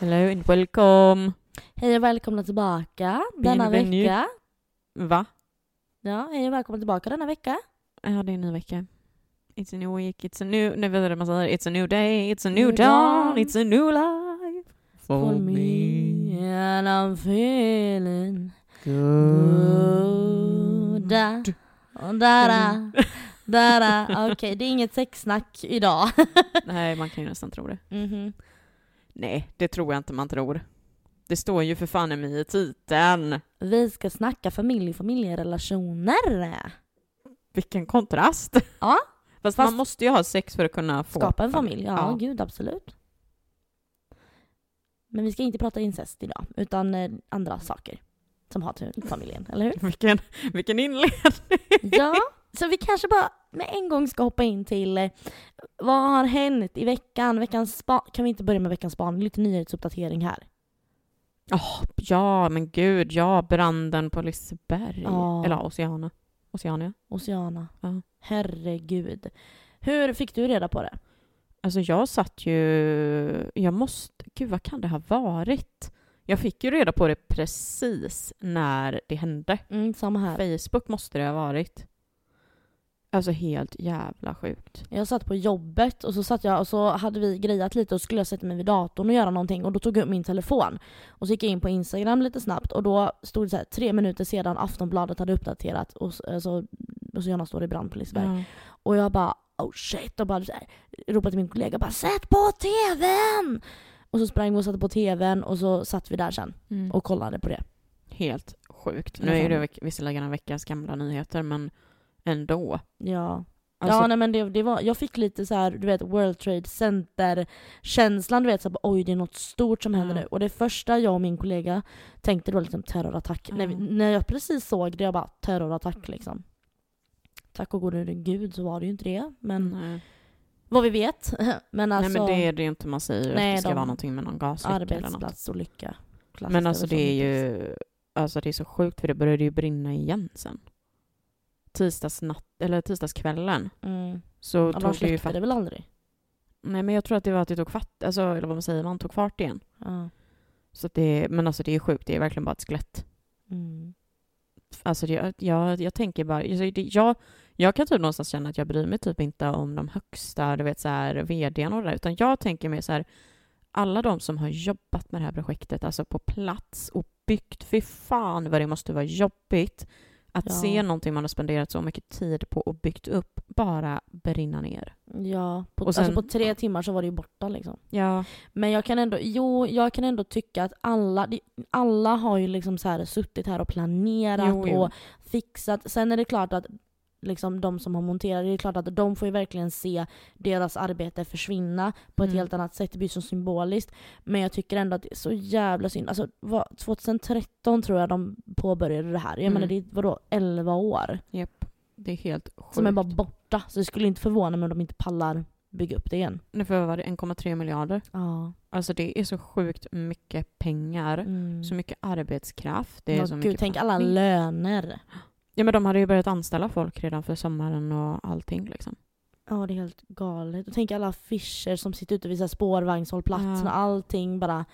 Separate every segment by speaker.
Speaker 1: Hello and welcome.
Speaker 2: Hej och välkomna tillbaka denna
Speaker 1: Bienvenue.
Speaker 2: vecka.
Speaker 1: Va?
Speaker 2: Ja, hej och välkomna tillbaka denna vecka.
Speaker 1: Ja, det är en ny vecka. It's a new week, it's a new... Nej, vad är det man säger? It's a new day, it's a new,
Speaker 2: New
Speaker 1: dawn,
Speaker 2: dawn.
Speaker 1: it's a new life. For,
Speaker 2: For me
Speaker 1: me.
Speaker 2: and I'm feeling
Speaker 1: Good.
Speaker 2: good. Da, och da, da, da. Okej, det är inget sexsnack idag.
Speaker 1: Nej, man kan ju nästan tro det.
Speaker 2: Mhm.
Speaker 1: Nej, det tror jag inte man tror. Det står ju för fan i mig i titeln.
Speaker 2: Vi ska snacka familj och familjerelationer.
Speaker 1: Vilken kontrast.
Speaker 2: Ja.
Speaker 1: Fast,
Speaker 2: Fast-
Speaker 1: man måste ju ha sex för att kunna få
Speaker 2: Skapa en familj, ja,
Speaker 1: Ja.
Speaker 2: gud absolut. Men vi ska inte prata incest idag, utan eh, andra saker som har till familjen, eller hur?
Speaker 1: Vilken, vilken inledning.
Speaker 2: Ja, så vi kanske bara med en gång ska hoppa in till eh, vad har hänt i veckan? Veckans spa- kan vi inte börja med veckans span? Lite nyhetsuppdatering här.
Speaker 1: Åh, ja, men gud, ja, branden på Liseberg.
Speaker 2: Ja.
Speaker 1: Eller Oceana. Oceania.
Speaker 2: Oceana.
Speaker 1: Ja.
Speaker 2: Herregud. Hur fick du reda på det?
Speaker 1: Alltså jag satt ju... Jag måste... Gud, vad kan det ha varit? Jag fick ju reda på det precis när det hände.
Speaker 2: Mm, samma här.
Speaker 1: Facebook måste det ha varit. Alltså helt jävla sjukt.
Speaker 2: Jag satt på jobbet och så satt jag och så hade vi grejat lite och skulle jag sätta mig vid datorn och göra någonting och då tog jag upp min telefon. Och så gick jag in på Instagram lite snabbt och då stod det så här tre minuter sedan Aftonbladet hade uppdaterat och så- alltså, Oceana står i brand på Liseberg.
Speaker 1: Ja.
Speaker 2: Och jag bara oh shit och bara så här, ropade till min kollega bara sätt på TVn! Och så sprang vi och satte på TVn och så satt vi där sen
Speaker 1: Mm.
Speaker 2: och kollade på det.
Speaker 1: Helt sjukt. Nu är ju det visserligen en veckas gamla nyheter, men ändå.
Speaker 2: Ja.
Speaker 1: Alltså,
Speaker 2: ja nej men det, det var, jag fick lite så här, du vet World Trade Center känslan, du vet så här, oj det är något stort som händer
Speaker 1: Ja.
Speaker 2: nu. Och det första jag och min kollega tänkte då liksom terrorattack.
Speaker 1: Ja.
Speaker 2: När, vi, när jag precis såg det, jag bara terrorattack liksom. Tack och gode gud så var det ju inte det, men
Speaker 1: nej.
Speaker 2: vad vi vet. men alltså,
Speaker 1: nej, men det är det ju inte. Man säger
Speaker 2: Nej,
Speaker 1: att det ska
Speaker 2: de-
Speaker 1: vara någonting med någon gasläcka eller något.
Speaker 2: arbetsplatsolycka.
Speaker 1: Men alltså det är ju alltså det är så sjukt för det började ju brinna igen sen. Tisdagsnatt, eller tisdagskvällen
Speaker 2: Mm.
Speaker 1: så
Speaker 2: Ja,
Speaker 1: tog det ju fatt.
Speaker 2: det väl aldrig?
Speaker 1: Nej men jag tror att det var att det tog fatt, alltså eller vad man säger, man tog fart igen.
Speaker 2: Ja.
Speaker 1: Så det, men alltså det är sjukt, det är verkligen bara ett skelett.
Speaker 2: Mm.
Speaker 1: Alltså det, jag, jag tänker bara, alltså det, jag, jag kan typ någonstans känna att jag bryr mig typ inte om de högsta, du vet så här vdn och det där, utan jag tänker mer så här, alla de som har jobbat med det här projektet, alltså på plats och byggt, fy fan vad det måste vara jobbigt att
Speaker 2: Ja.
Speaker 1: se någonting man har spenderat så mycket tid på och byggt upp bara brinna ner.
Speaker 2: Ja, på,
Speaker 1: Och sen-
Speaker 2: alltså på tre timmar så var det ju borta liksom.
Speaker 1: Ja,
Speaker 2: Men jag kan ändå, jo, jag kan ändå tycka att alla, alla har ju liksom så här suttit här och planerat
Speaker 1: Jo, jo.
Speaker 2: och fixat. Sen är det klart att liksom de som har monterat, det är klart att de får ju verkligen se deras arbete försvinna på ett
Speaker 1: Mm.
Speaker 2: helt annat sätt. Det blir så symboliskt. Men jag tycker ändå att det är så jävla synd. Alltså, vad, 2013 tror jag de påbörjade det här. Jag
Speaker 1: Mm.
Speaker 2: menar det är vadå, 11 år
Speaker 1: det är helt sjukt.
Speaker 2: som är bara borta. Så det skulle inte förvåna mig om de inte pallar bygga upp det igen.
Speaker 1: Nu får jag vara det 1,3 miljarder.
Speaker 2: Ja.
Speaker 1: Alltså det är så sjukt mycket pengar.
Speaker 2: Mm.
Speaker 1: Så mycket arbetskraft. Det är
Speaker 2: Ja,
Speaker 1: så
Speaker 2: gud,
Speaker 1: mycket
Speaker 2: tänk alla löner.
Speaker 1: Ja men de hade ju börjat anställa folk redan för sommaren och allting liksom.
Speaker 2: Ja, det är helt galet. Och tänk alla affischer som sitter ute vid så här.
Speaker 1: Ja.
Speaker 2: Allting bara...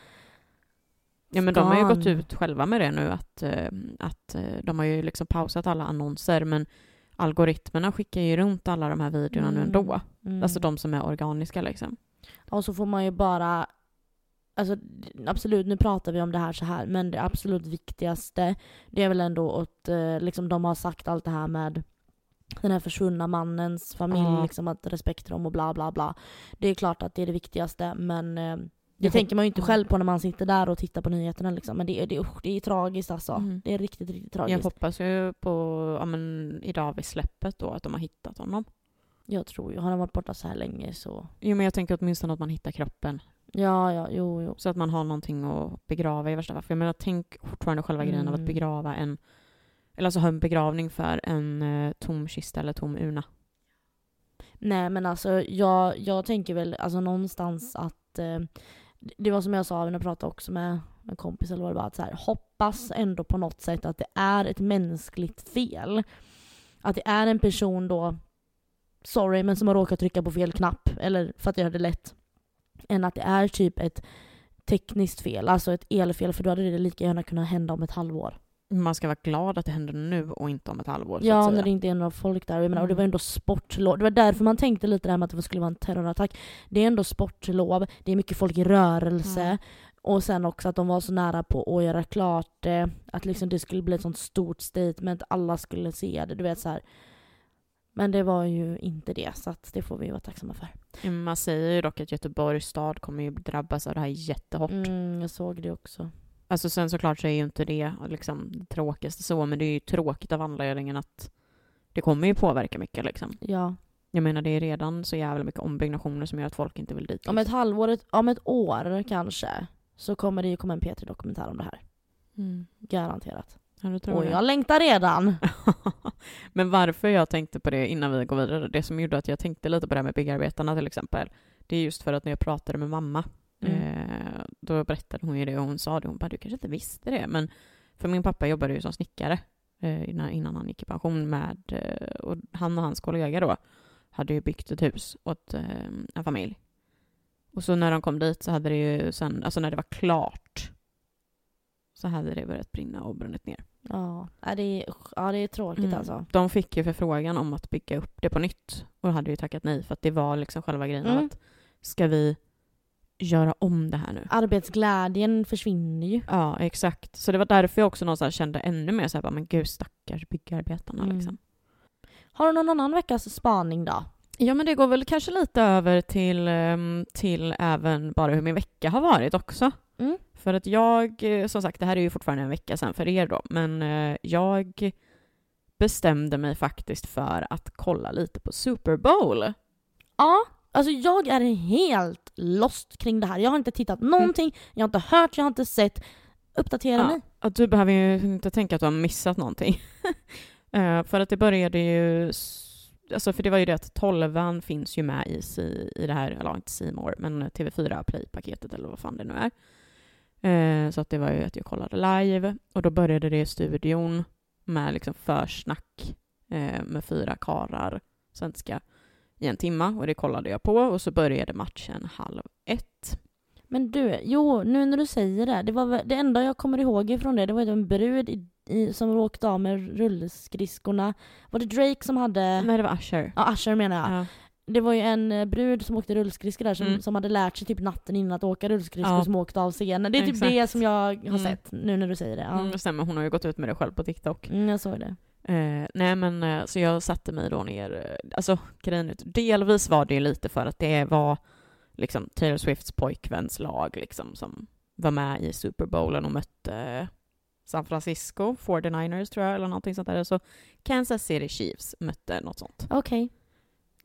Speaker 1: Ja men de har ju gått ut själva med det nu att, eh, att eh, de har ju liksom pausat alla annonser men algoritmerna skickar ju runt alla de här videorna nu
Speaker 2: Mm.
Speaker 1: ändå.
Speaker 2: Mm.
Speaker 1: Alltså de som är organiska liksom.
Speaker 2: Och så får man ju bara... Alltså absolut, nu pratar vi om det här så här, men det absolut viktigaste det är väl ändå att eh, liksom, de har sagt allt det här med den här försvunna mannens familj,
Speaker 1: Ja.
Speaker 2: liksom att respekt till dem och bla bla bla. Det är klart att det är det viktigaste, men eh, det
Speaker 1: Jag
Speaker 2: tänker man ju inte själv på när man sitter där och tittar på nyheterna liksom. Men det är, det, usch, det är tragiskt alltså.
Speaker 1: Mm.
Speaker 2: Det är riktigt, riktigt
Speaker 1: Jag
Speaker 2: tragiskt.
Speaker 1: hoppas ju på, ja men idag vid släppet då, att de har hittat honom.
Speaker 2: Jag tror ju, har han varit borta så här länge så...
Speaker 1: Jo men jag tänker åtminstone att man hittar kroppen.
Speaker 2: Ja, ja, jo, jo.
Speaker 1: Så att man har någonting att begrava i värsta fall. För jag menar, tänk fortfarande själva grejen av att
Speaker 2: Mm.
Speaker 1: begrava en... Eller alltså ha en begravning för en eh, tom kista eller tom urna.
Speaker 2: Nej men alltså jag, jag tänker väl alltså någonstans att eh, det var som jag sa när jag pratade också med en kompis eller vad det var, att så här, hoppas ändå på något sätt att det är ett mänskligt fel. Att det är en person då, sorry, men som har råkat trycka på fel knapp, eller för att göra det lätt, än att det är typ ett tekniskt fel, alltså ett elfel, för då hade det lika gärna kunnat hända om ett halvår.
Speaker 1: Man ska vara glad att det händer nu och inte om ett halvår.
Speaker 2: Ja, när det inte är några folk där. Jag menar, Och det
Speaker 1: Mm.
Speaker 2: var ändå sportlov. Det var därför man tänkte lite det här med att det skulle vara en terrorattack. Det är ändå sportlov, det är mycket folk i rörelse.
Speaker 1: Mm.
Speaker 2: Och sen också att de var så nära på att göra klart det. Att liksom det skulle bli ett sånt stort statement, alla skulle se det. Du vet så här. Men det var ju inte det, så det får vi vara tacksamma för.
Speaker 1: Man säger ju dock att Göteborgs stad kommer ju drabbas av det här jättehårt.
Speaker 2: Mm, jag såg det också.
Speaker 1: Alltså sen såklart så är ju inte det liksom det tråkigaste så, men det är ju tråkigt av anledningen att det kommer ju påverka mycket liksom.
Speaker 2: Ja.
Speaker 1: Jag menar det är redan så jävla mycket ombyggnationer som gör att folk inte vill dit.
Speaker 2: Om ett
Speaker 1: liksom.
Speaker 2: halvår, om ett år kanske, så kommer det ju komma en P3-dokumentär om det här.
Speaker 1: Mm.
Speaker 2: Garanterat.
Speaker 1: Ja,
Speaker 2: Och
Speaker 1: jag.
Speaker 2: jag längtar redan.
Speaker 1: Men varför jag tänkte på det innan vi går vidare, det som gjorde att jag tänkte lite på det här med byggarbetarna till exempel, det är just för att när jag pratade med mamma,
Speaker 2: Mm.
Speaker 1: eh, då berättade hon ju det och hon sa det, hon bara du kanske inte visste det, men för min pappa jobbade ju som snickare eh, innan, innan han gick i pension med, eh, och han och hans kollega då hade ju byggt ett hus åt eh, en familj. Och så när de kom dit så hade det ju sen, alltså när det var klart, så hade det börjat brinna och brunnit ner.
Speaker 2: Ja, det är, ja, det är tråkigt
Speaker 1: Mm.
Speaker 2: alltså.
Speaker 1: De fick ju förfrågan om att bygga upp det på nytt och hade ju tackat nej för att det var liksom själva grejen
Speaker 2: Mm.
Speaker 1: att ska vi göra om det här nu?
Speaker 2: Arbetsglädjen försvinner ju.
Speaker 1: Ja, exakt. Så det var därför jag också någonstans kände ännu mer så här, men gud stackars byggarbetarna
Speaker 2: Mm.
Speaker 1: liksom.
Speaker 2: Har du någon annan veckas spaning då?
Speaker 1: Ja, men det går väl kanske lite över till, ehm, till även bara hur min vecka har varit också.
Speaker 2: Mm.
Speaker 1: För att jag, eh, som sagt, det här är ju fortfarande en vecka sedan för er då, men eh, jag bestämde mig faktiskt för att kolla lite på Super Bowl.
Speaker 2: Ja, alltså jag är helt lost kring det här. Jag har inte tittat någonting, jag har inte hört, jag har inte sett. Uppdatera
Speaker 1: Ja,
Speaker 2: mig.
Speaker 1: att du behöver ju inte tänka att du har missat någonting. Eh, för att det började ju... Alltså för det var ju det att tolvan finns ju med i, i det här, eller inte C More, men TV4 Play-paketet eller vad fan det nu är. Eh, så att det var ju att jag kollade live och då började det i studion med liksom försnack eh, med fyra karar svenska i en timma och det kollade jag på och så började matchen halv ett.
Speaker 2: Men du, jo, nu när du säger det. Det, var, det enda jag kommer ihåg ifrån det, det var ju en brud i, i, som åkte av med rullskridskorna. Var det Drake som hade...
Speaker 1: Nej, det var Usher.
Speaker 2: Ja, Usher menar jag.
Speaker 1: Ja.
Speaker 2: Det var ju en eh, brud som åkte rullskridskor där som,
Speaker 1: Mm.
Speaker 2: som hade lärt sig typ natten innan att åka rullskridskor
Speaker 1: Ja.
Speaker 2: som åkte av scenen. Det är typ
Speaker 1: Exakt.
Speaker 2: det som jag har
Speaker 1: Mm.
Speaker 2: sett nu när du säger det. Ja.
Speaker 1: Mm, det stämmer, hon har ju gått ut med det själv på TikTok.
Speaker 2: Mm, jag såg det.
Speaker 1: Eh, nej men eh, så jag satte mig då ner, eh, alltså grejen delvis var det ju lite för att det var liksom Taylor Swifts pojkväns lag liksom som var med i Super Bowlen och mötte San Francisco 49ers tror jag eller någonting sånt där. Så Kansas City Chiefs mötte något sånt.
Speaker 2: Okej.
Speaker 1: Eh,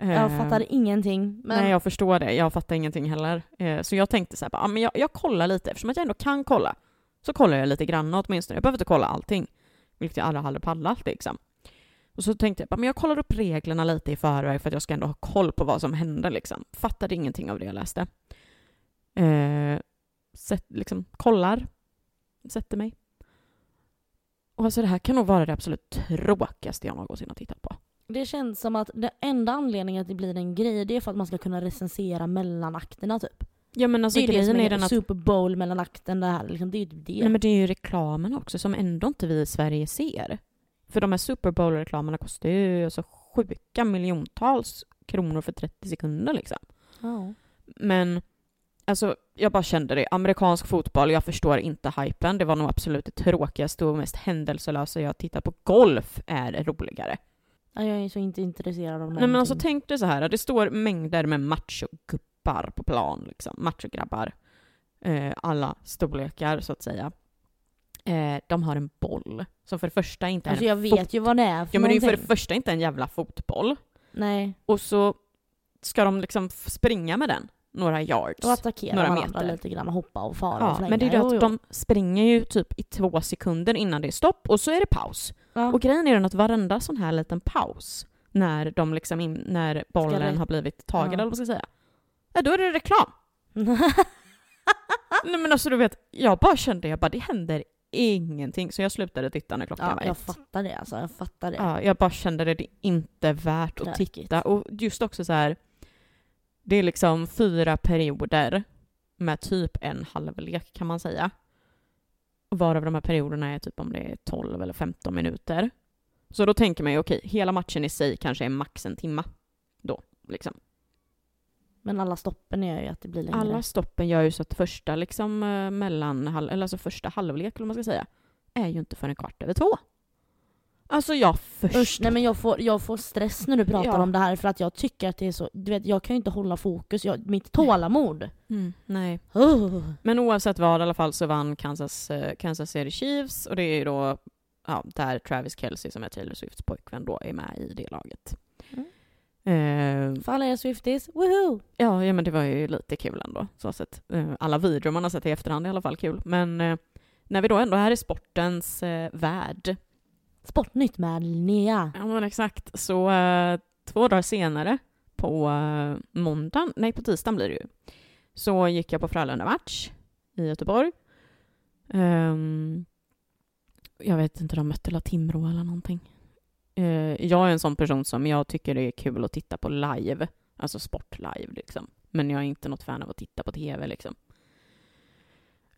Speaker 2: Jag fattar ingenting. Men
Speaker 1: Nej jag förstår det, jag fattar ingenting heller. Eh, så jag tänkte så här, bara, ah, men jag, jag kollar lite eftersom att jag ändå kan kolla. Så kollar jag lite grann åtminstone, jag behöver inte kolla allting. Vilket jag aldrig hade pallat liksom. Och så tänkte jag, bara, men jag kollar upp reglerna lite i förväg för att jag ska ändå ha koll på vad som hände liksom. Fattade ingenting av det jag läste. Eh, sätt, liksom, kollar, sätter mig. Och alltså det här kan nog vara det absolut tråkigaste jag någonsin har tittat på.
Speaker 2: Det känns som att det enda anledningen att det blir en grej, det är för att man ska kunna recensera mellanakterna typ.
Speaker 1: Ja men alltså
Speaker 2: det är det som
Speaker 1: grejen är
Speaker 2: är
Speaker 1: den att
Speaker 2: Super Bowl mellanakten, det här. Liksom, det är ju typ det.
Speaker 1: Nej, men det är ju reklamen också som ändå inte vi i Sverige ser. För de här Super Bowl-reklamerna kostar ju alltså sjuka miljontals kronor för 30 sekunder liksom.
Speaker 2: Ja.
Speaker 1: Men alltså, jag bara kände det. Amerikansk fotboll, jag förstår inte hypen. Det var nog absolut det tråkigaste och mest händelselösa jag tittat på. Golf är roligare.
Speaker 2: Ja, Jag är så inte intresserad av
Speaker 1: Nej men alltså
Speaker 2: någonting.
Speaker 1: tänk dig så här, det står mängder med machogubbar på plan, liksom. Machograbbar. Eh, alla storlekar så att säga. Eh, de har en boll som för det första inte är
Speaker 2: Alltså
Speaker 1: en
Speaker 2: jag vet ju vad det är för
Speaker 1: Ja men det är ju för det
Speaker 2: någonting.
Speaker 1: första inte en jävla fotboll.
Speaker 2: Nej.
Speaker 1: Och så ska de liksom springa med den några yards.
Speaker 2: Och attackera
Speaker 1: Några
Speaker 2: varandra
Speaker 1: meter.
Speaker 2: lite grann och hoppa och fara och
Speaker 1: Ja,
Speaker 2: flänga.
Speaker 1: men det är det att de springer ju typ i två sekunder innan det är stopp och så är det paus.
Speaker 2: Ja.
Speaker 1: Och grejen är den att varenda sån här liten paus när de liksom in, när bollen har blivit tagen
Speaker 2: Ja.
Speaker 1: eller vad man ska säga. Ja, då är det reklam. Nej men alltså du vet, jag bara kände, jag bara det händer ingenting. Så jag slutade titta när klockan
Speaker 2: ja,
Speaker 1: var
Speaker 2: jag
Speaker 1: ett.
Speaker 2: fattar det alltså. Jag fattar det.
Speaker 1: Ja, jag bara kände det, det är inte värt att titta. Och just också så här, det är liksom fyra perioder med typ en halvlek kan man säga. Varav de här perioderna är typ om det är 12 eller 15 minuter. Så då tänker man ju okej, hela matchen i sig kanske är max en timma. Då, liksom.
Speaker 2: Men alla stoppen är ju att det blir längre.
Speaker 1: Alla stoppen gör ju så att första liksom eh, mellan, eller alltså första halvlek, eller man ska säga, är ju inte förrän kvart över två. Alltså jag förstår.
Speaker 2: Usch, nej men jag får, jag får stress när du pratar
Speaker 1: Ja.
Speaker 2: om det här för att jag tycker att det är så, du vet jag kan ju inte hålla fokus, jag, mitt tålamod.
Speaker 1: Mm, nej.
Speaker 2: Oh.
Speaker 1: Men oavsett vad i alla fall så vann Kansas, eh, Kansas City Chiefs och det är ju då ja, där Travis Kelce som är Taylor Swifts pojkvän då är med i det laget.
Speaker 2: Mm.
Speaker 1: Eh,
Speaker 2: För alla er Swifties, woohoo!
Speaker 1: ja, ja, men det var ju lite kul ändå. Så sett. Eh, alla videor man har sett i efterhand är i alla fall kul. Men eh, när vi då ändå är i sportens eh, värld,
Speaker 2: Sportnytt med Linnea.
Speaker 1: ja men exakt, så eh, två dagar senare på eh, måndagen, nej på tisdagen blir det ju, så gick jag på Frölunda-match i Göteborg. Um, jag vet inte, de mötte La Timrå eller någonting. Uh, jag är en sån person som jag tycker det är kul att titta på live, alltså sport live liksom. Men jag är inte något fan av att titta på tv liksom.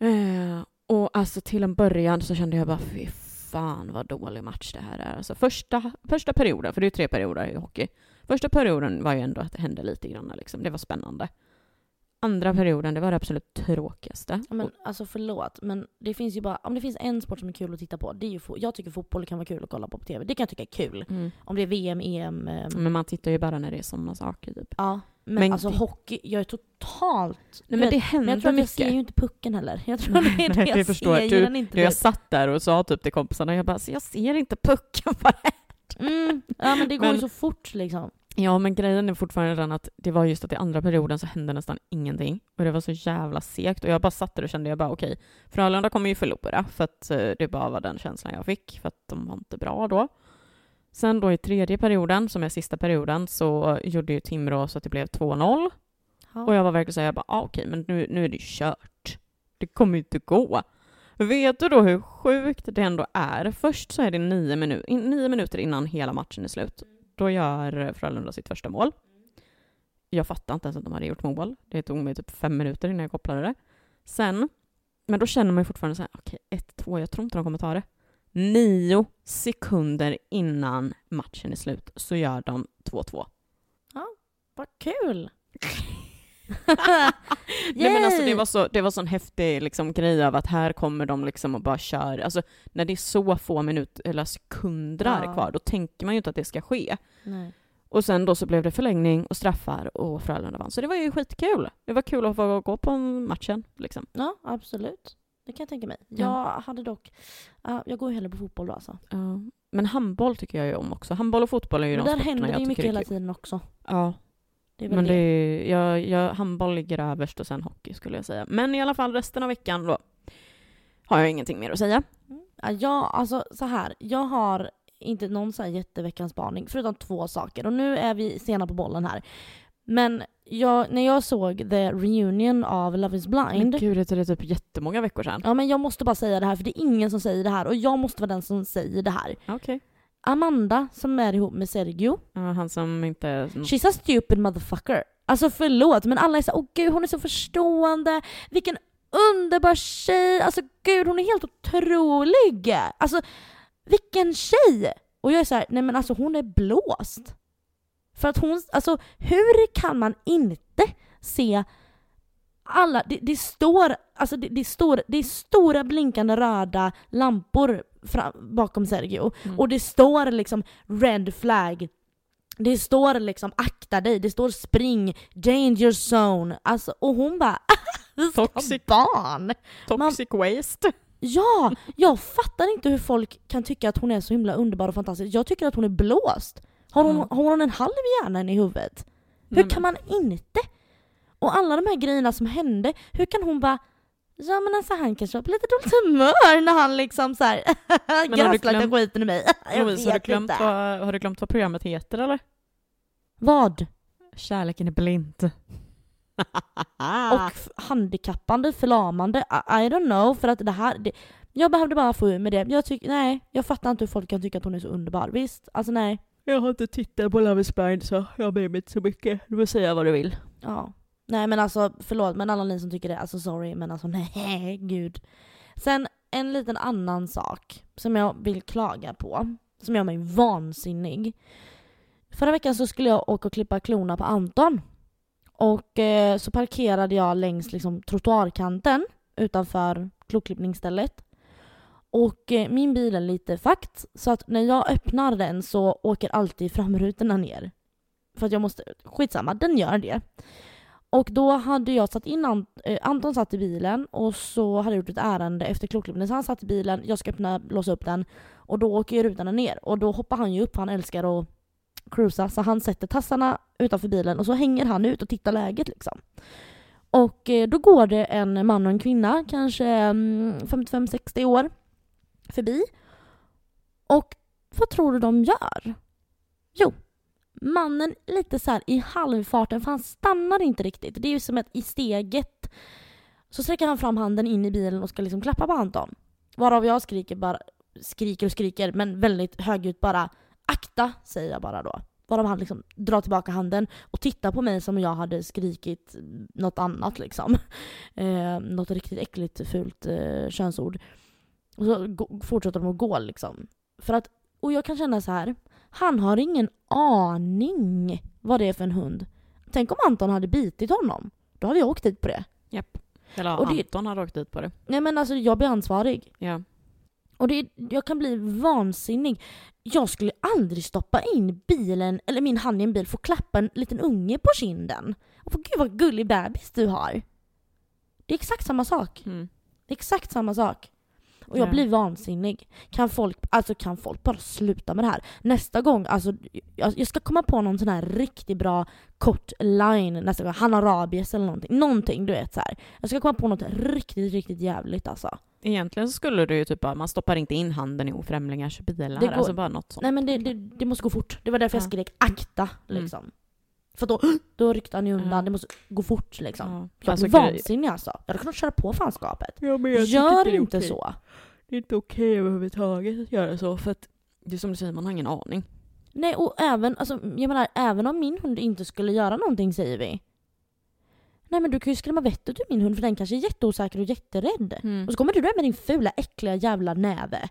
Speaker 1: Uh, och alltså till en början så kände jag bara fy fan vad dålig match det här är. Alltså första, första perioden, för det är ju tre perioder i hockey. Första perioden var ju ändå att det hände lite grann liksom. Det var spännande. Andra perioden, det var det absolut tråkigaste.
Speaker 2: Ja, Men alltså förlåt, men det finns ju bara, om det finns en sport som är kul att titta på, det är ju fo- jag tycker fotboll kan vara kul att kolla på på TV. Det kan jag tycka är kul.
Speaker 1: Mm.
Speaker 2: Om det är VM, EM, ehm,
Speaker 1: Men man tittar ju bara när det är sådana saker typ.
Speaker 2: ja. Men,
Speaker 1: Men
Speaker 2: alltså
Speaker 1: det-
Speaker 2: hockey, jag är totalt...
Speaker 1: Nej men det
Speaker 2: men
Speaker 1: händer
Speaker 2: jag tror att jag
Speaker 1: mycket.
Speaker 2: ser ju inte pucken heller. Jag tror
Speaker 1: Nej,
Speaker 2: det är det
Speaker 1: nej,
Speaker 2: jag
Speaker 1: det förstår
Speaker 2: ser
Speaker 1: jag. Du-
Speaker 2: inte.
Speaker 1: Du, jag satt där och sa typ till kompisarna, jag bara, jag ser inte pucken vad.
Speaker 2: Mm, ja men det går
Speaker 1: Men-
Speaker 2: ju så fort liksom.
Speaker 1: Ja, men grejen är fortfarande den att det var just att i andra perioden så hände nästan ingenting. Och det var så jävla segt. Och jag bara satt där och kände, jag bara okej, Frölunda kommer ju förlora. För att eh, det bara var den känslan jag fick. För att de var inte bra då. Sen då i tredje perioden, som är sista perioden, så gjorde ju Timrå så att det blev 2-0.
Speaker 2: Ja.
Speaker 1: Och jag var verkligen såhär, jag bara ah, okej, men nu, nu är det kört. Det kommer ju inte gå. Vet du då hur sjukt det ändå är? Först så är det nio, minu- in, nio minuter innan hela matchen är slut. Då gör Frölunda sitt första mål. Jag fattade inte ens att de hade gjort mål. Det tog mig typ fem minuter innan jag kopplade det. Sen, men då känner man ju fortfarande så här, okej, 1-2, jag tror inte de kommer ta det. Nio sekunder innan matchen är slut så gör de 2-2.
Speaker 2: Vad kul!
Speaker 1: Nej men alltså det var så, det var sån häftig liksom, grej av att här kommer de liksom och bara kör. Alltså när det är så få minuter eller sekunder
Speaker 2: Ja.
Speaker 1: kvar, då tänker man ju inte att det ska ske.
Speaker 2: Nej.
Speaker 1: Och sen då så blev det förlängning och straffar och Frölunda vann. Så det var ju skitkul. Det var kul att få gå på matchen liksom.
Speaker 2: Ja, absolut. Det kan jag tänka mig.
Speaker 1: Ja.
Speaker 2: Jag hade dock... ja, jag går ju hellre på fotboll då alltså.
Speaker 1: Ja. Men handboll tycker jag ju om också. Handboll och fotboll är ju
Speaker 2: Men
Speaker 1: de
Speaker 2: där
Speaker 1: sporterna
Speaker 2: händer det
Speaker 1: jag
Speaker 2: ju
Speaker 1: tycker
Speaker 2: mycket
Speaker 1: är
Speaker 2: hela tiden också.
Speaker 1: Ja,
Speaker 2: Det är
Speaker 1: men
Speaker 2: det.
Speaker 1: det är, jag, jag, handboll ligger överst och sen hockey skulle jag säga. Men i alla fall resten av veckan då har jag ingenting mer att säga.
Speaker 2: Ja, jag, alltså så här. Jag har inte någon så här jätteveckans spaning, förutom två saker. Och nu är vi sena på bollen här. Men jag, när jag såg the reunion av Love is
Speaker 1: Men
Speaker 2: blind.
Speaker 1: gud, det är typ jättemånga veckor sedan.
Speaker 2: Ja men jag måste bara säga det här för det är ingen som säger det här och jag måste vara den som säger det här.
Speaker 1: Okej.
Speaker 2: Amanda som är ihop med Sergio,
Speaker 1: Ja, han som inte...
Speaker 2: she's a stupid motherfucker. Alltså förlåt men alla är så åh gud hon är så förstående, vilken underbar tjej, alltså gud hon är helt otrolig. Alltså vilken tjej! Och jag är så här, nej men alltså hon är blåst. För att hon, alltså hur kan man inte se alla, det, det står, alltså det, det, står, det är stora blinkande röda lampor fram, bakom Sergio.
Speaker 1: Mm.
Speaker 2: Och det står liksom red flag. Det står liksom akta dig, det står spring, danger zone. Alltså, och hon bara
Speaker 1: Toxic.
Speaker 2: barn!
Speaker 1: Toxic waste.
Speaker 2: Ja! Jag fattar inte hur folk kan tycka att hon är så himla underbar och fantastisk. Jag tycker att hon är blåst. Har hon,
Speaker 1: Ja.
Speaker 2: har hon en halv hjärna i huvudet? Hur
Speaker 1: Nej,
Speaker 2: kan man inte? Och alla de här grejerna som hände, hur kan hon bara Ja men alltså han kanske var på lite dåligt humör när han liksom såhär
Speaker 1: glömt-
Speaker 2: skiten i mig. Jag
Speaker 1: Louise, har du, glömt
Speaker 2: inte.
Speaker 1: vad, har du glömt vad programmet heter eller?
Speaker 2: Vad?
Speaker 1: Kärleken är blind.
Speaker 2: Och handikappande, förlamande, I, I don't know för att det här det, Jag behövde bara få ur med det. Jag tycker, nej, jag fattar inte hur folk kan tycka att hon är så underbar. Visst, alltså nej.
Speaker 1: Jag har inte tittat på Love is blind så jag bryr mig inte så mycket. Du får säga vad du vill.
Speaker 2: Ja. Nej men alltså förlåt men alla ni som tycker det, alltså sorry men alltså nej gud. Sen en liten annan sak som jag vill klaga på, som gör mig vansinnig. Förra veckan så skulle jag åka och klippa klorna på Anton. Och eh, så parkerade jag längs liksom, trottoarkanten utanför kloklippningsstället. Och eh, min bil är lite fakt så att när jag öppnar den så åker alltid framrutorna ner. För att jag måste, skitsamma, den gör det. Och då hade jag satt in Ant eh, Anton satt i bilen och så hade jag gjort ett ärende efter klokklippningen. Så han satt i bilen, jag ska öppna, låsa upp den och då åker ju rutorna ner. Och då hoppar han ju upp, han älskar att cruisa. Så han sätter tassarna utanför bilen och så hänger han ut och tittar läget liksom. Och eh, då går det en man och en kvinna, kanske mm, 55-60 år, förbi. Och vad tror du de gör? Jo, mannen lite så i halvfarten, för han stannar inte riktigt. Det är ju som att i steget så sträcker han fram handen in i bilen och ska liksom klappa på Anton. Varav jag skriker bara, skriker och skriker, men väldigt högljutt bara akta, säger jag bara då. Varav han liksom drar tillbaka handen och tittar på mig som om jag hade skrikit något annat liksom. Eh, något riktigt äckligt fult eh, könsord. Och så fortsätter de att gå liksom. För att, och jag kan känna så här. Han har ingen aning vad det är för en hund. Tänk om Anton hade bitit honom. Då hade jag åkt dit på det.
Speaker 1: Japp. Eller och Anton det, hade åkt dit på det.
Speaker 2: Nej men alltså jag blir ansvarig.
Speaker 1: Ja.
Speaker 2: Och det, jag kan bli vansinnig. Jag skulle aldrig stoppa in bilen, eller min hand i en bil, få klappa en liten unge på kinden. Och få, gud vad gullig bebis du har. Det är exakt samma sak.
Speaker 1: Mm.
Speaker 2: Det är exakt samma sak. Och jag blir vansinnig. Kan folk, alltså kan folk bara sluta med det här? Nästa gång, alltså jag, ska komma på någon sån här riktigt bra kort line nästa gång. Han har rabies eller någonting. Någonting du vet så här. Jag ska komma på något riktigt, riktigt jävligt alltså.
Speaker 1: Egentligen så skulle du ju typ bara, man stoppar inte in handen i ofrämlingars bilar. Det går, alltså bara något sånt.
Speaker 2: Nej men det, det, det måste gå fort. Det var därför ja. jag skrek akta mm. liksom. Mm. För då, då ryckte han ju undan, ja. det måste gå fort liksom. Ja. Jag alltså, blir vansinnig alltså. Jag hade kunnat köra på fanskapet.
Speaker 1: Ja, Gör inte okay. så. Det är inte okej okay överhuvudtaget att göra så, för att det är som du säger, man har ingen aning.
Speaker 2: Nej, och även, alltså, jag menar, även om min hund inte skulle göra någonting säger vi. Nej men du kan ju skrämma vettet ur min hund för den kanske är jätteosäker och jätterädd. Mm. Och så kommer du där med din fula äckliga jävla näve.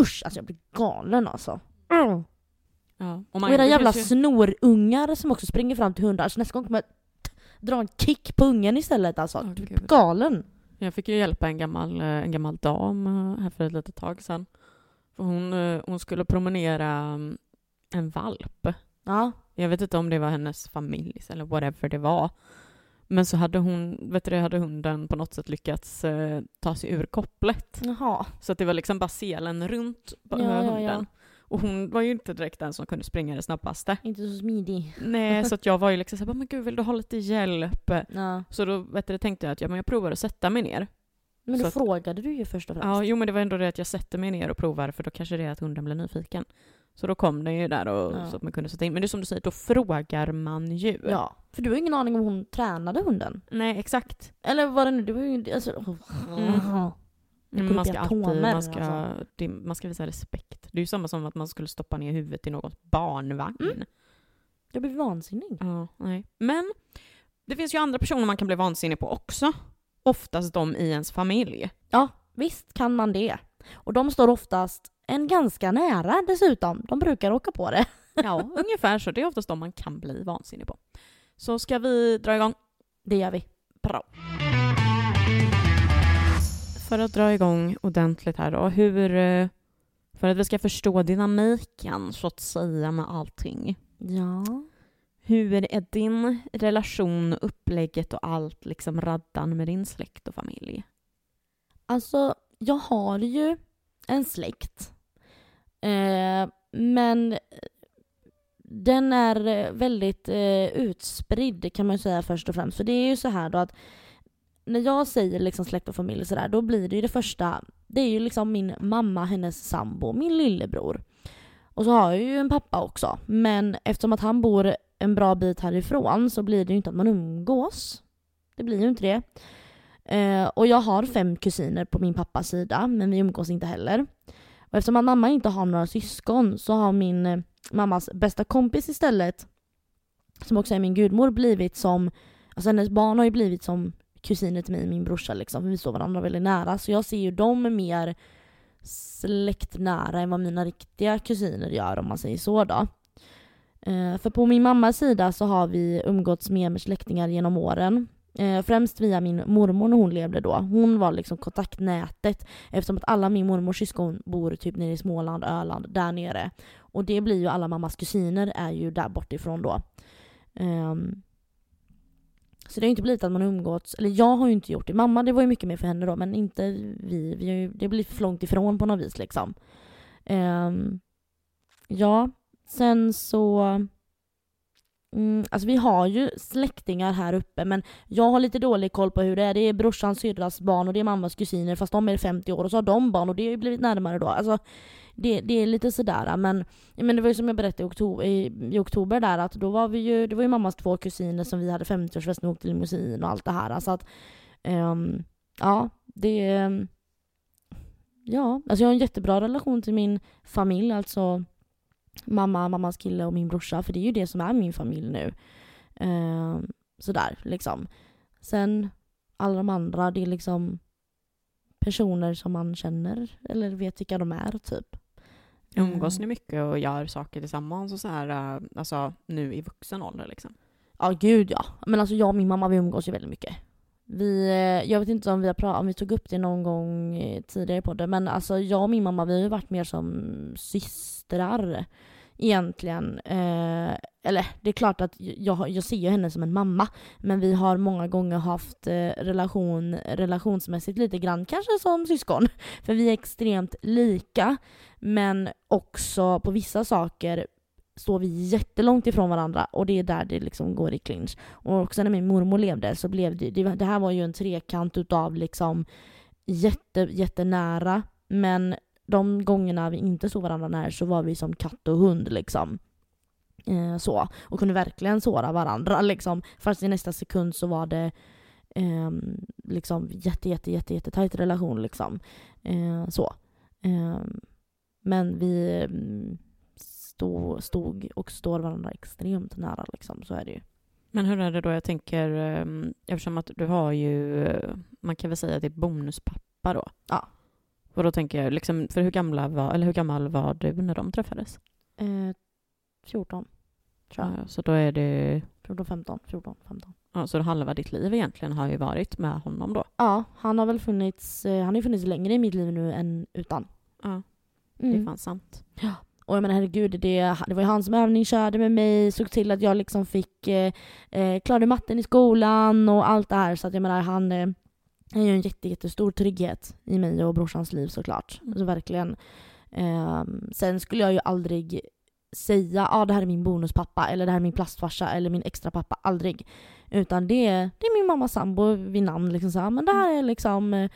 Speaker 2: Usch, alltså jag blir galen alltså. Mm.
Speaker 1: Ja.
Speaker 2: Och, och era jävla ju... snorungar som också springer fram till hundar. Så nästa gång kommer jag dra en kick på ungen istället alltså. Oh, du är galen.
Speaker 1: Jag fick ju hjälpa en gammal, eh, en gammal dam eh, här för ett litet tag sedan. För hon, eh, hon skulle promenera mm, en valp.
Speaker 2: Ja.
Speaker 1: Jag vet inte om det var hennes familj eller whatever det var. Men så hade hon, vet du, hade hunden på något sätt lyckats eh, ta sig ur kopplet.
Speaker 2: Jaha.
Speaker 1: Så att det var liksom bara selen runt på ja, hunden. Ja, ja. Och hon var ju inte direkt den som kunde springa det snabbaste.
Speaker 2: Inte så smidig.
Speaker 1: Nej, så att jag var ju liksom såhär, men gud vill du ha lite hjälp?
Speaker 2: Ja.
Speaker 1: Så då vet du, tänkte jag att ja, men jag provar att sätta mig ner.
Speaker 2: Men
Speaker 1: då
Speaker 2: så frågade att, du ju först och främst.
Speaker 1: Ja, jo men det var ändå det att jag sätter mig ner och provar för då kanske det är att hunden blir nyfiken. Så då kom den ju där och, ja. så att man kunde sätta in. Men det är som du säger, då frågar man ju.
Speaker 2: Ja, för du har ingen aning om hon tränade hunden.
Speaker 1: Nej, exakt.
Speaker 2: Eller vad det nu, det var ju alltså... Mm.
Speaker 1: Mm, man, ska alltid, man, ska, alltså. det, man ska visa respekt. Det är ju samma som att man skulle stoppa ner huvudet i något barnvagn. Mm.
Speaker 2: Jag blir vansinnig.
Speaker 1: Ja, nej. Men det finns ju andra personer man kan bli vansinnig på också. Oftast de i ens familj.
Speaker 2: Ja, visst kan man det. Och de står oftast en ganska nära dessutom. De brukar åka på det.
Speaker 1: ja, ungefär så. Det är oftast de man kan bli vansinnig på. Så ska vi dra igång?
Speaker 2: Det gör vi.
Speaker 1: Bra för att dra igång ordentligt här då, hur... Eh, för att vi ska förstå dynamiken, så att säga, med allting.
Speaker 2: Ja.
Speaker 1: Hur är din relation, upplägget och allt, liksom raddan med din släkt och familj?
Speaker 2: Alltså, jag har ju en släkt. Eh, men den är väldigt eh, utspridd kan man säga först och främst. För det är ju så här då att när jag säger liksom släkt och familj sådär, då blir det ju det första, det är ju liksom min mamma, hennes sambo, min lillebror. Och så har jag ju en pappa också, men eftersom att han bor en bra bit härifrån så blir det ju inte att man umgås. Det blir ju inte det. Eh, och jag har fem kusiner på min pappas sida, men vi umgås inte heller. Och eftersom att mamma inte har några syskon så har min eh, mammas bästa kompis istället, som också är min gudmor, blivit som alltså hennes barn har ju blivit som kusiner till mig och min brorsa liksom, vi står varandra väldigt nära. Så jag ser ju dem mer släktnära än vad mina riktiga kusiner gör om man säger så då. Eh, för på min mammas sida så har vi umgåtts mer med släktingar genom åren. Eh, främst via min mormor när hon levde då. Hon var liksom kontaktnätet eftersom att alla min mormors syskon bor typ nere i Småland, Öland, där nere. Och det blir ju alla mammas kusiner är ju där bortifrån då. Um, så det har inte blivit att man umgåtts, eller jag har ju inte gjort det. Mamma det var ju mycket mer för henne då men inte vi. vi har ju, det blir för långt ifrån på något vis liksom. Um, ja, sen så Mm, alltså vi har ju släktingar här uppe men jag har lite dålig koll på hur det är. Det är brorsans syrras barn och det är mammas kusiner fast de är 50 år och så har de barn och det har ju blivit närmare då. Alltså, det, det är lite sådär men, men det var ju som jag berättade i oktober, i, i oktober där att då var vi ju, det var ju mammas två kusiner som vi hade 50-årsfest med och åkte limousin och allt det här. Alltså att, um, ja, det... Ehm, ja, alltså jag har en jättebra relation till min familj, alltså mamma, mammas kille och min brorsa. För det är ju det som är min familj nu. Eh, sådär liksom. Sen alla de andra, det är liksom personer som man känner eller vet vilka de är typ.
Speaker 1: Umgås ni mycket och gör saker tillsammans och så här, eh, alltså nu i vuxen ålder liksom?
Speaker 2: Ja gud ja. Men alltså jag och min mamma vi umgås ju väldigt mycket. Vi, eh, jag vet inte om vi, har pratat, om vi tog upp det någon gång eh, tidigare på det men alltså jag och min mamma vi har ju varit mer som systrar egentligen. Eh, eller det är klart att jag, jag ser ju henne som en mamma men vi har många gånger haft eh, relation, relationsmässigt lite grann kanske som syskon. För vi är extremt lika men också på vissa saker står vi jättelångt ifrån varandra och det är där det liksom går i clinch. Och också när min mormor levde så blev det, det, det här var ju en trekant utav liksom jätte, jättenära men de gångerna vi inte såg varandra nära så var vi som katt och hund liksom. Eh, så. Och kunde verkligen såra varandra liksom. Fast i nästa sekund så var det eh, liksom jätte, jätte, jätte, jätte tajt relation liksom. Eh, så. Ehm, men vi mm, stod, stod och står varandra extremt nära liksom, så är det ju.
Speaker 1: Men hur är det då, jag tänker, ehm, eftersom att du har ju, man kan väl säga att det är bonuspappa då?
Speaker 2: Ja.
Speaker 1: Och då tänker jag, liksom, för hur, gamla var, eller hur gammal var du när de träffades?
Speaker 2: Eh, 14, tror jag.
Speaker 1: Ja, så då är det...
Speaker 2: 14, 15, 14, 15.
Speaker 1: Ja, så halva ditt liv egentligen har ju varit med honom då?
Speaker 2: Ja, han har väl funnits, eh, han har ju funnits längre i mitt liv nu än utan.
Speaker 1: Ja, det är fan sant.
Speaker 2: Ja. Och jag menar herregud, det, det var ju han som övningskörde med mig, såg till att jag liksom fick, eh, eh, klarade matten i skolan och allt det här. Så att jag menar han, eh, är ju en jätte, jättestor trygghet i mig och brorsans liv såklart. Mm. Alltså verkligen. Eh, sen skulle jag ju aldrig säga ah, det här är min bonuspappa eller det här är min plastfarsa eller min extra pappa. Aldrig. Utan det, det är min mammas sambo vid namn. Liksom så här, men det här är liksom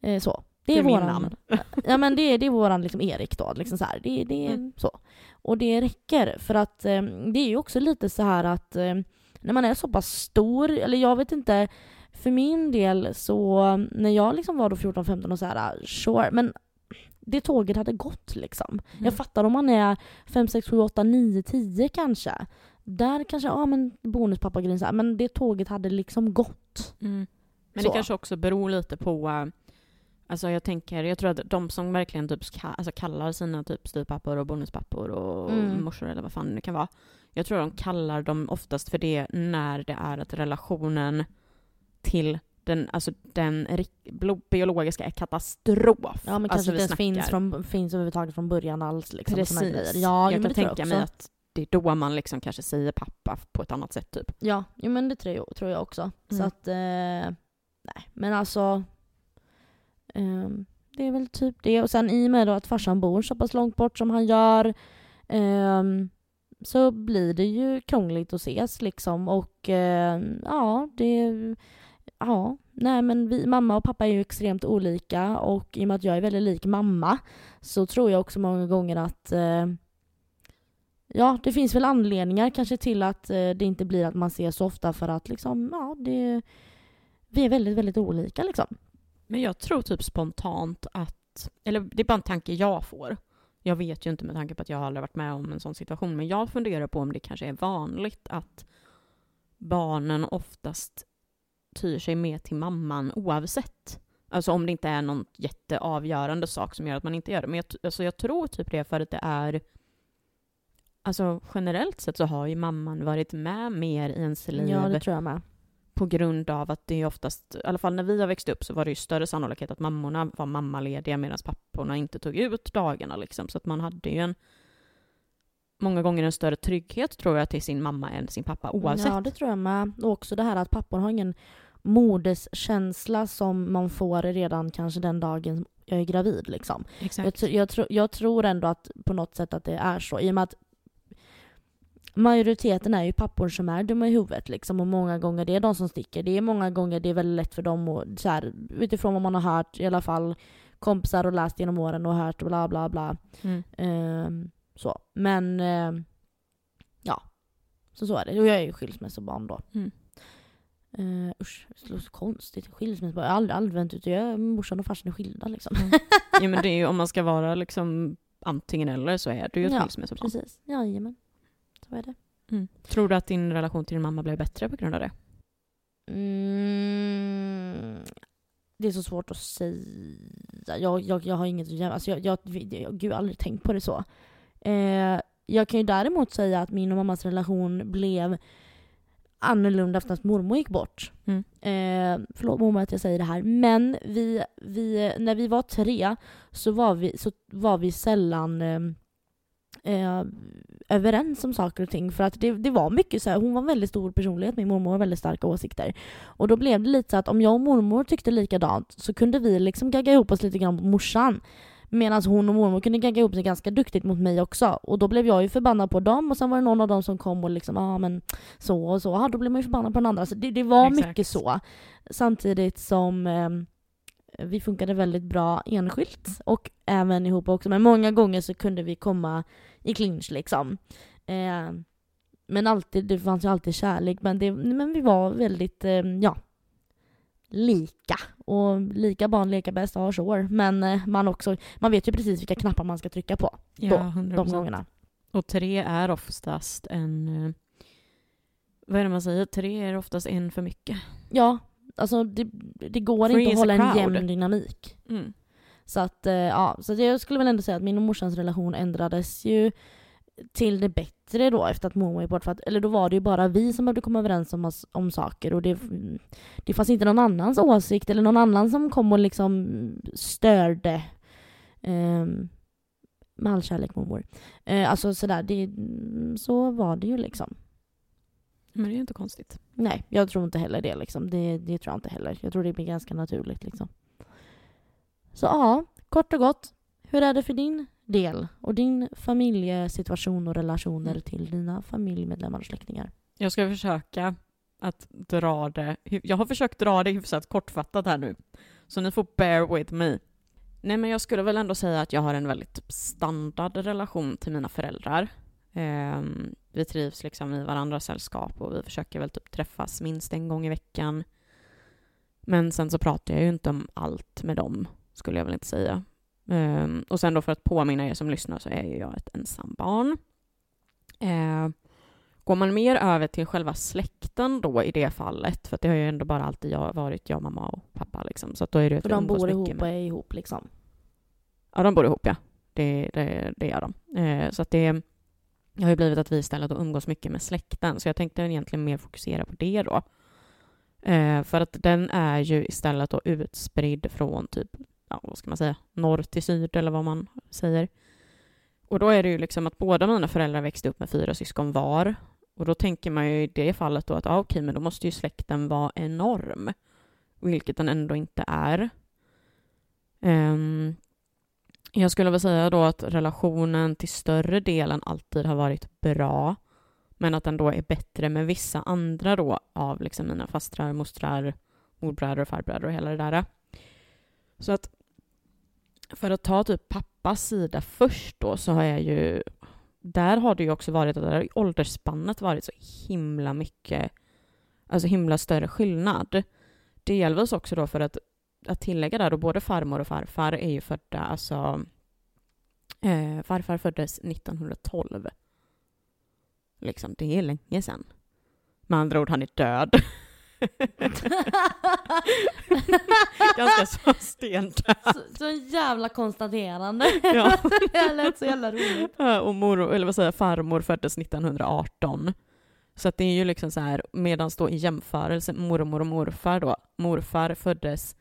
Speaker 2: eh, så.
Speaker 1: Det är, det är våran, namn.
Speaker 2: ja men det, det är våran liksom Erik då. Liksom så här. Det, det är mm. så. Och det räcker för att eh, det är ju också lite så här att eh, när man är så pass stor, eller jag vet inte för min del så, när jag liksom var då 14-15 och så här, sure, men det tåget hade gått liksom. Mm. Jag fattar om man är 5, 6, 7, 8, 9, 10 kanske. Där kanske, ja men bonuspappa så här, men det tåget hade liksom gått.
Speaker 1: Mm. Men så. det kanske också beror lite på, uh, alltså jag tänker, jag tror att de som verkligen typ alltså kallar sina typ styvpappor och bonuspappor och mm. morsor eller vad fan det kan vara. Jag tror de kallar dem oftast för det när det är att relationen till den, alltså den biologiska katastrof.
Speaker 2: Ja men
Speaker 1: alltså,
Speaker 2: kanske inte ens finns, från, finns överhuvudtaget från början alls. Liksom,
Speaker 1: Precis. Ja, jag kan tänka mig att det är då man liksom kanske säger pappa på ett annat sätt typ.
Speaker 2: Ja, jo, men det tror jag, tror jag också. Mm. Så att, eh, nej men alltså. Eh, det är väl typ det. Och sen i och med då att farsan bor så pass långt bort som han gör. Eh, så blir det ju krångligt att ses liksom och eh, ja, det ja, nej men vi, mamma och pappa är ju extremt olika och i och med att jag är väldigt lik mamma så tror jag också många gånger att eh, ja, det finns väl anledningar kanske till att eh, det inte blir att man ses så ofta för att liksom, ja, det, vi är väldigt, väldigt olika liksom.
Speaker 1: Men jag tror typ spontant att, eller det är bara en tanke jag får. Jag vet ju inte med tanke på att jag aldrig varit med om en sån situation, men jag funderar på om det kanske är vanligt att barnen oftast tyr sig mer till mamman oavsett. Alltså om det inte är någon jätteavgörande sak som gör att man inte gör det. Men jag, alltså jag tror typ det för att det är Alltså generellt sett så har ju mamman varit med mer i ens liv.
Speaker 2: Ja, det tror jag med.
Speaker 1: På grund av att det är oftast, i alla fall när vi har växt upp så var det ju större sannolikhet att mammorna var mammalediga medan papporna inte tog ut dagarna liksom. Så att man hade ju en många gånger en större trygghet tror jag till sin mamma än sin pappa oavsett.
Speaker 2: Ja, det tror jag med. Och också det här att pappor har ingen moderskänsla som man får redan kanske den dagen jag är gravid. Liksom.
Speaker 1: Exakt.
Speaker 2: Jag, jag, tro, jag tror ändå att på något sätt att det är så. I och med att majoriteten är ju pappor som är dumma i huvudet liksom och många gånger det är de som sticker. Det är många gånger det är väldigt lätt för dem och så här, utifrån vad man har hört i alla fall kompisar och läst genom åren och hört bla bla bla.
Speaker 1: Mm.
Speaker 2: Ehm, så. Men eh, ja, så så är det. Och jag är ju skilsmässobarn då.
Speaker 1: Mm.
Speaker 2: Uh, usch, det låter så konstigt. Skilsmässobarn. Jag har aldrig använt det. Jag, morsan och farsan är skilda liksom.
Speaker 1: Mm. Ja men det är ju om man ska vara liksom antingen eller så är det ju ett
Speaker 2: Ja,
Speaker 1: skilsmässobarn.
Speaker 2: Precis. Jajamän. Så är det.
Speaker 1: Mm. Tror du att din relation till din mamma blev bättre på grund av det?
Speaker 2: Mm, det är så svårt att säga. Jag, jag, jag har inget att jämföra. Alltså jag, jag, jag, gud, jag har aldrig tänkt på det så. Eh, jag kan ju däremot säga att min och mammas relation blev annorlunda efter att mormor gick bort.
Speaker 1: Mm.
Speaker 2: Eh, förlåt mormor att jag säger det här. Men vi, vi, när vi var tre så var vi, så var vi sällan eh, eh, överens om saker och ting. För att det, det var mycket så här, hon var en väldigt stor personlighet, min mormor har väldigt starka åsikter. Och då blev det lite så att om jag och mormor tyckte likadant så kunde vi liksom gagga ihop oss lite grann mot morsan. Medan hon och mormor kunde gagga ihop sig ganska duktigt mot mig också. Och då blev jag ju förbannad på dem och sen var det någon av dem som kom och liksom, ja ah, men så och så. Ja, då blev man ju förbannad på den andra. Så det, det var
Speaker 1: Exakt.
Speaker 2: mycket så. Samtidigt som eh, vi funkade väldigt bra enskilt och även ihop också. Men många gånger så kunde vi komma i clinch liksom. Eh, men alltid, det fanns ju alltid kärlek. Men, det, men vi var väldigt, eh, ja, lika. Och lika barn leka bäst, ja sure. Men eh, man, också, man vet ju precis vilka knappar man ska trycka på
Speaker 1: Ja,
Speaker 2: de
Speaker 1: 100%.
Speaker 2: gångerna.
Speaker 1: Och tre är oftast en... eh, Vad är det man säger? Tre är oftast en för mycket.
Speaker 2: Ja, alltså det, det går
Speaker 1: Free
Speaker 2: inte att hålla en jämn dynamik.
Speaker 1: Mm.
Speaker 2: Så att, eh, ja, så jag skulle väl ändå säga att min och morsans relation ändrades ju till det bättre då efter att mormor gick bort. För att, eller då var det ju bara vi som behövde komma överens om, oss- om saker och det, det fanns inte någon annans åsikt eller någon annan som kom och liksom störde. Um, med all kärlek mormor. Eh, alltså sådär, det, så var det ju liksom.
Speaker 1: Men det är ju inte konstigt.
Speaker 2: Nej, jag tror inte heller det. Liksom. Det, det tror jag inte heller. Jag tror det blir ganska naturligt. Liksom. Så ja, kort och gott. Hur är det för din del och din familjesituation och relationer
Speaker 1: Mm.
Speaker 2: till dina familjemedlemmar och släktingar?
Speaker 1: Jag ska försöka att dra det... Jag har försökt dra det hyfsat kortfattat här nu. Så ni får bear with me. Nej men jag skulle väl ändå säga att jag har en väldigt standard relation till mina föräldrar. Ehm, vi trivs liksom i varandras sällskap och vi försöker väl typ träffas minst en gång i veckan. Men sen så pratar jag ju inte om allt med dem, skulle jag väl inte säga. Ehm, och sen då för att påminna er som lyssnar så är ju jag ett ensambarn. Ehm, Går man mer över till själva släkten då i det fallet, för det har ju ändå bara alltid jag varit jag, mamma och pappa liksom, så att då är det vi
Speaker 2: de bor ihop och är ihop liksom.
Speaker 1: Ja, de bor ihop ja. Det, det, det gör de. Eh, så att det, har ju blivit att vi istället umgås mycket med släkten, så jag tänkte egentligen mer fokusera på det då. Eh, för att den är ju istället då utspridd från typ, ja vad ska man säga, norr till syd eller vad man säger. Och då är det ju liksom att båda mina föräldrar växte upp med fyra syskon var. Och då tänker man ju i det fallet då att ah, okej, men då måste ju släkten vara enorm. Vilket den ändå inte är. Um, jag skulle väl säga då att relationen till större delen alltid har varit bra. Men att den då är bättre med vissa andra då av liksom mina fastrar, mostrar, morbröder och farbröder och hela det där. Så att för att ta typ pappas sida först då så har jag ju där har det ju också varit att där har åldersspannet varit så himla mycket, alltså himla större skillnad. Delvis också då för att, att tillägga där, då både farmor och farfar är ju födda, alltså eh, farfar föddes 1912. Liksom, det är länge sedan. Med andra ord, han är död. Ganska så stendöd.
Speaker 2: så, så jävla konstaterande.
Speaker 1: Ja.
Speaker 2: det lät så jävla roligt.
Speaker 1: Och mor, eller vad säger farmor föddes 1918. Så att det är ju liksom så här, medan då i jämförelse mormor och morfar då, morfar föddes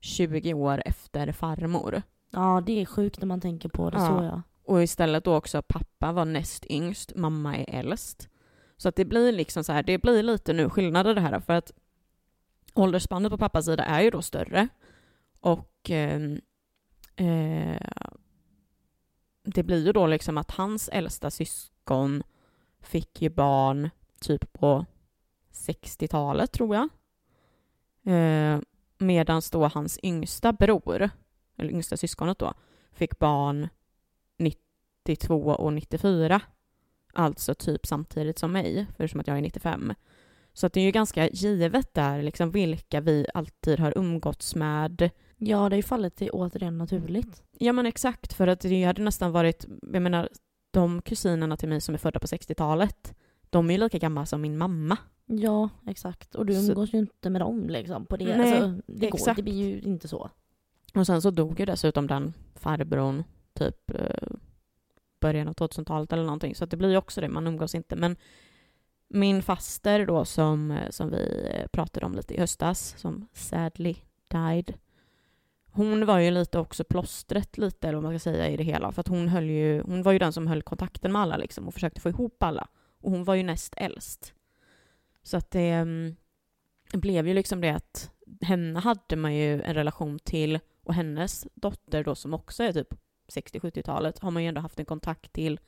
Speaker 1: 20 år efter farmor.
Speaker 2: Ja, det är sjukt när man tänker på det
Speaker 1: Ja.
Speaker 2: så ja.
Speaker 1: Och istället då också pappa var näst yngst, mamma är äldst. Så att det blir liksom så här, det blir lite nu skillnader det här för att åldersspannet på pappas sida är ju då större. Och eh, eh, det blir ju då liksom att hans äldsta syskon fick ju barn typ på 60-talet tror jag. Eh, Medan då hans yngsta bror, eller yngsta syskonet då, fick barn 92 och 94. Alltså typ samtidigt som mig, förutom att jag är 95. Så att det är ju ganska givet där liksom vilka vi alltid har umgåtts med.
Speaker 2: Ja, det är ju fallet till återigen naturligt.
Speaker 1: Ja men exakt, för att det hade nästan varit, jag menar, de kusinerna till mig som är födda på 60-talet, de är ju lika gamla som min mamma.
Speaker 2: Ja, exakt. Och du
Speaker 1: Så-
Speaker 2: umgås ju inte med dem liksom. På det.
Speaker 1: Nej,
Speaker 2: alltså, det, går, det blir ju inte så.
Speaker 1: Och sen så dog ju dessutom den farbrorn typ eh, början av 2000-talet eller någonting. Så att det blir ju också det, man umgås inte. Men min faster då som, eh, som vi eh, pratade om lite i höstas, som sadly died. Hon var ju lite också plåstret lite, eller vad man ska säga, i det hela. För att hon höll ju, hon var ju den som höll kontakten med alla liksom och försökte få ihop alla. Och hon var ju näst äldst. Så att det mm, blev ju liksom det att henne hade man ju en relation till och hennes dotter då som också är typ 60-70-talet har man ju ändå haft en kontakt till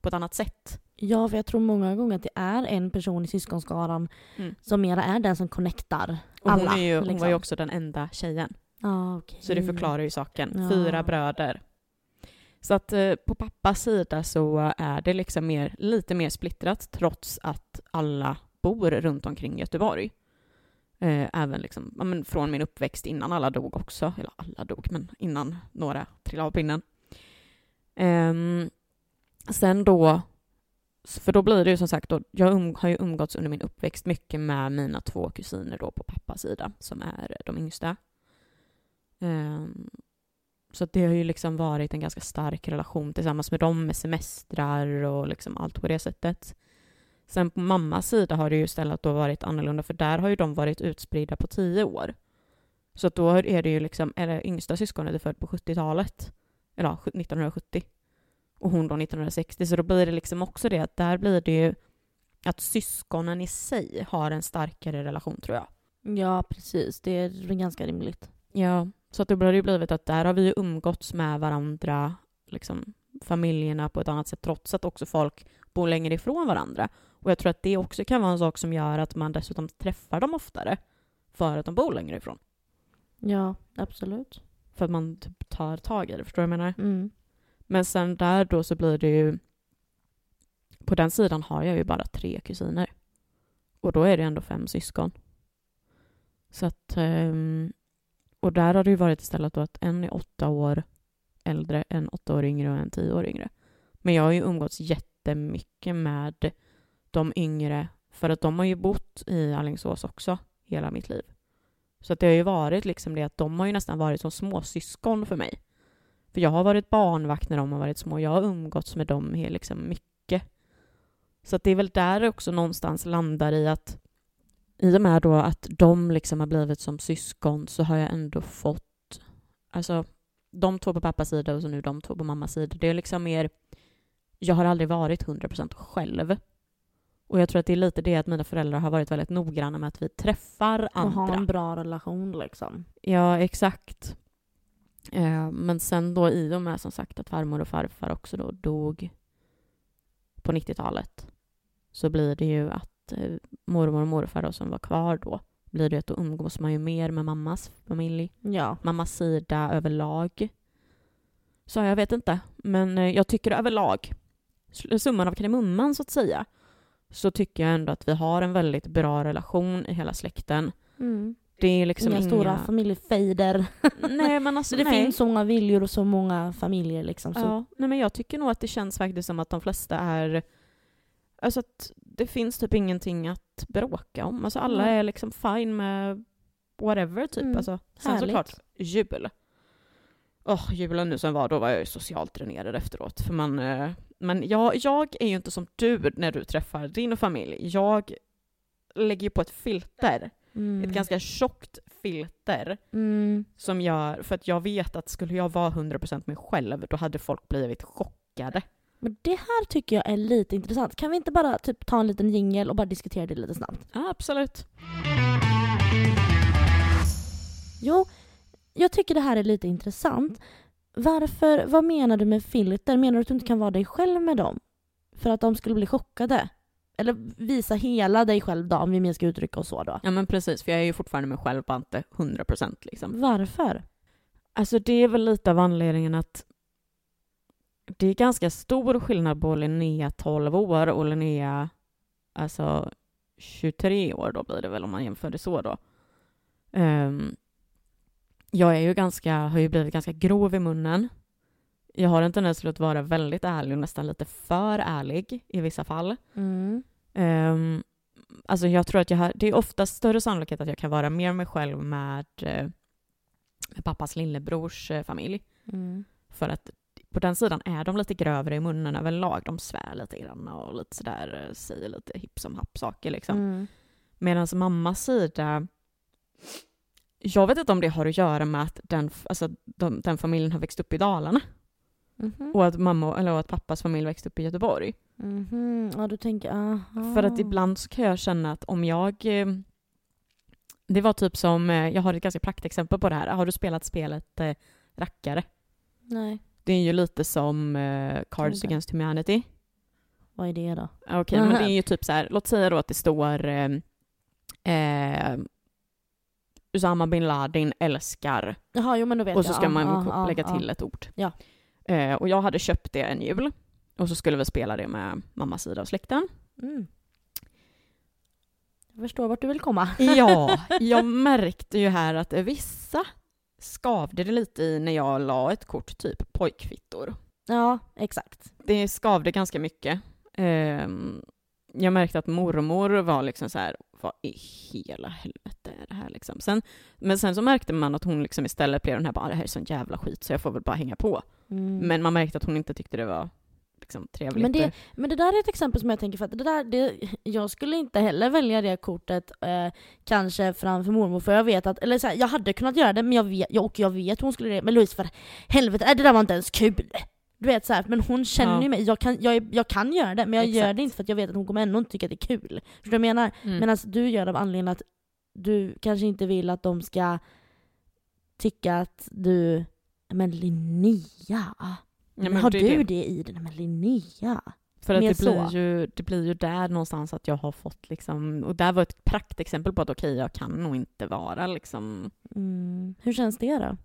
Speaker 1: på ett annat sätt.
Speaker 2: Ja, för jag tror många gånger att det är en person i syskonskaran
Speaker 1: Mm.
Speaker 2: som mera är den som connectar
Speaker 1: Och
Speaker 2: alla.
Speaker 1: hon, är ju, hon
Speaker 2: liksom.
Speaker 1: var ju också den enda tjejen.
Speaker 2: Ah, okej.
Speaker 1: Så det förklarar ju saken.
Speaker 2: Ja.
Speaker 1: Fyra bröder. Så att eh, på pappas sida så är det liksom mer, lite mer splittrat trots att alla bor runt omkring Göteborg. Eh, även liksom, ja, men från min uppväxt innan alla dog också. Eller alla dog, men innan några trillade av pinnen. Eh, sen då, för då blir det ju som sagt, då, jag um, har ju umgåtts under min uppväxt mycket med mina två kusiner då på pappas sida, som är de yngsta. Eh, så att det har ju liksom varit en ganska stark relation tillsammans med dem med semestrar och liksom allt på det sättet. Sen på mammas sida har det ju istället då varit annorlunda för där har ju de varit utspridda på tio år. Så då är det ju liksom, eller yngsta syskonet är född på 70-talet. Eller ja, 1970. Och hon då 1960. Så då blir det liksom också det att där blir det ju att syskonen i sig har en starkare relation tror jag.
Speaker 2: Ja, precis. Det är ganska rimligt.
Speaker 1: Ja, så att det har ju blivit att där har vi ju umgåtts med varandra, liksom familjerna på ett annat sätt, trots att också folk bor längre ifrån varandra. Och jag tror att det också kan vara en sak som gör att man dessutom träffar dem oftare, för att de bor längre ifrån.
Speaker 2: Ja, absolut.
Speaker 1: För att man typ tar tag i det, förstår du vad jag menar?
Speaker 2: Mm.
Speaker 1: Men sen där då så blir det ju... På den sidan har jag ju bara tre kusiner. Och då är det ändå fem syskon. Så att... ehm, Och där har det ju varit istället då att en är åtta år äldre, en åtta år yngre och en tio år yngre. Men jag har ju umgåtts jättemycket med de yngre, för att de har ju bott i Alingsås också hela mitt liv. Så att det har ju varit liksom det att de har ju nästan varit som småsyskon för mig. För jag har varit barnvakt när de har varit små. Jag har umgåtts med dem liksom mycket. Så att det är väl där det också någonstans landar i att i och med då att de liksom har blivit som syskon så har jag ändå fått, alltså de två på pappas sida och så nu de två på mammas sida. Det är liksom mer, jag har aldrig varit 100% själv. Och jag tror att det är lite det att mina föräldrar har varit väldigt noggranna med att vi träffar
Speaker 2: Och
Speaker 1: andra.
Speaker 2: ha en bra relation liksom.
Speaker 1: Ja, exakt. Eh, men sen då i och med som sagt att farmor och farfar också då dog på 90-talet så blir det ju att eh, mormor och morfar då som var kvar då blir det att då umgås man ju mer med mammas familj,
Speaker 2: Ja.
Speaker 1: mammas sida överlag. Så jag vet inte, men eh, jag tycker överlag, summan av kardemumman så att säga, så tycker jag ändå att vi har en väldigt bra relation i hela släkten.
Speaker 2: Mm.
Speaker 1: Det är liksom
Speaker 2: inga,
Speaker 1: inga...
Speaker 2: stora familjefejder.
Speaker 1: Nej, men alltså
Speaker 2: Så det
Speaker 1: nej.
Speaker 2: finns så många viljor och så många familjer liksom. Så.
Speaker 1: Ja, nej men jag tycker nog att det känns faktiskt som att de flesta är Alltså att det finns typ ingenting att bråka om. Alltså alla
Speaker 2: Nej.
Speaker 1: är liksom fine med whatever typ.
Speaker 2: Mm,
Speaker 1: Alltså, sen
Speaker 2: härligt.
Speaker 1: såklart jul. Åh, julen nu som var, då var jag ju socialt dränerad efteråt. För man, eh, men jag, jag är ju inte som du när du träffar din familj. Jag lägger ju på ett filter.
Speaker 2: Mm.
Speaker 1: Ett ganska tjockt filter
Speaker 2: Mm.
Speaker 1: som gör, för att jag vet att skulle jag vara 100% mig själv, då hade folk blivit chockade.
Speaker 2: Men det här tycker jag är lite intressant. Kan vi inte bara typ ta en liten jingel och bara diskutera det lite snabbt?
Speaker 1: Ja, absolut.
Speaker 2: Jo, jag tycker det här är lite intressant. Varför, vad menar du med filter? Menar du att du inte kan vara dig själv med dem? För att de skulle bli chockade? Eller visa hela dig själv då, om vi mer ska uttrycka oss så då.
Speaker 1: Ja men precis, för jag är ju fortfarande mig själv, bara inte 100% liksom.
Speaker 2: Varför?
Speaker 1: Alltså det är väl lite av anledningen att det är ganska stor skillnad på Linnea 12 år och Linnea alltså 23 år då blir det väl om man jämför det så då. Ehm, jag är ju ganska, har ju blivit ganska grov i munnen. Jag har en tendens till att vara väldigt ärlig och nästan lite för ärlig i vissa fall.
Speaker 2: Mm.
Speaker 1: Um, alltså jag tror att jag har, det är ofta större sannolikhet att jag kan vara mer mig själv med, eh, med pappas lillebrors eh, familj.
Speaker 2: Mm.
Speaker 1: För att på den sidan är de lite grövre i munnen överlag. De svär lite grann och lite sådär, eh, säger lite hipp som happ saker liksom.
Speaker 2: Mm.
Speaker 1: Medan mammas sida, jag vet inte om det har att göra med att den, alltså, de, den familjen har växt upp i Dalarna
Speaker 2: Mhm.
Speaker 1: och att, mamma, eller att pappas familj växte upp i Göteborg.
Speaker 2: Mhm. Ja, du tänker, aha.
Speaker 1: För att ibland så kan jag känna att om jag... eh, Det var typ som, eh, jag har ett ganska praktexempel på det här. Har du spelat spelet eh, Rackare?
Speaker 2: Nej,
Speaker 1: Det är ju lite som eh, Cards
Speaker 2: Inte.
Speaker 1: Against Humanity.
Speaker 2: vad är det då?
Speaker 1: Okej, men det är ju typ så här, låt säga då att det står eh, eh, Usama bin Laden älskar
Speaker 2: Jaha, jo men då vet
Speaker 1: och så
Speaker 2: jag.
Speaker 1: ska
Speaker 2: Ja,
Speaker 1: man
Speaker 2: ja, ja,
Speaker 1: lägga
Speaker 2: ja.
Speaker 1: till ett ord.
Speaker 2: Ja.
Speaker 1: Eh, och jag hade köpt det en jul och så skulle vi spela det med mammas sida av släkten.
Speaker 2: Mm. Jag förstår vart du vill komma.
Speaker 1: Ja, jag märkte ju här att vissa skavde det lite i när jag la ett kort, typ pojkfittor.
Speaker 2: Ja, exakt.
Speaker 1: Det skavde ganska mycket. Ehm, jag märkte att mormor var liksom så här, vad i hela helvete är det här liksom? Sen, men sen så märkte man att hon liksom istället blev den här, bara det här är sån jävla skit så jag får väl bara hänga på.
Speaker 2: Mm.
Speaker 1: Men man märkte att hon inte tyckte det var liksom trevligt.
Speaker 2: Men det, men det där är ett exempel som jag tänker för att det där, det, jag skulle inte heller välja det kortet eh, kanske framför mormor för jag vet att, eller så här, jag hade kunnat göra det men jag vet, och jag vet hon skulle det. Men Louise för helvete, det där var inte ens kul. Du vet så här, men hon känner
Speaker 1: Ja.
Speaker 2: ju mig, jag kan, jag, jag kan göra det men jag gör
Speaker 1: Exakt.
Speaker 2: det inte för att jag vet att hon kommer ändå inte tycka att det är kul. Förstår du vad jag menar?
Speaker 1: Mm.
Speaker 2: Medan du gör det av anledningen att du kanske inte vill att de ska tycka att du, men Linnea,
Speaker 1: Ja, men
Speaker 2: har
Speaker 1: det
Speaker 2: du det.
Speaker 1: det.
Speaker 2: i dig? Men Linnea.
Speaker 1: För att
Speaker 2: Mer
Speaker 1: det blir,
Speaker 2: så.
Speaker 1: ju, det blir ju där någonstans att jag har fått liksom, och där var ett praktexempel på att okej, jag kan nog inte vara liksom,
Speaker 2: Mm. Hur känns det då?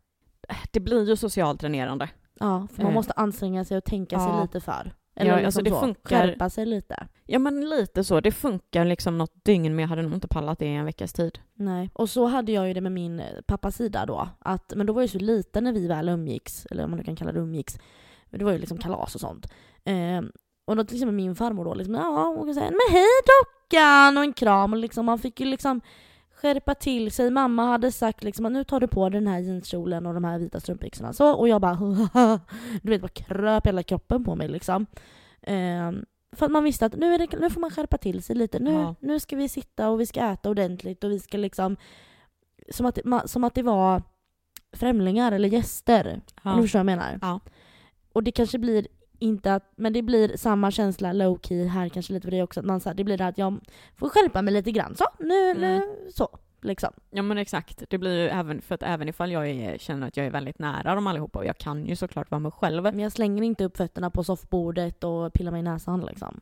Speaker 1: det blir ju socialt dränerande.
Speaker 2: Ja, för man
Speaker 1: Eh.
Speaker 2: måste anstränga sig och tänka sig
Speaker 1: Ja.
Speaker 2: lite för.
Speaker 1: Ja,
Speaker 2: Eller
Speaker 1: alltså
Speaker 2: liksom
Speaker 1: det
Speaker 2: så,
Speaker 1: funkar-
Speaker 2: skärpa sig lite.
Speaker 1: Ja men lite så, det funkar liksom något dygn men jag hade nog inte pallat det i en veckas tid.
Speaker 2: Nej. Och så hade jag ju det med min eh, pappas sida då. Att, men då var jag så liten när vi väl umgicks, eller om man nu kan kalla det umgicks. Men det var ju liksom kalas och sånt. Ehm, och då till exempel min farmor då, liksom, ja, hon kan säga men hej dockan och en kram. Och liksom, man fick ju liksom skärpa till sig. Mamma hade sagt liksom att nu tar du på dig den här jeanskjolen och de här vita strumpbyxorna. Så, och jag bara du vet, bara kröp hela kroppen på mig liksom. Ehm, för att man visste att nu, det, nu får man skärpa till sig lite. Nu,
Speaker 1: Ja.
Speaker 2: nu ska vi sitta och vi ska äta ordentligt och vi ska liksom som att, som att det var främlingar eller gäster. Om du förstår vad jag menar?
Speaker 1: Ja.
Speaker 2: Och det kanske blir inte att, men det blir samma känsla low key här kanske lite för dig också. Att man, så här, det blir det att jag får skärpa mig lite grann. Så, nu, nu,
Speaker 1: Mm.
Speaker 2: så. Liksom.
Speaker 1: Ja men exakt, det blir ju även, för att även ifall jag är, känner att jag är väldigt nära dem allihopa och jag kan ju såklart vara mig själv.
Speaker 2: Men jag slänger inte upp fötterna på soffbordet och pillar mig i näsan liksom.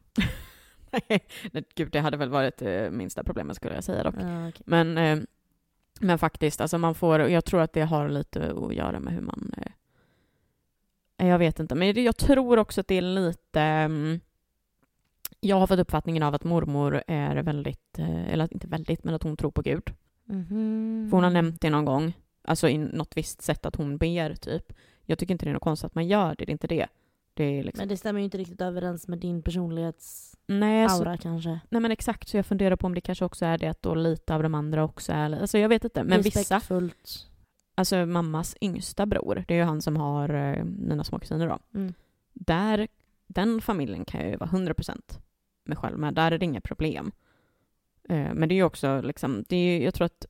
Speaker 1: Nej, Gud, det hade väl varit eh, minsta problemet skulle jag säga dock.
Speaker 2: Ja, okej.
Speaker 1: Men, eh, men faktiskt, alltså man får, jag tror att det har lite att göra med hur man... Eh, jag vet inte, men jag tror också att det är lite... mm, jag har fått uppfattningen av att mormor är väldigt, eh, eller inte väldigt, men att hon tror på Gud.
Speaker 2: Mhm.
Speaker 1: För hon har nämnt det någon gång, alltså i något visst sätt att hon ber typ. Jag tycker inte det är något konstigt att man gör det, det är inte det. Det liksom,
Speaker 2: Men det stämmer ju inte riktigt överens med din personlighetsaura
Speaker 1: nej, så,
Speaker 2: kanske.
Speaker 1: nej men exakt, så jag funderar på om det kanske också är det att då lite av de andra också är, alltså jag vet inte, men vissa. Alltså mammas yngsta bror, det är ju han som har eh, mina små kusiner då.
Speaker 2: Mm.
Speaker 1: Där, den familjen kan jag ju vara 100% mig själv med, där är det inga problem. Eh, men det är ju också liksom, det är, jag tror att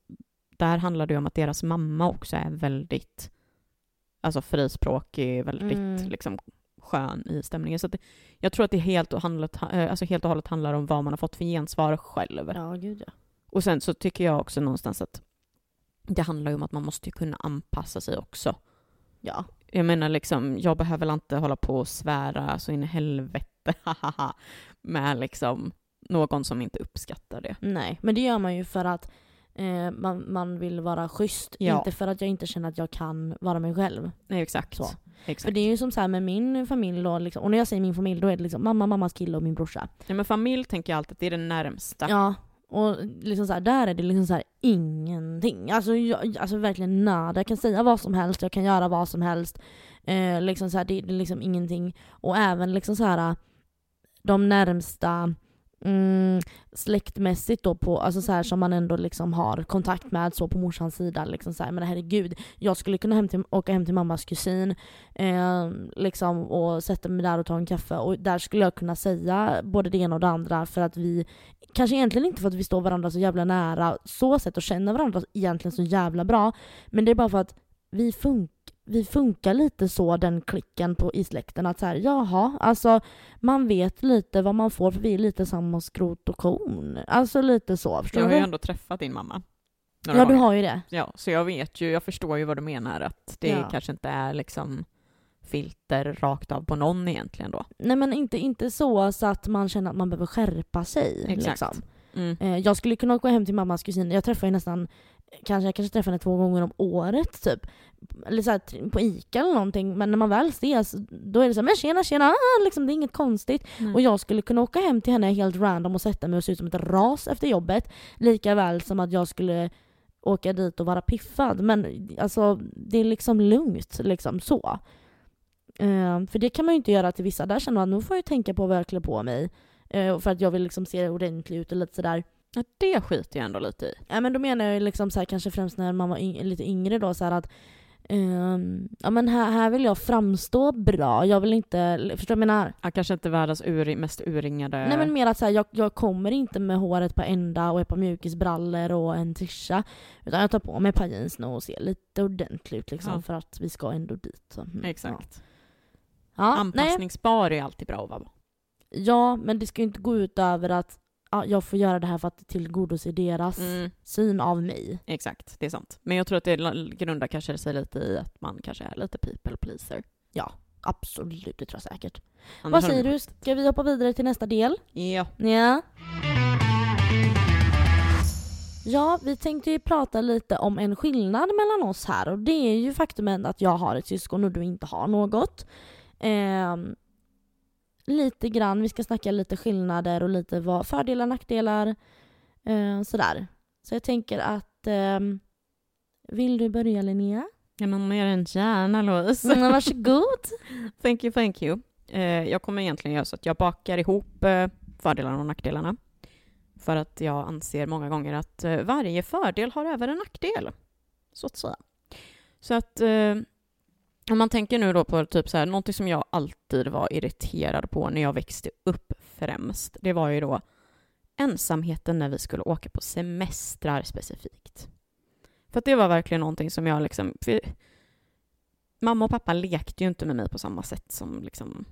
Speaker 1: där handlar det ju om att deras mamma också är väldigt alltså frispråkig, väldigt
Speaker 2: Mm.
Speaker 1: liksom skön i stämningen. Så det, jag tror att det helt och, handlat, eh, alltså helt och hållet handlar om vad man har fått för gensvar själv.
Speaker 2: Ja, gud ja.
Speaker 1: Och sen så tycker jag också någonstans att det handlar ju om att man måste kunna anpassa sig också.
Speaker 2: Ja.
Speaker 1: Jag menar liksom, jag behöver väl inte hålla på och svära så in i helvete med liksom någon som inte uppskattar det.
Speaker 2: Nej, men det gör man ju för att eh, man, man vill vara schysst.
Speaker 1: Ja.
Speaker 2: Inte för att jag inte känner att jag kan vara mig själv.
Speaker 1: Nej, exakt.
Speaker 2: Så. För
Speaker 1: exakt.
Speaker 2: det är ju som så här med min familj då, liksom, och när jag säger min familj då är det liksom mamma, mammas kille och min brorsa.
Speaker 1: Ja, men familj tänker jag alltid att det är det närmsta.
Speaker 2: Ja, och liksom så här, där är det liksom så här ingenting. Alltså, jag, alltså verkligen nada. Jag kan säga vad som helst, jag kan göra vad som helst. Eh, liksom så här, det, det är liksom ingenting. Och även liksom så här de närmsta mm, släktmässigt då på, alltså så här som man ändå liksom har kontakt med så på morsans sida. Liksom så här, men herregud, jag skulle kunna hem till, åka hem till mammas kusin eh, liksom, och sätta mig där och ta en kaffe och där skulle jag kunna säga både det ena och det andra för att vi Kanske egentligen inte för att vi står varandra så jävla nära så sätt och känner varandra egentligen så jävla bra. Men det är bara för att vi, funkar vi funkar lite så den klicken på i släkten att så här, jaha, alltså man vet lite vad man får för vi är lite samma skrot och korn. Alltså lite så, förstår
Speaker 1: Jag har
Speaker 2: du?
Speaker 1: ju ändå träffat din mamma.
Speaker 2: Ja, du
Speaker 1: gånger.
Speaker 2: har ju det.
Speaker 1: Ja, så jag vet ju, jag förstår ju vad du menar, att det
Speaker 2: Ja.
Speaker 1: kanske inte är liksom filter rakt av på någon egentligen då.
Speaker 2: Nej men inte, inte så, så att man känner att man behöver skärpa sig.
Speaker 1: Exakt.
Speaker 2: Liksom.
Speaker 1: Mm.
Speaker 2: Eh, jag skulle kunna gå hem till mammas kusin, jag träffar ju nästan Kanske, jag kanske träffar henne två gånger om året typ. Eller så här, på ICA eller någonting. Men när man väl ses, då är det så här, men tjena tjena, liksom, det är inget konstigt.
Speaker 1: Mm.
Speaker 2: Och jag skulle kunna åka hem till henne helt random och sätta mig och se ut som ett ras efter jobbet. Lika väl som att jag skulle åka dit och vara piffad. Men alltså, det är liksom lugnt liksom så. Eh, för det kan man ju inte göra till vissa. Där känner man att nu får jag tänka på vad jag klär på mig. Eh, för att jag vill liksom se ordentlig ut och lite sådär.
Speaker 1: Ja, det skiter jag ändå lite i.
Speaker 2: Ja men då menar jag liksom så här, kanske främst när man var yng- lite yngre då så här att ehm, ja men här, här vill jag framstå bra. Jag vill inte, förstår du vad jag menar?
Speaker 1: Jag kanske inte världens ur, mest urringade...
Speaker 2: Nej men mer att så här, jag, jag kommer inte med håret på ända och ett par mjukisbrallor och en tisha. Utan jag tar på mig ett par jeans nu och ser lite ordentlig ut liksom
Speaker 1: Ja.
Speaker 2: för att vi ska ändå dit. Så. mm,
Speaker 1: Exakt.
Speaker 2: Ja. Ja, nej,
Speaker 1: Anpassningsbar är alltid bra att vara.
Speaker 2: ja, men det ska ju inte gå ut över att ja, jag får göra det här för att tillgodose deras
Speaker 1: Mm,
Speaker 2: syn av mig.
Speaker 1: exakt, det är sant. Men jag tror att det grundar kanske sig lite i att man kanske är lite people pleaser.
Speaker 2: Absolut, det tror jag säkert.
Speaker 1: Annars
Speaker 2: Vad säger du? Ska vi hoppa vidare till nästa del?
Speaker 1: Ja.
Speaker 2: Ja. Ja, vi tänkte ju prata lite om en skillnad mellan oss här och det är ju faktumet att jag har ett syskon och du inte har något. Ehm, lite grann, vi ska snacka lite skillnader och lite vad fördelar nackdelar. Eh, sådär. Så jag tänker att ehm, vill du börja Linnea?
Speaker 1: Ja, men mer än gärna Louise.
Speaker 2: Mm, varsågod.
Speaker 1: Thank you, thank you. Eh, jag kommer egentligen göra så att jag bakar ihop eh, fördelarna och nackdelarna. För att jag anser många gånger att eh, varje fördel har även en nackdel. Så att säga. Så att eh, om man tänker nu då på typ så här, någonting som jag alltid var irriterad på när jag växte upp främst, det var ju då ensamheten när vi skulle åka på semestrar specifikt. För att det var verkligen någonting som jag liksom, mamma och pappa lekte ju inte med mig på samma sätt som liksom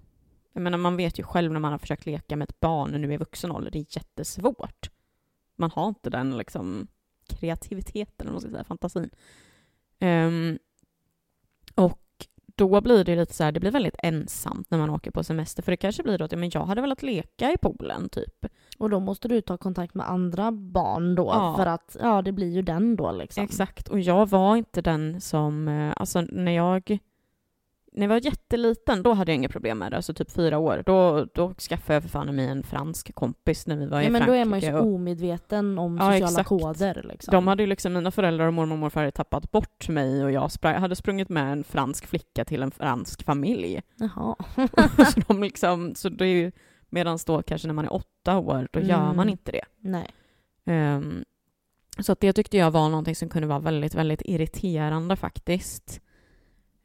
Speaker 1: jag menar, man vet ju själv när man har försökt leka med ett barn nu i vuxen ålder, det är jättesvårt. Man har inte den liksom kreativiteten, eller vad man ska säga, fantasin. Um, då blir det lite så här, det blir väldigt ensamt när man åker på semester, för det kanske blir då att men jag hade velat leka i poolen, typ.
Speaker 2: Och då måste du ta kontakt med andra barn då
Speaker 1: Ja.
Speaker 2: för att ja, det blir ju den då liksom.
Speaker 1: Exakt, och jag var inte den som, eh, alltså när jag när jag var jätteliten, då hade jag inga problem med det, alltså typ fyra år. Då, då skaffade jag för fan mig en fransk kompis när vi var i
Speaker 2: Ja, men då
Speaker 1: Frankrike.
Speaker 2: är man ju så
Speaker 1: och
Speaker 2: omedveten om
Speaker 1: Ja,
Speaker 2: sociala
Speaker 1: exakt.
Speaker 2: koder. Liksom.
Speaker 1: de hade ju liksom, mina föräldrar och mormor och morfar hade tappat bort mig och jag sprang, hade sprungit med en fransk flicka till en fransk familj.
Speaker 2: Jaha.
Speaker 1: så de liksom, så det är ju, medan då kanske när man är åtta år, då gör
Speaker 2: Mm.
Speaker 1: man inte det.
Speaker 2: Nej.
Speaker 1: Ehm, så att det tyckte jag var någonting som kunde vara väldigt, väldigt irriterande faktiskt.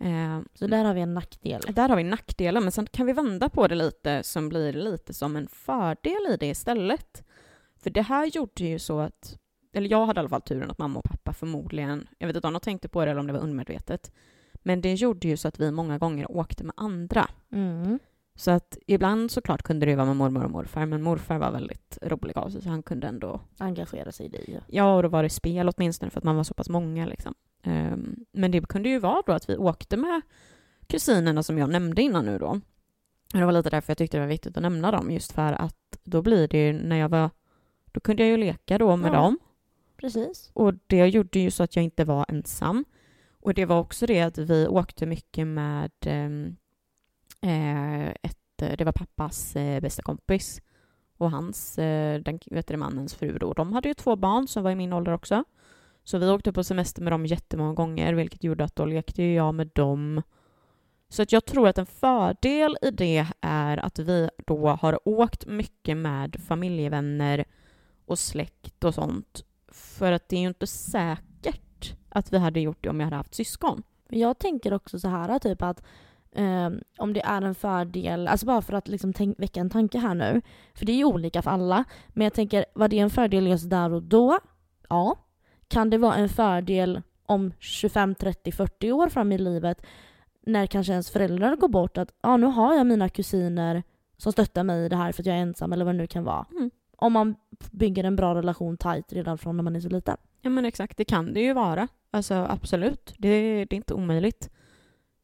Speaker 1: Ehm,
Speaker 2: Så där har vi en nackdel.
Speaker 1: där har vi nackdelen, men sen kan vi vända på det lite som blir lite som en fördel i det istället. För det här gjorde ju så att, eller jag hade i alla fall turen att mamma och pappa förmodligen, jag vet inte om de tänkte på det eller om det var undermedvetet, men det gjorde ju så att vi många gånger åkte med andra.
Speaker 2: Mm.
Speaker 1: Så att ibland såklart kunde det ju vara med mormor och morfar, men morfar var väldigt rolig av sig så han kunde ändå
Speaker 2: Engagera sig i dig. ja.
Speaker 1: Och då var det spel åtminstone för att man var så pass många. Liksom. Ehm, men det kunde ju vara då att vi åkte med kusinerna som jag nämnde innan nu då. Det var lite därför jag tyckte det var viktigt att nämna dem, just för att då blir det ju när jag var... Då kunde jag ju leka då med
Speaker 2: Ja.
Speaker 1: dem.
Speaker 2: Precis.
Speaker 1: Och det gjorde ju så att jag inte var ensam. Och det var också det att vi åkte mycket med eh, Eh, ett, eh, det var pappas eh, bästa kompis och hans, eh, den vet du, mannens fru då. De hade ju två barn som var i min ålder också. Så vi åkte på semester med dem jättemånga gånger, vilket gjorde att då lekte jag med dem. Så att jag tror att en fördel i det är att vi då har åkt mycket med familjevänner och släkt och sånt. För att det är ju inte säkert att vi hade gjort det om jag hade haft syskon.
Speaker 2: Jag tänker också så här typ att eh, om det är en fördel, alltså bara för att liksom tänk, väcka en tanke här nu, för det är ju olika för alla, men jag tänker, var det en fördel just där och då? Ja. Kan det vara en fördel om 25, 30, 40 år fram i livet när kanske ens föräldrar går bort att ja, nu har jag mina kusiner som stöttar mig i det här för att jag är ensam eller vad det nu kan vara.
Speaker 1: Mm.
Speaker 2: Om man bygger en bra relation tight redan från när man är så liten.
Speaker 1: Ja men exakt, det kan det ju vara. Alltså absolut, det, det är inte omöjligt.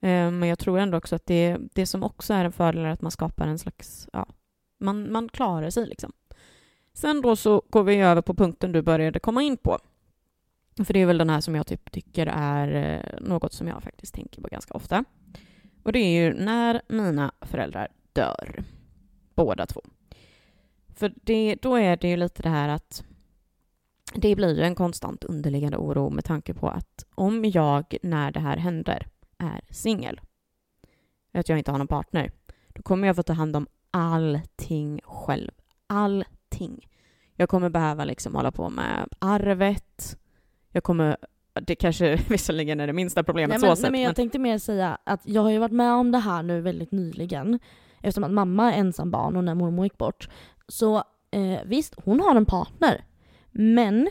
Speaker 1: Eh, men jag tror ändå också att det, det som också är en fördel är att man skapar en slags, ja, man, man klarar sig liksom. Sen då så går vi över på punkten du började komma in på. För det är väl den här som jag typ tycker är eh, något som jag faktiskt tänker på ganska ofta. Och det är ju när mina föräldrar dör. Båda två. För det, då är det ju lite det här att det blir ju en konstant underliggande oro med tanke på att om jag, när det här händer, är singel, att jag inte har någon partner, då kommer jag få ta hand om allting själv. Allting. Jag kommer behöva liksom hålla på med arvet. Jag kommer, det kanske visserligen är det minsta problemet
Speaker 2: Nej,
Speaker 1: så
Speaker 2: men,
Speaker 1: sett,
Speaker 2: nej, men jag
Speaker 1: men
Speaker 2: tänkte mer säga att jag har ju varit med om det här nu väldigt nyligen. Eftersom att mamma är ensam barn och när mormor gick bort. Så eh, visst, hon har en partner. Men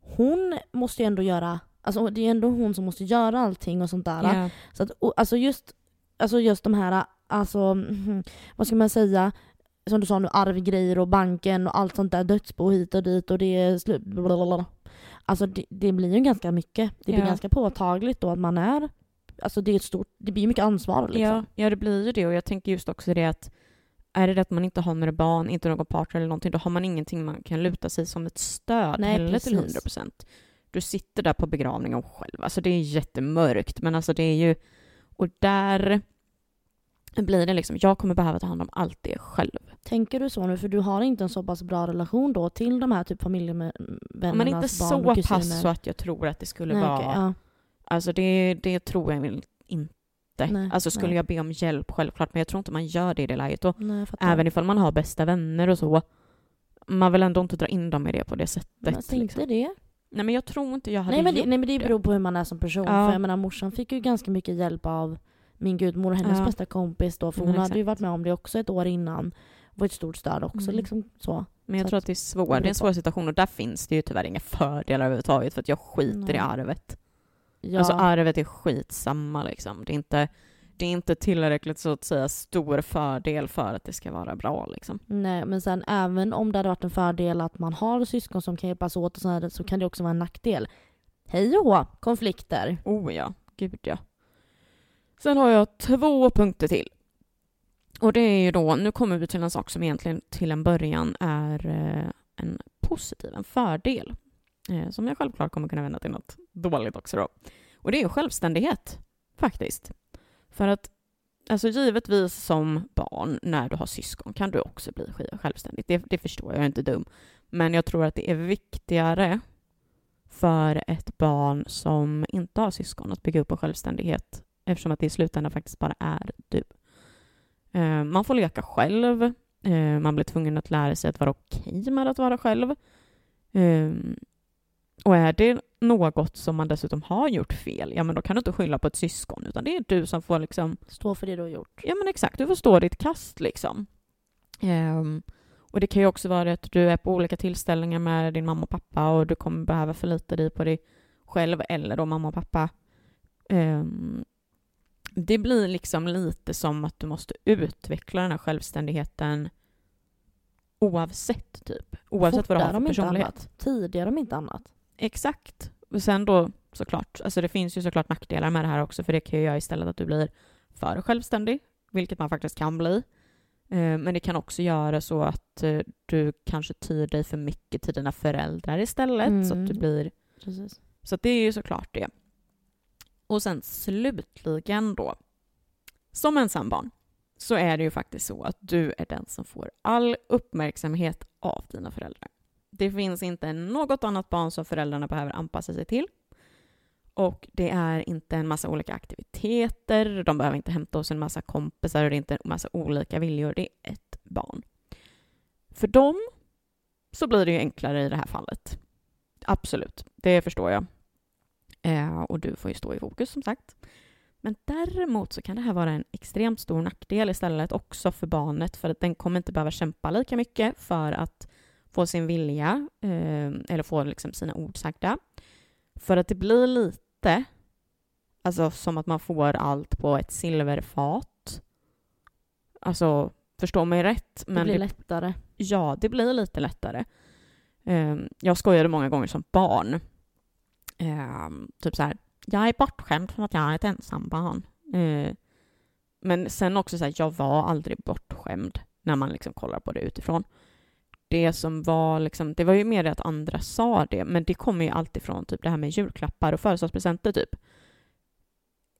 Speaker 2: hon måste ju ändå göra, alltså det är ändå hon som måste göra allting och sånt där.
Speaker 1: ja,
Speaker 2: Så att, och, alltså just, alltså just de här, alltså, vad ska man säga, som du sa nu, arvgrejer och banken och allt sånt där, dödsbo hit och dit och det är slut, blablabla. Alltså det, det blir ju ganska mycket. Det blir
Speaker 1: Ja.
Speaker 2: ganska påtagligt då att man är, alltså det är ett stort, det blir mycket ansvar liksom.
Speaker 1: ja, ja, det blir ju det och jag tänker just också det att är det det att man inte har några barn, inte någon partner eller någonting, då har man ingenting man kan luta sig som ett stöd
Speaker 2: Nej,
Speaker 1: heller till
Speaker 2: precis.
Speaker 1: 100 procent. Du sitter där på begravningen själv. Alltså det är jättemörkt, men alltså det är ju... Och där blir det liksom, jag kommer behöva ta hand om allt det själv.
Speaker 2: Tänker du så nu? För du har inte en så pass bra relation då till de här typ familjevännernas
Speaker 1: Men inte så pass så att jag tror att det skulle
Speaker 2: Nej,
Speaker 1: vara...
Speaker 2: okej, ja.
Speaker 1: Alltså det, det tror jag inte.
Speaker 2: Nej,
Speaker 1: alltså skulle
Speaker 2: nej.
Speaker 1: jag be om hjälp, självklart, men jag tror inte man gör det i det läget. Och
Speaker 2: Nej,
Speaker 1: även ifall man har bästa vänner och så, man vill ändå inte dra in dem i det på det sättet.
Speaker 2: Jag tänkte
Speaker 1: liksom.
Speaker 2: det.
Speaker 1: Nej men jag tror inte jag hade
Speaker 2: Nej men, det,
Speaker 1: gjort
Speaker 2: nej men det beror på hur man är som person.
Speaker 1: Ja.
Speaker 2: För jag menar morsan fick ju ganska mycket hjälp av min gudmor och hennes
Speaker 1: Ja.
Speaker 2: bästa kompis då. För hon hade ju
Speaker 1: exakt.
Speaker 2: varit med om det också ett år innan. Var ett stort stöd också
Speaker 1: Mm.
Speaker 2: liksom så.
Speaker 1: Men jag
Speaker 2: Så
Speaker 1: tror
Speaker 2: att
Speaker 1: att det är svårt. Det är en svår situation och där finns det ju tyvärr inga fördelar överhuvudtaget för att jag skiter
Speaker 2: Nej.
Speaker 1: i arvet.
Speaker 2: Ja,
Speaker 1: Alltså arvet är skitsamma liksom. Det är inte, det är inte tillräckligt så att säga stor fördel för att det ska vara bra liksom.
Speaker 2: nej men sen även om det hade varit en fördel att man har syskon som kan hjälpas åt och så, här, så kan det också vara en nackdel. Hej och hå, konflikter.
Speaker 1: Oh ja, gud ja. Sen har jag två punkter till. Och det är ju då, nu kommer vi till en sak som egentligen till en början är eh, en positiv, en fördel. Eh, som jag självklart kommer kunna vända till något dåligt också då. Och det är ju självständighet, faktiskt. För att alltså givetvis som barn när du har syskon kan du också bli självständig. Det, det förstår jag, jag är inte dum. Men jag tror att det är viktigare för ett barn som inte har syskon att bygga upp en självständighet eftersom att det i slutändan faktiskt bara är du. Eh, man får leka själv. Eh, man blir tvungen att lära sig att vara okej med att vara själv. Eh, och är det något som man dessutom har gjort fel, ja men då kan du inte skylla på ett syskon, utan det är du som får liksom...
Speaker 2: Stå för det du har gjort.
Speaker 1: Ja men exakt, du får stå ditt kast liksom. Um, och det kan ju också vara att du är på olika tillställningar med din mamma och pappa och du kommer behöva förlita dig på dig själv eller då mamma och pappa. Um, det blir liksom lite som att du måste utveckla den här självständigheten oavsett typ. Oavsett vad du har för personlighet.
Speaker 2: Tidigare om inte annat.
Speaker 1: Exakt. Och sen då såklart, alltså det finns ju såklart nackdelar med det här också för det kan ju göra istället att du blir för självständig, vilket man faktiskt kan bli. Eh, men det kan också göra så att eh, du kanske tyr dig för mycket till dina föräldrar istället. Mm. Så att du mm. blir...
Speaker 2: Precis.
Speaker 1: Så det är ju såklart det. Och sen slutligen då, som ensambarn, så är det ju faktiskt så att du är den som får all uppmärksamhet av dina föräldrar. Det finns inte något annat barn som föräldrarna behöver anpassa sig till. Och det är inte en massa olika aktiviteter, de behöver inte hämta hos en massa kompisar och det är inte en massa olika viljor, det är ett barn. För dem så blir det ju enklare i det här fallet. Absolut, det förstår jag. Eh, och du får ju stå i fokus som sagt. Men däremot så kan det här vara en extremt stor nackdel istället också för barnet för att den kommer inte behöva kämpa lika mycket för att få sin vilja eh, eller få liksom sina ord sagda. För att det blir lite alltså som att man får allt på ett silverfat. Alltså, förstå mig rätt.
Speaker 2: Men det blir det, lättare.
Speaker 1: Ja, det blir lite lättare. Eh, jag skojade många gånger som barn. Eh, typ så här, jag är bortskämd för att jag är ett ensambarn. Eh, men sen också så här, jag var aldrig bortskämd när man liksom kollar på det utifrån det som var liksom, det var ju mer det att andra sa det, men det kommer ju alltid från typ det här med julklappar och födelsedagspresenter typ.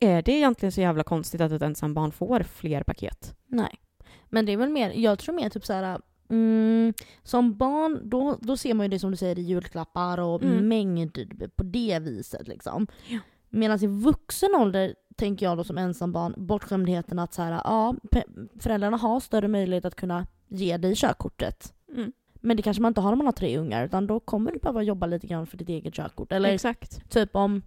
Speaker 1: Är det egentligen så jävla konstigt att ett ensam barn får fler paket?
Speaker 2: Nej. Men det är väl mer, jag tror mer typ så här, mm, som barn då, då ser man ju det som du säger i julklappar och mm. mängd på det viset liksom. Ja. Medan i vuxen ålder tänker jag då som ensam barn bortskämdheten att så här, ja, föräldrarna har större möjlighet att kunna ge dig körkortet. Mm. Men det kanske man inte har när man har tre ungar, utan då kommer du behöva jobba lite grann för ditt eget körkort. Eller
Speaker 1: Exakt.
Speaker 2: typ om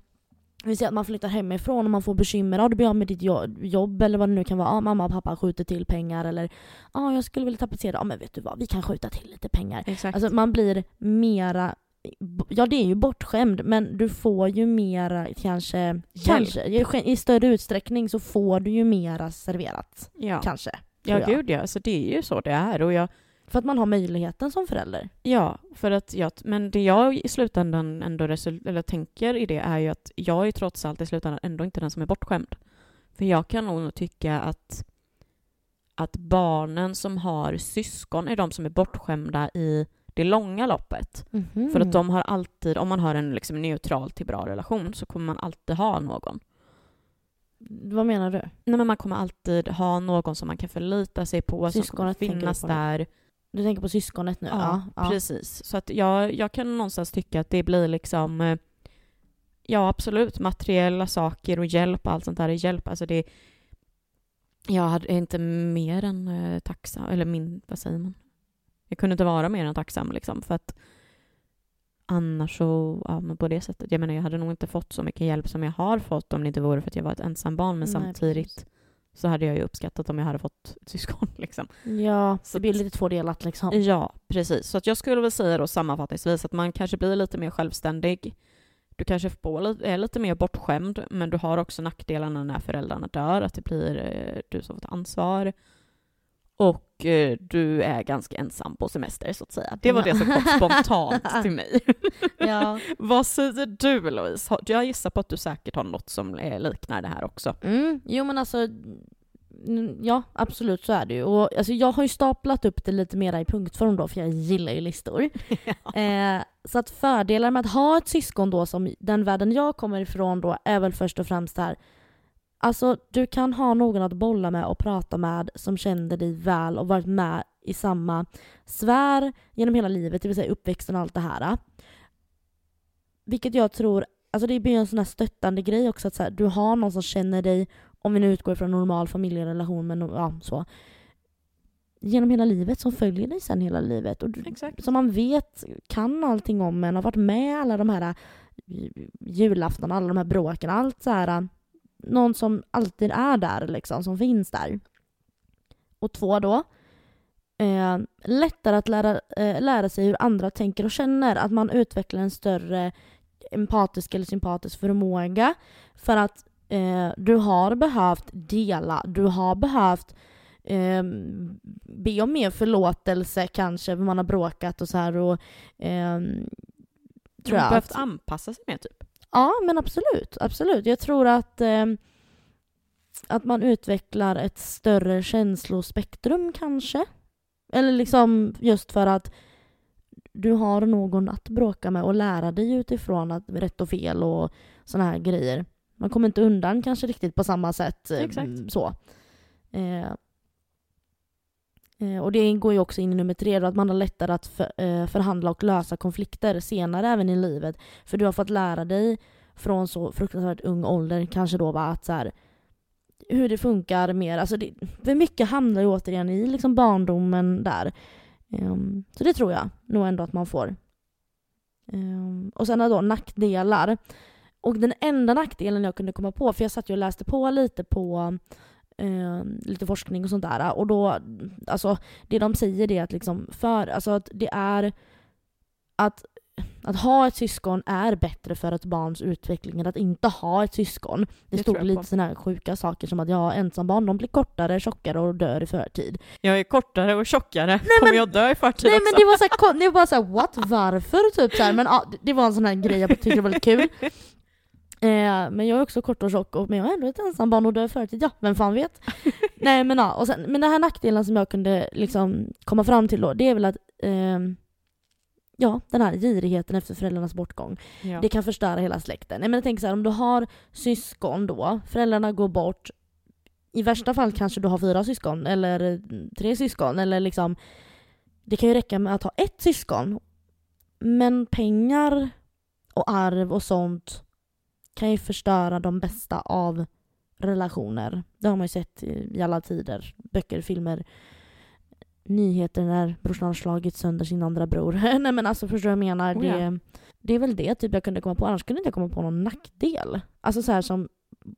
Speaker 2: vi säger att man flyttar hemifrån och man får bekymmer, ja du blir av med ditt jobb eller vad det nu kan vara. Ja, mamma och pappa skjuter till pengar eller ja, jag skulle vilja tapetsera. Ja men vet du vad, vi kan skjuta till lite pengar.
Speaker 1: Exakt.
Speaker 2: Alltså man blir mera Ja det är ju bortskämd men du får ju mera kanske, Hjälp. kanske i större utsträckning så får du ju mera serverat. Ja. Kanske.
Speaker 1: Ja gud ja, alltså det är ju så det är och jag
Speaker 2: för att man har möjligheten som förälder.
Speaker 1: Ja, för att jag, men det jag i slutändan ändå result, eller tänker i det är ju att jag är trots allt i slutändan ändå inte den som är bortskämd. För jag kan nog tycka att, att barnen som har syskon är de som är bortskämda i det långa loppet. Mm -hmm. För att de har alltid, om man har en liksom neutral till bra relation så kommer man alltid ha någon.
Speaker 2: Vad menar du?
Speaker 1: Nej men man kommer alltid ha någon som man kan förlita sig på, Syskonet som kommer finnas där.
Speaker 2: Du tänker på syskonet nu?
Speaker 1: Ja, ja. precis. Så att jag, jag kan någonstans tycka att det blir liksom eh, Ja, absolut. Materiella saker och hjälp och allt sånt där är hjälp. Alltså det... Jag är inte mer än eh, tacksam, eller min, vad säger man? Jag kunde inte vara mer än tacksam liksom för att annars så, ja men på det sättet, jag menar jag hade nog inte fått så mycket hjälp som jag har fått om det inte vore för att jag var ett ensam barn men Nej, samtidigt precis så hade jag ju uppskattat om jag hade fått ett syskon. Liksom.
Speaker 2: Ja, så det blir lite tvådelat liksom.
Speaker 1: Ja, precis. Så att jag skulle väl säga då sammanfattningsvis att man kanske blir lite mer självständig. Du kanske är lite mer bortskämd, men du har också nackdelarna när föräldrarna dör, att det blir eh, du som får ta ansvar. Och eh, du är ganska ensam på semester, så att säga. Det var det som kom spontant till mig.
Speaker 2: ja.
Speaker 1: Vad säger du, Louise? Jag gissar på att du säkert har något som liknar det här också.
Speaker 2: Mm. Jo, men alltså mm, Ja, absolut så är det ju. Och, alltså, jag har ju staplat upp det lite mera i punktform då, för jag gillar ju listor. Ja. Eh, så att fördelar med att ha ett syskon då, som den världen jag kommer ifrån då, är väl först och främst här Alltså, du kan ha någon att bolla med och prata med som känner dig väl och varit med i samma sfär genom hela livet, det vill säga uppväxten och allt det här. Vilket jag tror, alltså det blir en sån här stöttande grej också att så här, du har någon som känner dig, om vi nu utgår från normal familjerelation, men ja, så. Genom hela livet, som följer dig sen hela livet. Och
Speaker 1: Exakt.
Speaker 2: som man vet kan allting om en, har varit med alla de här julafton, alla de här bråken, allt så här. Någon som alltid är där liksom, som finns där. Och två då, eh, lättare att lära, eh, lära sig hur andra tänker och känner. Att man utvecklar en större empatisk eller sympatisk förmåga. För att eh, du har behövt dela, du har behövt eh, be om mer förlåtelse kanske, för man har bråkat och så här och eh,
Speaker 1: Tror jag behövt anpassa sig mer typ.
Speaker 2: Ja, men absolut. absolut. Jag tror att, eh, att man utvecklar ett större känslospektrum kanske. Eller liksom just för att du har någon att bråka med och lära dig utifrån att rätt och fel och såna här grejer. Man kommer inte undan kanske riktigt på samma sätt. eh,
Speaker 1: Exakt.
Speaker 2: Så. Eh, eh, Eh, och det går ju också in i nummer tre, då, att man har lättare att för, eh, förhandla och lösa konflikter senare även i livet. För du har fått lära dig från så fruktansvärt ung ålder kanske då bara att så här, hur det funkar mer. Alltså det, för mycket hamnar ju återigen i liksom barndomen där. Um, så det tror jag nog ändå att man får. Um, och sen då nackdelar. Och den enda nackdelen jag kunde komma på, för jag satt ju och läste på lite på eh, lite forskning och sånt där. Och då, alltså det de säger är att liksom för, alltså att det är att att ha ett syskon är bättre för ett barns utveckling än att inte ha ett syskon. Det,
Speaker 1: Det
Speaker 2: stod lite sådana här sjuka saker som att ja, ensambarn de blir kortare, tjockare och dör i förtid.
Speaker 1: Jag är kortare och tjockare. Kommer
Speaker 2: men-
Speaker 1: jag dö i förtid
Speaker 2: Nej
Speaker 1: också?
Speaker 2: men det var så här, det var bara såhär what, varför? Typ så här. Men ja, det- det var en sån här grej jag tyckte var lite kul. Eh, men jag är också kort och tjock, och, men jag är ändå ett ensambarn och dör förtid. Ja, vem fan vet? Nej men ja, och sen, men den här nackdelen som jag kunde liksom komma fram till då, det är väl att ehm, Ja, den här girigheten efter föräldrarnas bortgång.
Speaker 1: Ja.
Speaker 2: Det kan förstöra hela släkten. Nej, men jag tänker så här, om du har syskon då, föräldrarna går bort, i värsta fall kanske du har fyra syskon eller tre syskon eller liksom Det kan ju räcka med att ha ett syskon. Men pengar och arv och sånt kan ju förstöra de bästa av relationer. Det har man ju sett i alla tider. Böcker, filmer, nyheter när brorsan har slagit sönder sin andra bror. Nej men alltså förstår du vad jag menar?
Speaker 1: Oh ja.
Speaker 2: det, det är väl det typ jag kunde komma på. Annars kunde inte jag komma på någon nackdel. Alltså så här som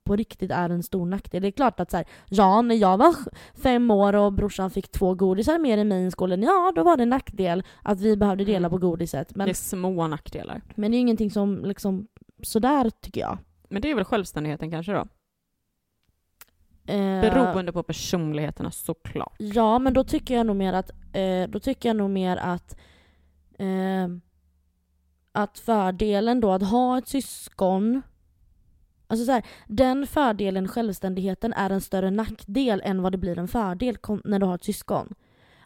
Speaker 2: på riktigt är en stor nackdel. Det är klart att så här, ja, när jag var fem år och brorsan fick två godisar mer än mig i skolan, ja då var det en nackdel att vi behövde dela på godiset. Men
Speaker 1: Det är små nackdelar.
Speaker 2: men det är ingenting som liksom sådär tycker jag.
Speaker 1: Men det är väl självständigheten kanske då?
Speaker 2: Eh,
Speaker 1: Beroende på personligheterna såklart.
Speaker 2: Ja, men då tycker jag nog mer att, eh, då tycker jag nog mer att eh, att fördelen då att ha ett syskon Alltså så här, den fördelen, självständigheten, är en större nackdel än vad det blir en fördel när du har ett syskon.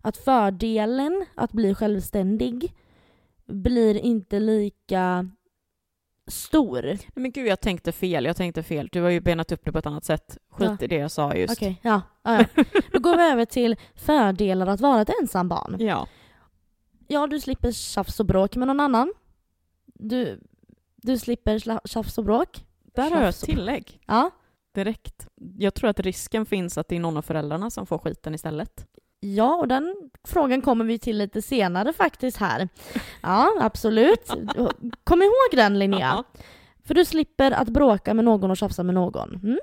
Speaker 2: Att fördelen att bli självständig blir inte lika stor.
Speaker 1: Men gud, jag tänkte fel. Jag tänkte fel. Du har ju benat upp det på ett annat sätt. Skit
Speaker 2: Ja.
Speaker 1: i det jag sa just.
Speaker 2: Okej, ja, ja, ja. Då går vi över till fördelar att vara ett ensambarn.
Speaker 1: Ja.
Speaker 2: Ja, du slipper tjafs och bråk med någon annan. Du, du slipper tjafs och bråk.
Speaker 1: Där har jag ett tillägg
Speaker 2: Ja.
Speaker 1: direkt. Jag tror att risken finns att det är någon av föräldrarna som får skiten istället.
Speaker 2: Ja, och den frågan kommer vi till lite senare faktiskt här. Ja, absolut. Kom ihåg den Linnea. För du slipper att bråka med någon och tjafsa med någon. Mm.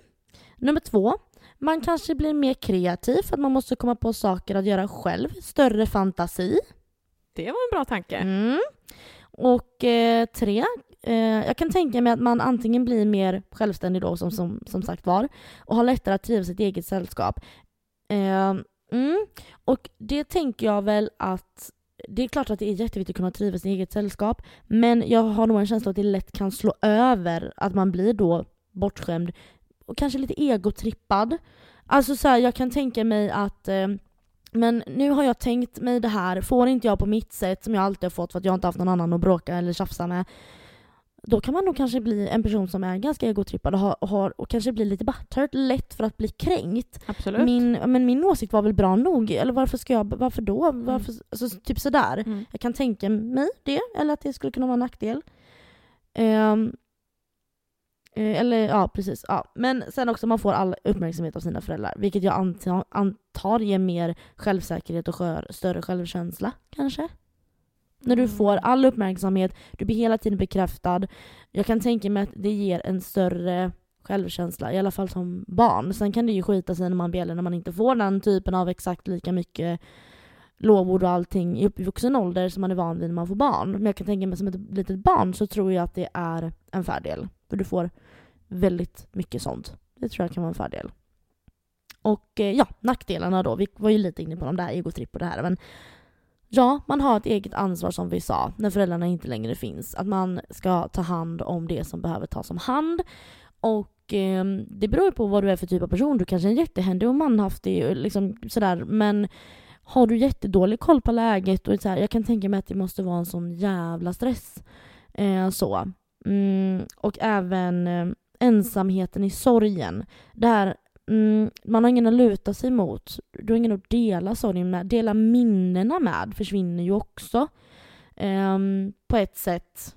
Speaker 2: Nummer två. Man kanske blir mer kreativ för att man måste komma på saker att göra själv. Större fantasi.
Speaker 1: Det var en bra tanke.
Speaker 2: Mm. Och eh, tre, eh, jag kan tänka mig att man antingen blir mer självständig då som, som, som sagt var och har lättare att trivas i sitt eget sällskap. Mm. Och det tänker jag väl att det är klart att det är jätteviktigt att kunna trivas i sitt eget sällskap men jag har nog en känsla att det lätt kan slå över att man blir då bortskämd och kanske lite egotrippad. Alltså så här, jag kan tänka mig att eh, men nu har jag tänkt mig det här, får inte jag på mitt sätt som jag alltid har fått för att jag inte haft någon annan att bråka eller tjafsa med då kan man nog kanske bli en person som är ganska egotrippad och, har, och, har, och kanske blir lite butthurt, lätt för att bli kränkt.
Speaker 1: Absolut.
Speaker 2: Min, men min åsikt var väl bra nog, eller varför ska jag, varför då? Varför, alltså, typ sådär.
Speaker 1: Mm.
Speaker 2: Jag kan tänka mig det, eller att det skulle kunna vara en nackdel. Eh, eller ja, precis. Ja. Men sen också, man får all uppmärksamhet av sina föräldrar. Vilket jag antar, antar ger mer självsäkerhet och skör, större självkänsla, kanske. När du
Speaker 1: Mm.
Speaker 2: får all uppmärksamhet, du blir hela tiden bekräftad. Jag kan tänka mig att det ger en större självkänsla, i alla fall som barn. Sen kan det ju skita sig när man blir äldre, när man inte får den typen av exakt lika mycket lovord och allting i uppvuxen ålder som man är van vid när man får barn. Men jag kan tänka mig som ett litet barn så tror jag att det är en fördel. För du får väldigt mycket sånt. Det tror jag kan vara en fördel. Och eh, ja, nackdelarna då. Vi var ju lite inne på de där egotripp och det här. Men ja, man har ett eget ansvar som vi sa, när föräldrarna inte längre finns. Att man ska ta hand om det som behöver tas om hand. Och eh, det beror ju på vad du är för typ av person. Du kanske är en jättehändig och manhaftig liksom sådär. Men har du jättedålig koll på läget och så här, jag kan tänka mig att det måste vara en sån jävla stress. Eh, så. Mm, och även eh, ensamheten i sorgen. Där mm, man har ingen att luta sig mot. Du har ingen att dela sorgen med. Dela minnena med försvinner ju också. Ehm, på ett sätt.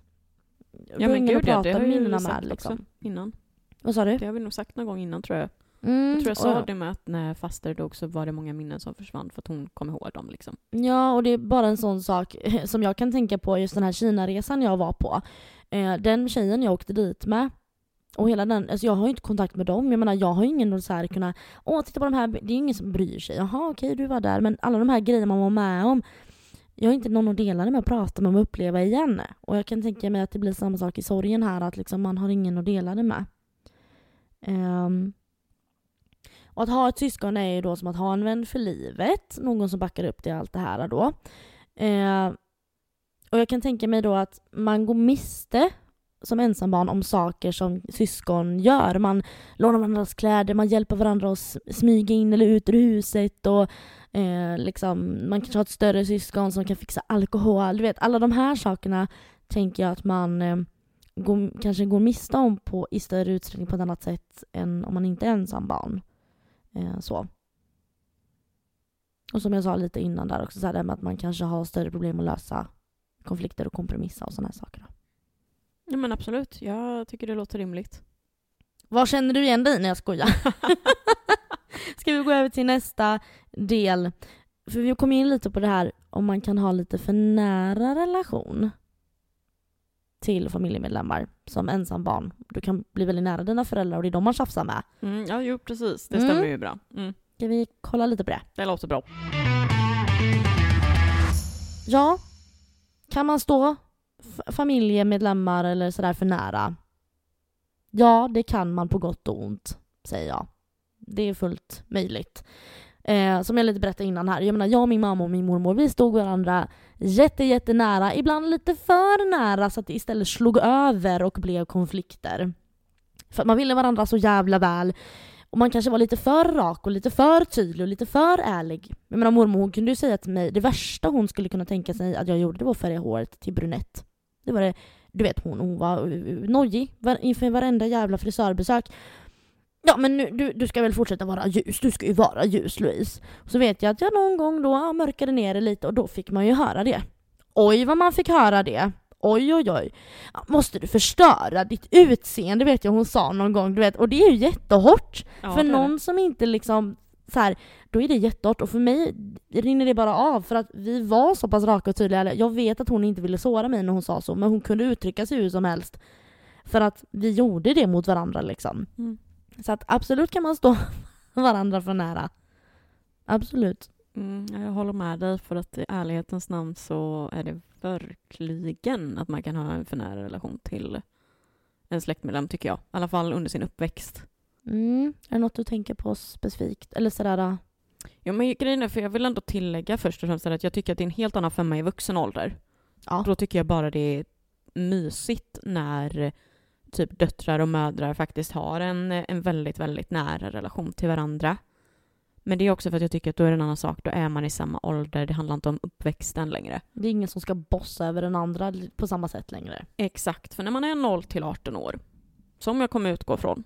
Speaker 2: Du
Speaker 1: Ja
Speaker 2: har
Speaker 1: men
Speaker 2: ingen att
Speaker 1: ja,
Speaker 2: prata
Speaker 1: har
Speaker 2: minnena med liksom.
Speaker 1: innan.
Speaker 2: Vad sa du?
Speaker 1: Det har vi nog sagt någon gång innan tror jag.
Speaker 2: Mm,
Speaker 1: Jag tror jag sa
Speaker 2: och-
Speaker 1: det med att när faster dog så var det många minnen som försvann för att hon kom ihåg dem liksom.
Speaker 2: Ja, och det är bara en sån sak som jag kan tänka på just den här Kina-resan jag var på. Eh, den tjejen jag åkte dit med, och hela den, alltså jag har ju inte kontakt med dem. Jag menar jag har ju ingen så här kunna, åh titta på de här, det är ju ingen som bryr sig. Jaha okej du var där, men alla de här grejerna man var med om, jag har inte någon att dela det med, prata med och uppleva igen. Och jag kan tänka mig att det blir samma sak i sorgen här, att liksom man har ingen att dela det med. Um, och att ha ett syskon är ju då som att ha en vän för livet, någon som backar upp det allt det här då. Uh, och jag kan tänka mig då att man går miste som ensambarn om saker som syskon gör. Man lånar varandras kläder, man hjälper varandra att smyga in eller ut ur huset och eh, liksom, man kanske har ett större syskon som kan fixa alkohol. Du vet, alla de här sakerna tänker jag att man eh, går, kanske går miste om på, i större utsträckning på ett annat sätt än om man inte är ensambarn. Eh, så. Och som jag sa lite innan där också, så här, det med att man kanske har större problem att lösa konflikter och kompromissa och sådana här saker.
Speaker 1: Ja men absolut, jag tycker det låter rimligt.
Speaker 2: Vad känner du igen dig när jag skojar? Ska vi gå över till nästa del? För vi kom in lite på det här om man kan ha lite för nära relation till familjemedlemmar som ensam barn. Du kan bli väldigt nära dina föräldrar och det är de man tjafsar med.
Speaker 1: Mm, ja jo precis, det
Speaker 2: Mm.
Speaker 1: stämmer ju bra. Mm,
Speaker 2: Ska vi kolla lite på det?
Speaker 1: det låter bra.
Speaker 2: Ja, kan man stå familjemedlemmar eller sådär för nära? Ja, det kan man på gott och ont, säger jag. Det är fullt möjligt. Eh, som jag lite berättade innan här, jag menar jag, min mamma och min mormor, vi stod varandra jätte, jättenära, ibland lite för nära så att det istället slog över och blev konflikter. För man ville varandra så jävla väl. Och man kanske var lite för rak och lite för tydlig och lite för ärlig. Jag menar mormor hon kunde ju säga till mig, det värsta hon skulle kunna tänka sig att jag gjorde det var att färga håret till brunett. Det var det, du vet hon, hon var nojig inför varenda jävla frisörbesök. Ja men nu, du, du ska väl fortsätta vara ljus, du ska ju vara ljus Louise. Och så vet jag att jag någon gång då mörkade ner det lite och då fick man ju höra det. Oj vad man fick höra det. Oj oj oj. Måste du förstöra ditt utseende vet jag hon sa någon gång du vet och det är ju jättehårt.
Speaker 1: Ja,
Speaker 2: för någon som inte liksom så här, då är det jättehårt och för mig rinner det bara av för att vi var så pass raka och tydliga. Jag vet att hon inte ville såra mig när hon sa så men hon kunde uttrycka sig hur som helst. För att vi gjorde det mot varandra liksom.
Speaker 1: Mm.
Speaker 2: Så att absolut kan man stå varandra för nära. Absolut.
Speaker 1: Mm, ja, jag håller med dig för att i ärlighetens namn så är det verkligen att man kan ha en för nära relation till en släktmedlem tycker jag. I alla fall under sin uppväxt.
Speaker 2: Mm. Är det något du tänker på specifikt? Eller sådär?
Speaker 1: Ja men grejen är, för jag vill ändå tillägga först och främst att jag tycker att det är en helt annan femma i vuxen ålder.
Speaker 2: Ja.
Speaker 1: Då tycker jag bara det är mysigt när typ döttrar och mödrar faktiskt har en, en väldigt, väldigt nära relation till varandra. Men det är också för att jag tycker att då är det en annan sak. Då är man i samma ålder. Det handlar inte om uppväxten längre.
Speaker 2: Det är ingen som ska bossa över den andra på samma sätt längre.
Speaker 1: Exakt, för när man är 0 till 18 år, som jag kommer utgå från,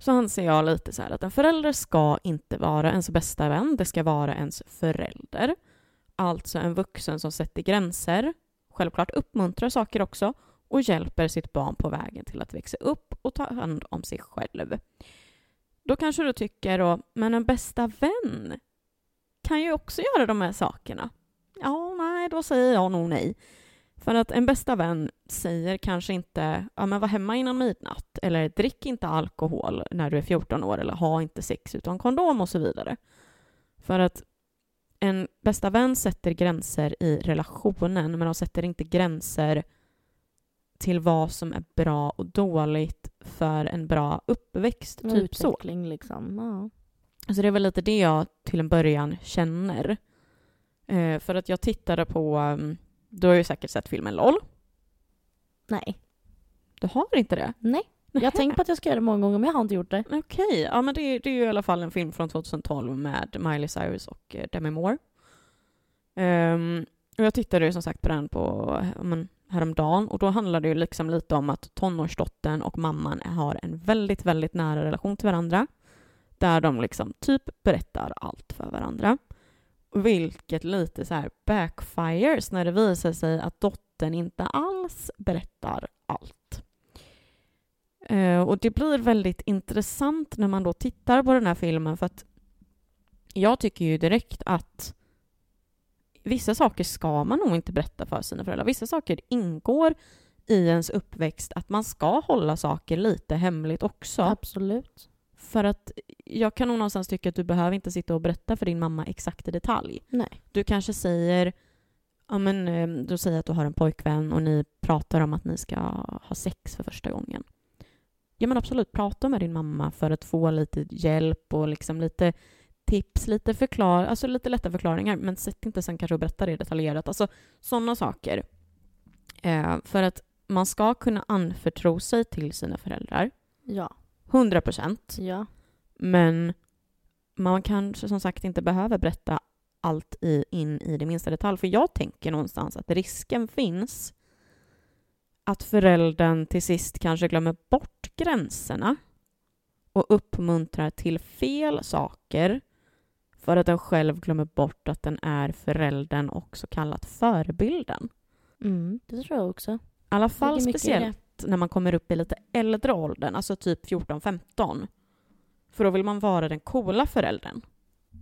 Speaker 1: så anser jag lite så här att en förälder ska inte vara ens bästa vän, det ska vara ens förälder. Alltså en vuxen som sätter gränser, självklart uppmuntrar saker också och hjälper sitt barn på vägen till att växa upp och ta hand om sig själv. Då kanske du tycker då, men en bästa vän kan ju också göra de här sakerna. Ja, nej, då säger jag nog nej. För att en bästa vän säger kanske inte ja, men var hemma innan midnatt eller drick inte alkohol när du är 14 år eller ha inte sex utan kondom och så vidare. För att en bästa vän sätter gränser i relationen men de sätter inte gränser till vad som är bra och dåligt för en bra uppväxt.
Speaker 2: Och
Speaker 1: typ så.
Speaker 2: Liksom. Ja.
Speaker 1: Så det är väl lite det jag till en början känner. Eh, för att jag tittade på, um, du har ju säkert sett filmen LOL.
Speaker 2: Nej.
Speaker 1: Du har inte det?
Speaker 2: Nej. Jag har tänkt på att jag ska göra det många gånger men jag har inte gjort det.
Speaker 1: Okej, ja men det, är- det är ju i alla fall en film från 2012 med Miley Cyrus och eh, Demi Moore. Ehm, och jag tittade ju som sagt på den på men, häromdagen och då handlar det ju liksom lite om att tonårsdottern och mamman har en väldigt, väldigt nära relation till varandra. Där de liksom typ berättar allt för varandra. Vilket lite så här backfires när det visar sig att dottern inte alls berättar allt. Eh, och det blir väldigt intressant när man då tittar på den här filmen för att jag tycker ju direkt att vissa saker ska man nog inte berätta för sina föräldrar. Vissa saker ingår i ens uppväxt att man ska hålla saker lite hemligt också.
Speaker 2: Absolut.
Speaker 1: För att jag kan nog någonstans tycka att du behöver inte sitta och berätta för din mamma exakt i detalj.
Speaker 2: Nej.
Speaker 1: Du kanske säger, ja men eh, du säger att du har en pojkvän och ni pratar om att ni ska ha sex för första gången. Ja men absolut, prata med din mamma för att få lite hjälp och liksom lite tips, lite förklar, alltså lite lätta förklaringar, men sätt inte sen kanske och berätta det detaljerat. Alltså sådana saker. Eh, för att man ska kunna anförtro sig till sina föräldrar,
Speaker 2: Ja.
Speaker 1: 100 procent.
Speaker 2: Ja.
Speaker 1: Men man kanske som sagt inte behöver berätta allt i, in i det minsta detalj. För jag tänker någonstans att risken finns att föräldern till sist kanske glömmer bort gränserna och uppmuntrar till fel saker för att den själv glömmer bort att den är föräldern och så kallat förebilden.
Speaker 2: Mm, det tror jag också.
Speaker 1: I alla fall speciellt när man kommer upp i lite äldre åldern, alltså typ 14-15. För då vill man vara den coola föräldern.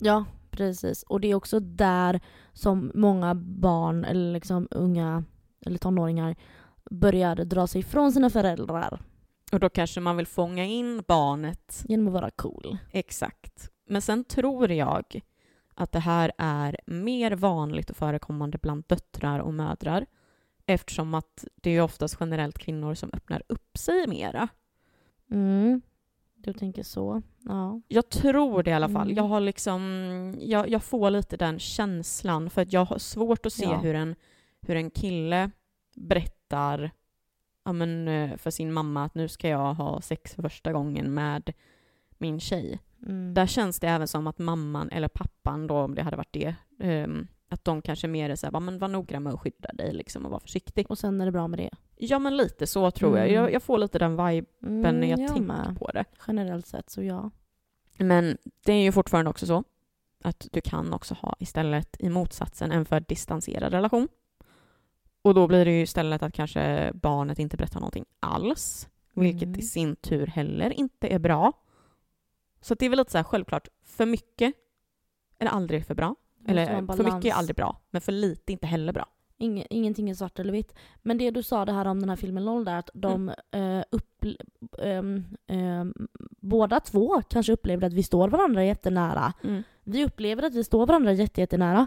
Speaker 2: Ja, precis. Och det är också där som många barn eller liksom unga eller tonåringar börjar dra sig ifrån sina föräldrar
Speaker 1: Och då kanske man vill fånga in barnet
Speaker 2: genom att vara cool.
Speaker 1: exakt. Men sen tror jag att det här är mer vanligt och förekommande bland döttrar och mödrar eftersom att det är oftast generellt kvinnor som öppnar upp sig mera.
Speaker 2: Mm. Du tänker så? Ja.
Speaker 1: Jag tror det i alla fall.
Speaker 2: Mm.
Speaker 1: Jag har liksom, jag, jag får lite den känslan för att jag har svårt att se
Speaker 2: Ja.
Speaker 1: hur, en, hur en kille berättar ja, men, eh, för sin mamma att nu ska jag ha sex för första gången med min tjej.
Speaker 2: Mm.
Speaker 1: Där känns det även som att mamman eller pappan då, om det hade varit det, ehm, att de kanske mer är såhär, "Va, men var noggrann med att skydda dig liksom och vara försiktig.
Speaker 2: Och sen är det bra med det.
Speaker 1: Ja men lite så tror jag.
Speaker 2: Mm.
Speaker 1: jag. Jag får lite den viben
Speaker 2: Mm,
Speaker 1: när jag, tänker
Speaker 2: med.
Speaker 1: på det.
Speaker 2: Generellt sett så ja.
Speaker 1: Men det är ju fortfarande också så att du kan också ha istället i motsatsen en för distanserad relation. Och då blir det ju istället att kanske barnet inte berättar någonting alls, vilket
Speaker 2: Mm.
Speaker 1: i sin tur heller inte är bra. Så det är väl lite så här självklart, för mycket är aldrig för bra. Eller för mycket är aldrig bra, men för lite är inte heller bra.
Speaker 2: Inge, ingenting är svart eller vitt. Men det du sa det här om den här filmen LOL där, att de eh, upp, ehm, ehm, båda två kanske upplevde att vi står varandra jättenära. Vi upplever att vi står varandra jätte, jättenära.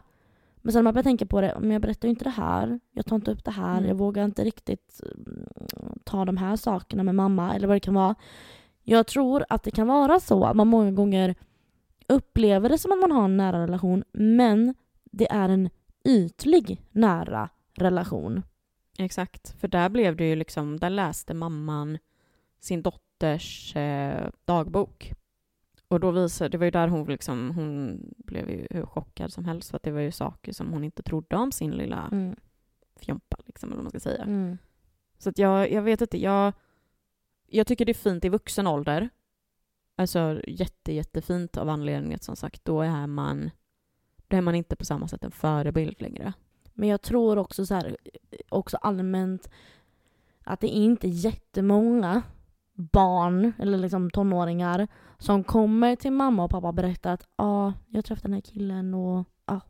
Speaker 2: Men sen när man börjar tänka på det, men jag berättar ju inte det här, jag tar inte upp det här,
Speaker 1: Mm.
Speaker 2: jag vågar inte riktigt mm, ta de här sakerna med mamma eller vad det kan vara. Jag tror att det kan vara så att man många gånger upplever det som att man har en nära relation, men det är en ytlig nära relation.
Speaker 1: Exakt, för där blev det ju liksom, där läste mamman sin dotters eh, dagbok. Och då visade, det var ju där hon liksom, hon blev ju hur chockad som helst för att det var ju saker som hon inte trodde om sin lilla
Speaker 2: Mm.
Speaker 1: fjompa liksom, eller vad man ska säga.
Speaker 2: Mm.
Speaker 1: Så att jag, jag vet inte, jag, jag tycker det är fint i vuxen ålder. Alltså jätte, jättefint av anledningen att som sagt, då är man, då är man inte på samma sätt en förebild längre.
Speaker 2: Men jag tror också så här, också allmänt att det är inte jättemånga barn eller liksom tonåringar som kommer till mamma och pappa och berättar att ja, ah, jag träffade den här killen och ja,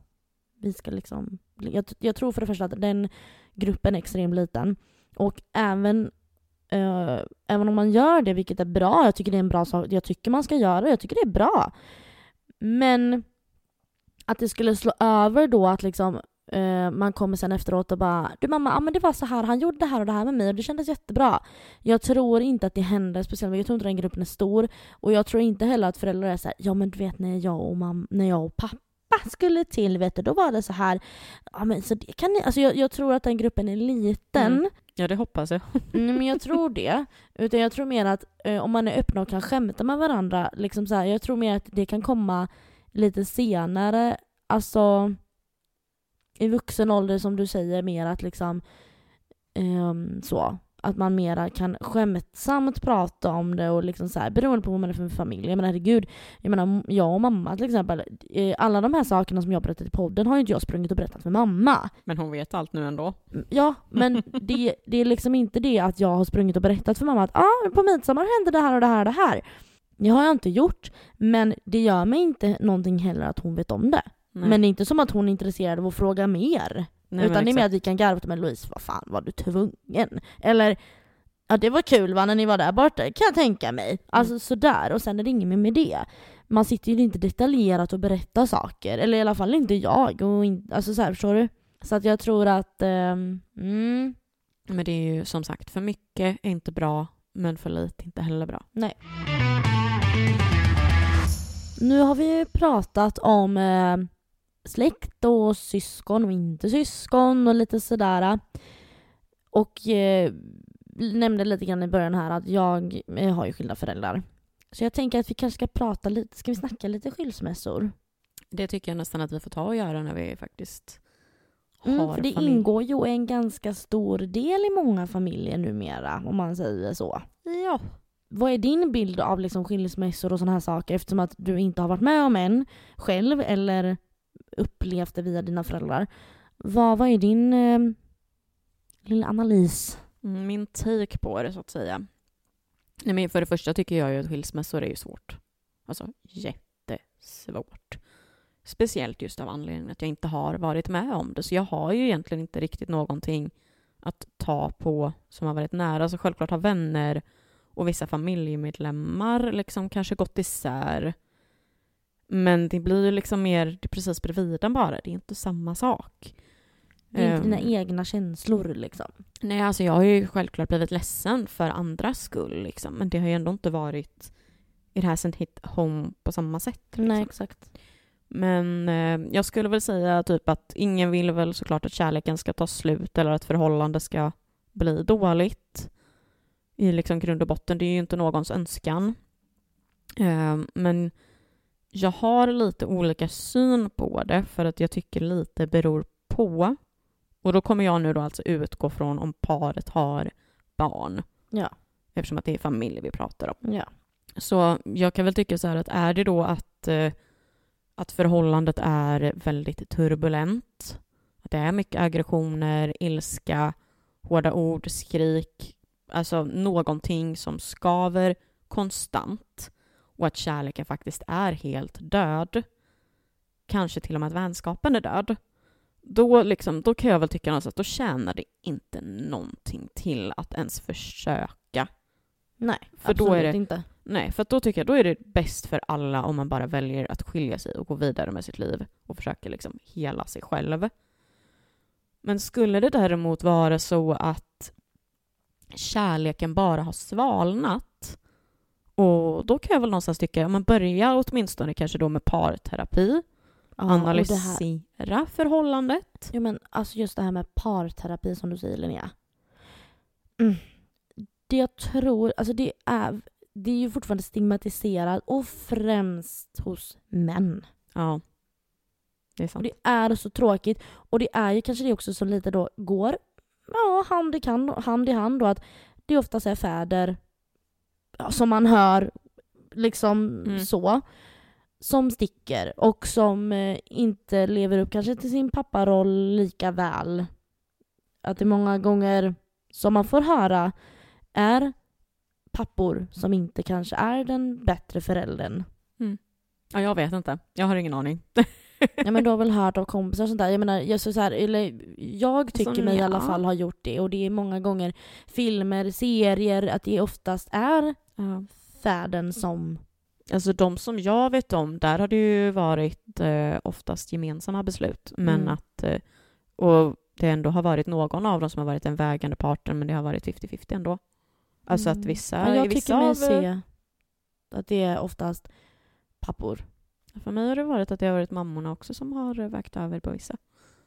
Speaker 2: vi ska liksom... Jag, jag tror för det första att den gruppen är extremt liten. Och även, eh, även om man gör det, vilket är bra, jag tycker det är en bra sak, jag tycker man ska göra det, jag tycker det är bra. Men att det skulle slå över då att liksom eh, man kommer sen efteråt och bara Du mamma, ah, men det var så här, han gjorde det här och det här med mig och det kändes jättebra. Jag tror inte att det händer speciellt jag tror inte den gruppen är stor. Och jag tror inte heller att föräldrar är såhär, ja men du vet när jag och, mam- när jag och pappa skulle till, vet du, då var det så här. Ja men så det kan ni, alltså jag, jag tror att den gruppen är liten.
Speaker 1: Mm. Ja, det hoppas jag.
Speaker 2: Nej men jag tror det. Utan jag tror mer att eh, om man är öppna och kan skämta med varandra, liksom så här, jag tror mer att det kan komma lite senare, alltså i vuxen ålder som du säger, mer att liksom ehm, så. Att man mera kan skämtsamt prata om det och liksom så här, beroende på vad man är för familj. Jag menar herregud, jag menar jag och mamma till exempel, eh, alla de här sakerna som jag berättat i podden har ju inte jag sprungit och berättat för mamma.
Speaker 1: Men hon vet allt nu ändå.
Speaker 2: Ja, men det, det är liksom inte det att jag har sprungit och berättat för mamma att ah, på midsommar hände det här och det här och det här. Det har jag inte gjort, men det gör mig inte någonting heller att hon vet om det.
Speaker 1: Nej.
Speaker 2: Men det är inte som att hon är intresserad av att fråga mer.
Speaker 1: Nej,
Speaker 2: utan
Speaker 1: men
Speaker 2: det är mer att vi kan garva med Louise, vad fan var du tvungen? Eller ja det var kul va när ni var där borta, kan jag tänka mig. Alltså sådär, och sen är det inget mer med det. Man sitter ju inte detaljerat och berättar saker, eller i alla fall inte jag. Och in, alltså så här, förstår du? Så att jag tror att, ehm, mm,
Speaker 1: Men det är ju som sagt, för mycket är inte bra, men för lite är inte heller bra.
Speaker 2: nej. Nu har vi ju pratat om eh, släkt och syskon och inte syskon och lite sådär. Och eh, nämnde lite grann i början här att jag eh, har ju skilda föräldrar. Så jag tänker att vi kanske ska prata lite, ska vi snacka lite skilsmässor?
Speaker 1: Det tycker jag nästan att vi får ta och göra när vi faktiskt har
Speaker 2: Mm, för det
Speaker 1: familj.
Speaker 2: ingår ju en ganska stor del i många familjer numera, om man säger så.
Speaker 1: Ja.
Speaker 2: Vad är din bild av liksom skilsmässor och sådana här saker eftersom att du inte har varit med om en själv eller upplevt det via dina föräldrar? Vad, vad är din eh, lilla analys?
Speaker 1: Mm, min take på det så att säga. Nej, men för det första tycker jag ju att skilsmässor är ju svårt. Alltså jättesvårt. Speciellt just av anledningen att jag inte har varit med om det. Så jag har ju egentligen inte riktigt någonting att ta på som har varit nära. Så självklart har vänner och vissa familjemedlemmar liksom kanske gått isär. Men det blir ju liksom mer det precis bredvid den bara. Det är inte samma sak.
Speaker 2: Det är inte dina
Speaker 1: Ehm.
Speaker 2: egna känslor liksom.
Speaker 1: Nej, alltså jag har ju självklart blivit ledsen för andras skull, liksom. men det har ju ändå inte varit it hasn't hit home på samma sätt. Liksom.
Speaker 2: Nej, exakt.
Speaker 1: Men eh, jag skulle väl säga typ att ingen vill väl såklart att kärleken ska ta slut eller att förhållande ska bli dåligt. I liksom grund och botten, det är ju inte någons önskan. Eh, men jag har lite olika syn på det för att jag tycker lite beror på. Och då kommer jag nu då alltså utgå från om paret har barn.
Speaker 2: Ja.
Speaker 1: Eftersom att det är familj vi pratar om.
Speaker 2: Ja.
Speaker 1: Så jag kan väl tycka så här att är det då att, eh, att förhållandet är väldigt turbulent, att det är mycket aggressioner, ilska, hårda ord, skrik, alltså någonting som skaver konstant och att kärleken faktiskt är helt död, kanske till och med att vänskapen är död, då, liksom, då kan jag väl tycka någonstans att då tjänar det inte någonting till att ens försöka
Speaker 2: Nej,
Speaker 1: För då är
Speaker 2: absolut
Speaker 1: det-
Speaker 2: inte.
Speaker 1: Nej, för då tycker jag då är det bäst för alla om man bara väljer att skilja sig och gå vidare med sitt liv och försöker liksom hela sig själv. Men skulle det däremot vara så att kärleken bara har svalnat och då kan jag väl någonstans tycka, ja, men börja åtminstone kanske då med parterapi,
Speaker 2: Ja, och
Speaker 1: analysera förhållandet.
Speaker 2: ja, men alltså just det här med parterapi som du säger Linnea. Mm. Det jag tror, alltså det är, det är ju fortfarande stigmatiserat och främst hos män.
Speaker 1: Ja. Det är
Speaker 2: Och
Speaker 1: sant.
Speaker 2: det är så tråkigt. Och det är ju kanske det också som lite då går ja, hand, i kan, hand i hand då att det oftast är fäder ja, som man hör liksom
Speaker 1: Mm.
Speaker 2: så som sticker och som eh, inte lever upp kanske till sin papparoll lika väl. Att det många gånger som man får höra är pappor som inte kanske är den bättre föräldern.
Speaker 1: Ja, jag vet inte. Jag har ingen aning.
Speaker 2: Ja men du har väl hört av kompisar och sånt där. Jag menar, jag, så så här, eller, jag tycker
Speaker 1: Som
Speaker 2: mig i alla
Speaker 1: ja.
Speaker 2: fall ha gjort det och det är många gånger filmer, serier, att det oftast är
Speaker 1: Ja.
Speaker 2: fäden som...
Speaker 1: Alltså de som jag vet om, där har det ju varit eh, oftast gemensamma beslut. Men
Speaker 2: Mm.
Speaker 1: att... Eh, och det ändå har varit någon av dem som har varit den vägande parten, men det har varit 50-50 ändå. Alltså att
Speaker 2: Mm.
Speaker 1: vissa...
Speaker 2: Ja, jag
Speaker 1: vissa
Speaker 2: tycker mig
Speaker 1: av-
Speaker 2: se att det är oftast pappor.
Speaker 1: För mig har det varit att det har varit mammorna också som har vägt över på vissa.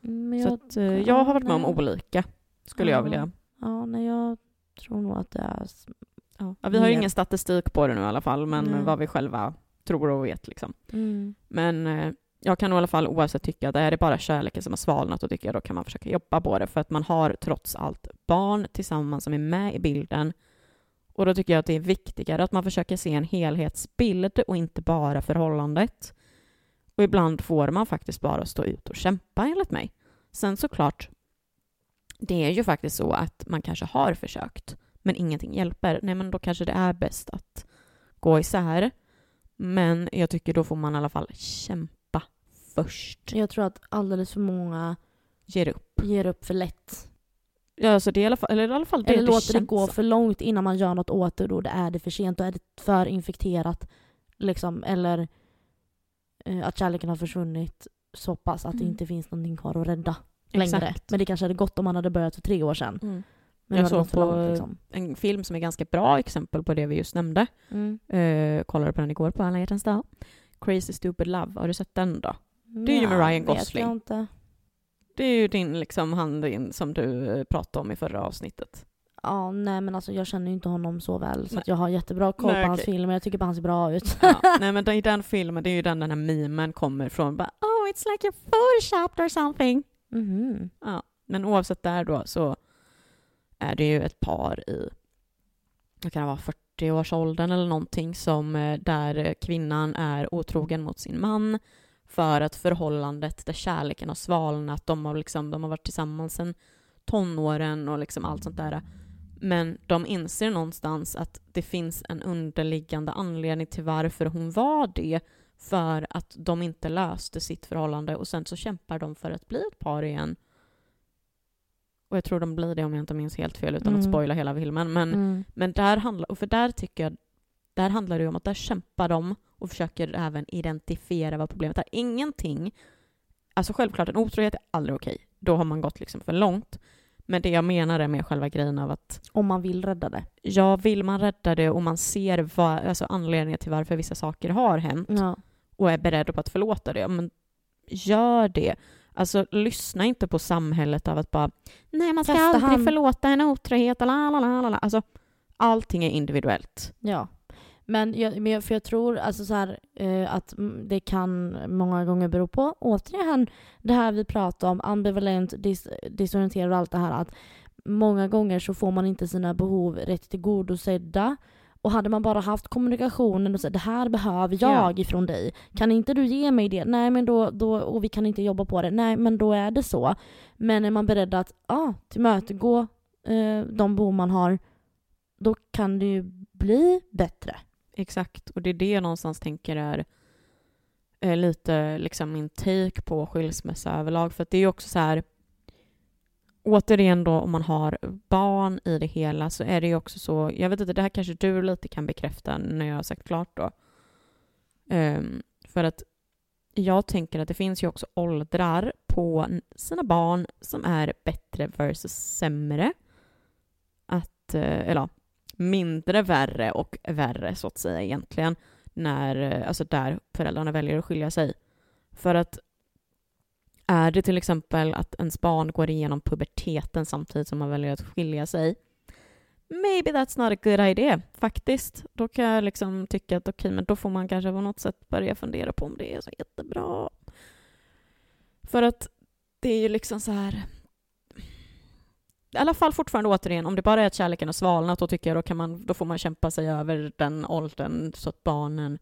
Speaker 2: Mm, Men
Speaker 1: Så
Speaker 2: jag,
Speaker 1: att, eh, jag har varit med om olika, skulle jag
Speaker 2: Ja.
Speaker 1: vilja.
Speaker 2: ja, nej, jag tror nog att det är...
Speaker 1: Ja. Ja, vi har ju ingen statistik på det nu i alla fall, men
Speaker 2: Nej.
Speaker 1: vad vi själva tror och vet liksom.
Speaker 2: Mm.
Speaker 1: Men eh, jag kan nog i alla fall oavsett tycka att är det bara kärleken som har svalnat, då tycker jag då kan man försöka jobba på det. För att man har trots allt barn tillsammans som är med i bilden. Och då tycker jag att det är viktigare att man försöker se en helhetsbild och inte bara förhållandet. Och ibland får man faktiskt bara stå ut och kämpa enligt mig. Sen såklart, det är ju faktiskt så att man kanske har försökt, men ingenting hjälper. Nej, men då kanske det är bäst att gå isär. Men jag tycker då får man i alla fall kämpa först.
Speaker 2: Jag tror att alldeles för många
Speaker 1: Ger upp.
Speaker 2: ger upp för lätt.
Speaker 1: Ja, alltså det är i alla fall, eller i alla fall det
Speaker 2: Eller
Speaker 1: det
Speaker 2: låter det
Speaker 1: känns
Speaker 2: gå
Speaker 1: som.
Speaker 2: för långt innan man gör något åt det. Då det är det för sent. Då är det för infekterat. Liksom. Eller att kärleken har försvunnit så pass att det
Speaker 1: Mm.
Speaker 2: inte finns någonting kvar att rädda
Speaker 1: Exakt.
Speaker 2: längre. Men det kanske hade gått om man hade börjat för tre år sedan.
Speaker 1: Mm.
Speaker 2: Men
Speaker 1: Jag
Speaker 2: det
Speaker 1: såg på-
Speaker 2: långt, liksom.
Speaker 1: En film som är ganska bra exempel på det vi just nämnde.
Speaker 2: mm.
Speaker 1: Uh, kollade på den igår på alla hjärtans dag. Crazy Stupid Love, har du sett den då? Det är ju med Ryan Gosling. Det är ju din, liksom, han din som du eh, pratade om i förra avsnittet.
Speaker 2: Ja, nej men alltså jag känner ju inte honom så väl. Så jag har jättebra koll
Speaker 1: Nej,
Speaker 2: på hans filmer. Jag tycker bara han ser bra ut.
Speaker 1: Ja. Nej men i den filmen, det är ju den den här memen kommer från. Bara, oh it's like you're photoshopped or something.
Speaker 2: Mhm.
Speaker 1: Ja, men oavsett där då så är det ju ett par i, det kan vara 40-årsåldern eller någonting, som eh, där kvinnan är otrogen mot sin man för att förhållandet där kärleken har svalnat, de har, liksom, de har varit tillsammans sedan tonåren och liksom allt sånt där. Men de inser någonstans att det finns en underliggande anledning till varför hon var det för att de inte löste sitt förhållande och sen så kämpar de för att bli ett par igen. Och jag tror de blir det om jag inte minns helt fel utan att
Speaker 2: Mm.
Speaker 1: spoila hela filmen. Men,
Speaker 2: Mm.
Speaker 1: men där handlar, och för där tycker jag, där handlar det om att där kämpar de och försöker även identifiera vad problemet är. Ingenting, alltså självklart en otrohet är aldrig okej. Då har man gått liksom för långt. Men det jag menar är med själva grejen av att
Speaker 2: Om man vill rädda det.
Speaker 1: ja, vill man rädda det och man ser vad, alltså anledningen till varför vissa saker har hänt
Speaker 2: Ja.
Speaker 1: och är beredd på att förlåta det, men gör det. Alltså lyssna inte på samhället av att bara nej man ska aldrig
Speaker 2: hand.
Speaker 1: förlåta en otrohet och la la la la la. Alltså allting är individuellt.
Speaker 2: Ja. Men jag, men jag, för jag tror alltså så här, eh, att det kan många gånger bero på, återigen, det här vi pratar om, ambivalent, dis, disorienterad och allt det här, att många gånger så får man inte sina behov rätt tillgodosedda. Och hade man bara haft kommunikationen och sagt det här behöver jag ifrån dig. Kan inte du ge mig det? Nej men då, då, och vi kan inte jobba på det. Nej men då är det så. Men är man beredd att ah, tillmötesgå eh, de behov man har, då kan det ju bli bättre.
Speaker 1: Exakt, och det är det jag någonstans tänker är är lite liksom min take på skilsmässa överlag. För att det är ju också så här, återigen då om man har barn i det hela så är det ju också så, jag vet inte, det här kanske du lite kan bekräfta när jag har sagt klart då. Um, för att jag tänker att det finns ju också åldrar på sina barn som är bättre versus sämre. Att, eh, eller ja, mindre värre och värre så att säga egentligen när, eh, alltså där föräldrarna väljer att skilja sig. För att är det till exempel att ens barn går igenom puberteten samtidigt som man väljer att skilja sig, maybe that's not a good idea, faktiskt. Då kan jag liksom tycka att okej, okay, men då får man kanske på något sätt börja fundera på om det är så jättebra. För att det är ju liksom så här... I alla fall fortfarande återigen, om det bara är att kärleken har svalnat, då tycker jag då, kan man, då får man kämpa sig över den åldern så att barnen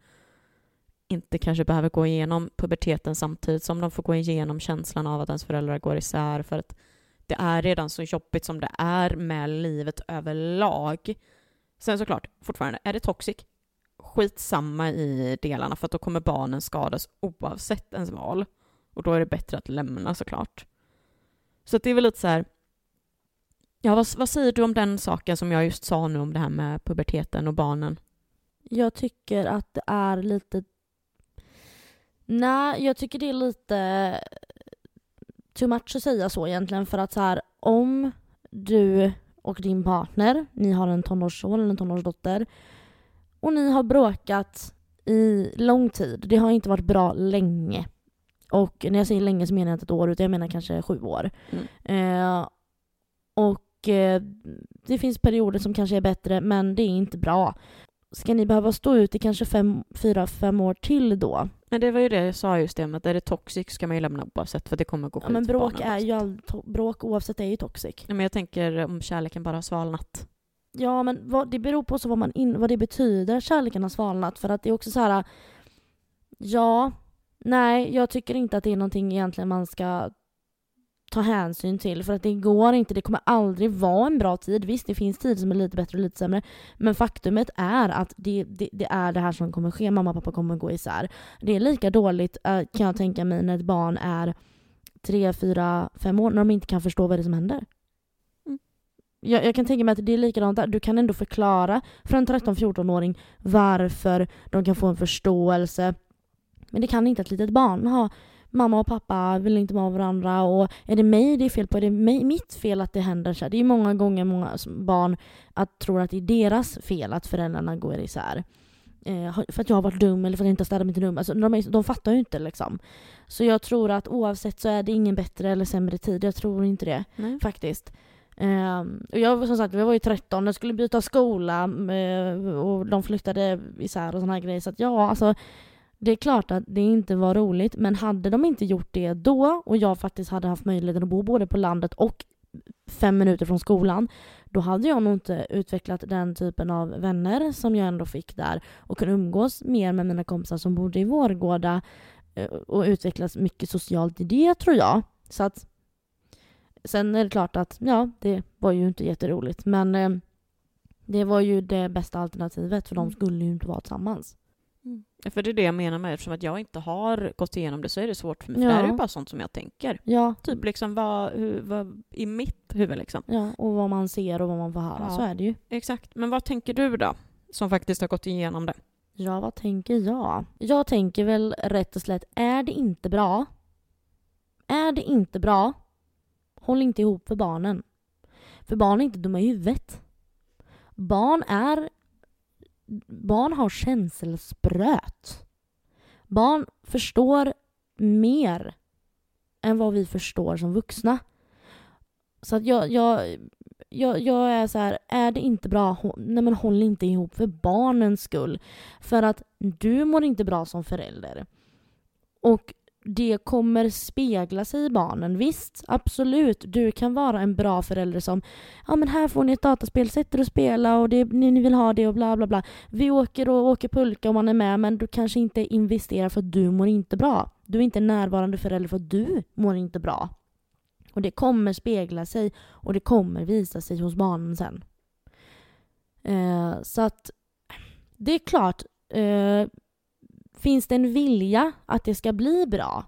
Speaker 1: inte kanske behöver gå igenom puberteten samtidigt som de får gå igenom känslan av att ens föräldrar går isär för att det är redan så jobbigt som det är med livet överlag. Sen såklart, fortfarande, är det toxic? Skitsamma i delarna för att då kommer barnen skadas oavsett ens val. Och då är det bättre att lämna såklart. Så det är väl lite så här, Ja, vad, vad säger du om den saken som jag just sa nu om det här med puberteten och barnen?
Speaker 2: Jag tycker att det är lite... Nej, jag tycker det är lite too much att säga så egentligen för att så här, om du och din partner, ni har en tonårsson eller en tonårsdotter och ni har bråkat i lång tid, det har inte varit bra länge. Och när jag säger länge så menar jag inte ett år utan jag menar kanske sju år. Mm. Eh, och det finns perioder som kanske är bättre men det är inte bra. Ska ni behöva stå ut i kanske fem, fyra, fem år till då?
Speaker 1: Men det var ju det jag sa just det, att är det toxic ska man ju lämna oavsett för det kommer gå skit
Speaker 2: ja, men bråk är ju all, bråk oavsett är ju toxic.
Speaker 1: Ja, men jag tänker om kärleken bara har svalnat.
Speaker 2: Ja, men vad, det beror på så vad, man in, vad det betyder, kärleken har svalnat. För att det är också så här, ja, nej, jag tycker inte att det är någonting egentligen man ska ta hänsyn till. För att det går inte, det kommer aldrig vara en bra tid. Visst, det finns tider som är lite bättre och lite sämre. Men faktumet är att det, det, det är det här som kommer ske. Mamma och pappa kommer gå isär. Det är lika dåligt eh, kan jag tänka mig när ett barn är tre, fyra, fem år när de inte kan förstå vad det är som händer. Mm. Jag, jag, kan tänka mig att det är likadant där. Du kan ändå förklara för en 13-14-åring varför de kan få en förståelse. Men det kan inte ett litet barn ha mamma och pappa vill inte vara varandra och är det mig det är fel på? Är det mig, mitt fel att det händer så här? Det är många gånger många barn att tror att det är deras fel att föräldrarna går isär. Eh, för att jag har varit dum eller för att jag inte har städat mitt rum. Alltså, de, är, de fattar ju inte liksom. Så jag tror att oavsett så är det ingen bättre eller sämre tid. Jag tror inte det Nej. faktiskt. Um, och jag, som sagt, jag var ju 13, jag skulle byta skola uh, och de flyttade isär och här grejer. Så att ja, alltså det är klart att det inte var roligt, men hade de inte gjort det då och jag faktiskt hade haft möjligheten att bo både på landet och fem minuter från skolan, då hade jag nog inte utvecklat den typen av vänner som jag ändå fick där och kunde umgås mer med mina kompisar som bodde i Vårgårda eh, och utvecklas mycket socialt i det tror jag. Så att Sen är det klart att ja, det var ju inte jätteroligt men eh, det var ju det bästa alternativet för de mm. skulle ju inte vara tillsammans.
Speaker 1: Mm. För det är det jag menar med eftersom att jag inte har gått igenom det så är det svårt för mig. För det här är ju bara sånt som jag tänker.
Speaker 2: Ja.
Speaker 1: Typ liksom vad, hur, vad, i mitt huvud liksom.
Speaker 2: Ja, och vad man ser och vad man får höra. Ja. Så är det ju.
Speaker 1: Exakt. Men vad tänker du då? Som faktiskt har gått igenom det.
Speaker 2: Ja, vad tänker jag? Jag tänker väl rätt och slätt, är det inte bra? Är det inte bra? Håll inte ihop för barnen. För barn är inte dumma i huvudet. Barn är barn har känselspröt. Barn förstår mer än vad vi förstår som vuxna. Så att jag, jag, jag, jag är så här, är det inte bra, nej men håll inte ihop för barnens skull. För att du mår inte bra som förälder. Och det kommer spegla sig i barnen. Visst, absolut, du kan vara en bra förälder som ja men här får ni ett dataspel, sätter och spela och det, ni, ni vill ha det och bla bla bla. Vi åker och åker pulka om man är med men du kanske inte investerar för att du mår inte bra. Du är inte närvarande förälder för att du mår inte bra. Och det kommer spegla sig och det kommer visa sig hos barnen sen. Eh, så att det är klart, eh, Finns det en vilja att det ska bli bra?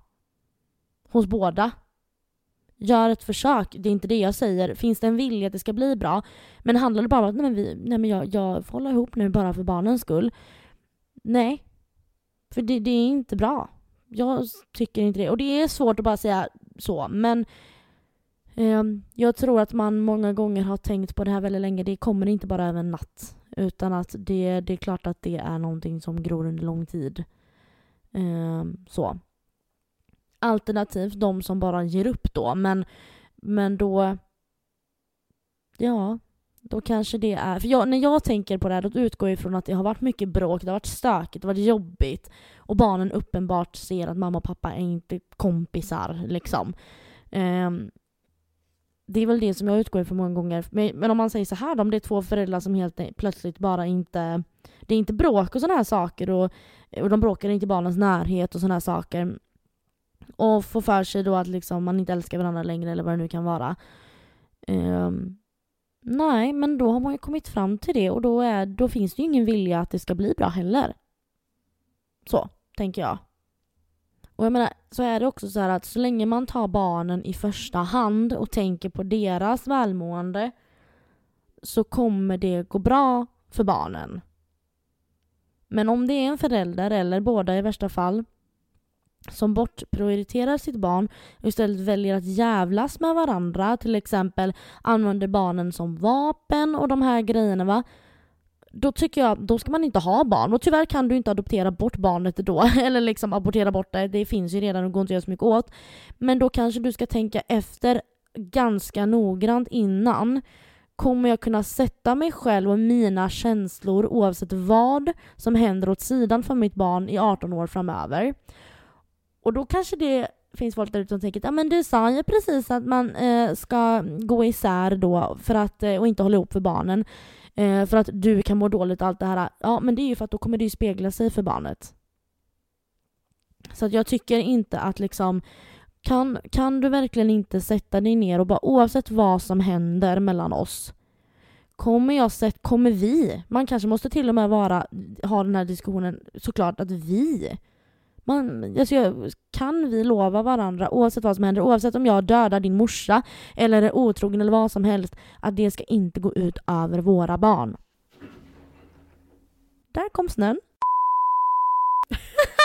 Speaker 2: Hos båda? Gör ett försök, det är inte det jag säger. Finns det en vilja att det ska bli bra? Men handlar det bara om att nej, men vi, nej, men jag, jag får hålla ihop nu bara för barnens skull? Nej. För det, det är inte bra. Jag tycker inte det. Och det är svårt att bara säga så, men eh, jag tror att man många gånger har tänkt på det här väldigt länge. Det kommer inte bara över en natt. Utan att det, det är klart att det är någonting som gror under lång tid. Eh, så. Alternativt de som bara ger upp då. Men, men då... Ja, Då kanske det är, för jag, när jag tänker på det här då utgår jag ifrån att det har varit mycket bråk, det har varit stökigt, det har varit jobbigt och barnen uppenbart ser att mamma och pappa är inte kompisar liksom. Um, det är väl det som jag utgår ifrån många gånger. Men, men om man säger så här då, om det är två föräldrar som helt plötsligt bara inte... Det är inte bråk och sådana här saker och, och de bråkar inte i barnens närhet och sådana här saker. Och får för sig då att liksom man inte älskar varandra längre eller vad det nu kan vara. Um, nej, men då har man ju kommit fram till det och då, är, då finns det ju ingen vilja att det ska bli bra heller. Så, tänker jag. Och jag menar, så är det också så här att så länge man tar barnen i första hand och tänker på deras välmående så kommer det gå bra för barnen. Men om det är en förälder, eller båda i värsta fall, som bortprioriterar sitt barn och istället väljer att jävlas med varandra, till exempel använder barnen som vapen och de här grejerna va då tycker jag, då ska man inte ha barn. Och tyvärr kan du inte adoptera bort barnet då, eller liksom abortera bort det. Det finns ju redan och går inte att göra så mycket åt. Men då kanske du ska tänka efter ganska noggrant innan. Kommer jag kunna sätta mig själv och mina känslor oavsett vad som händer åt sidan för mitt barn i 18 år framöver? Och då kanske det finns folk där ute som tänker ja men du sa ju precis att man eh, ska gå isär då för att, eh, och inte hålla ihop för barnen. Eh, för att du kan må dåligt och allt det här. Ja, men det är ju för att då kommer det ju spegla sig för barnet. Så att jag tycker inte att liksom kan, kan du verkligen inte sätta dig ner och bara oavsett vad som händer mellan oss Kommer jag sett, kommer vi, man kanske måste till och med vara, ha den här diskussionen såklart att vi man, alltså, kan vi lova varandra, oavsett vad som händer, oavsett om jag dödar din morsa eller är otrogen eller vad som helst, att det ska inte gå ut över våra barn. Där kom snön.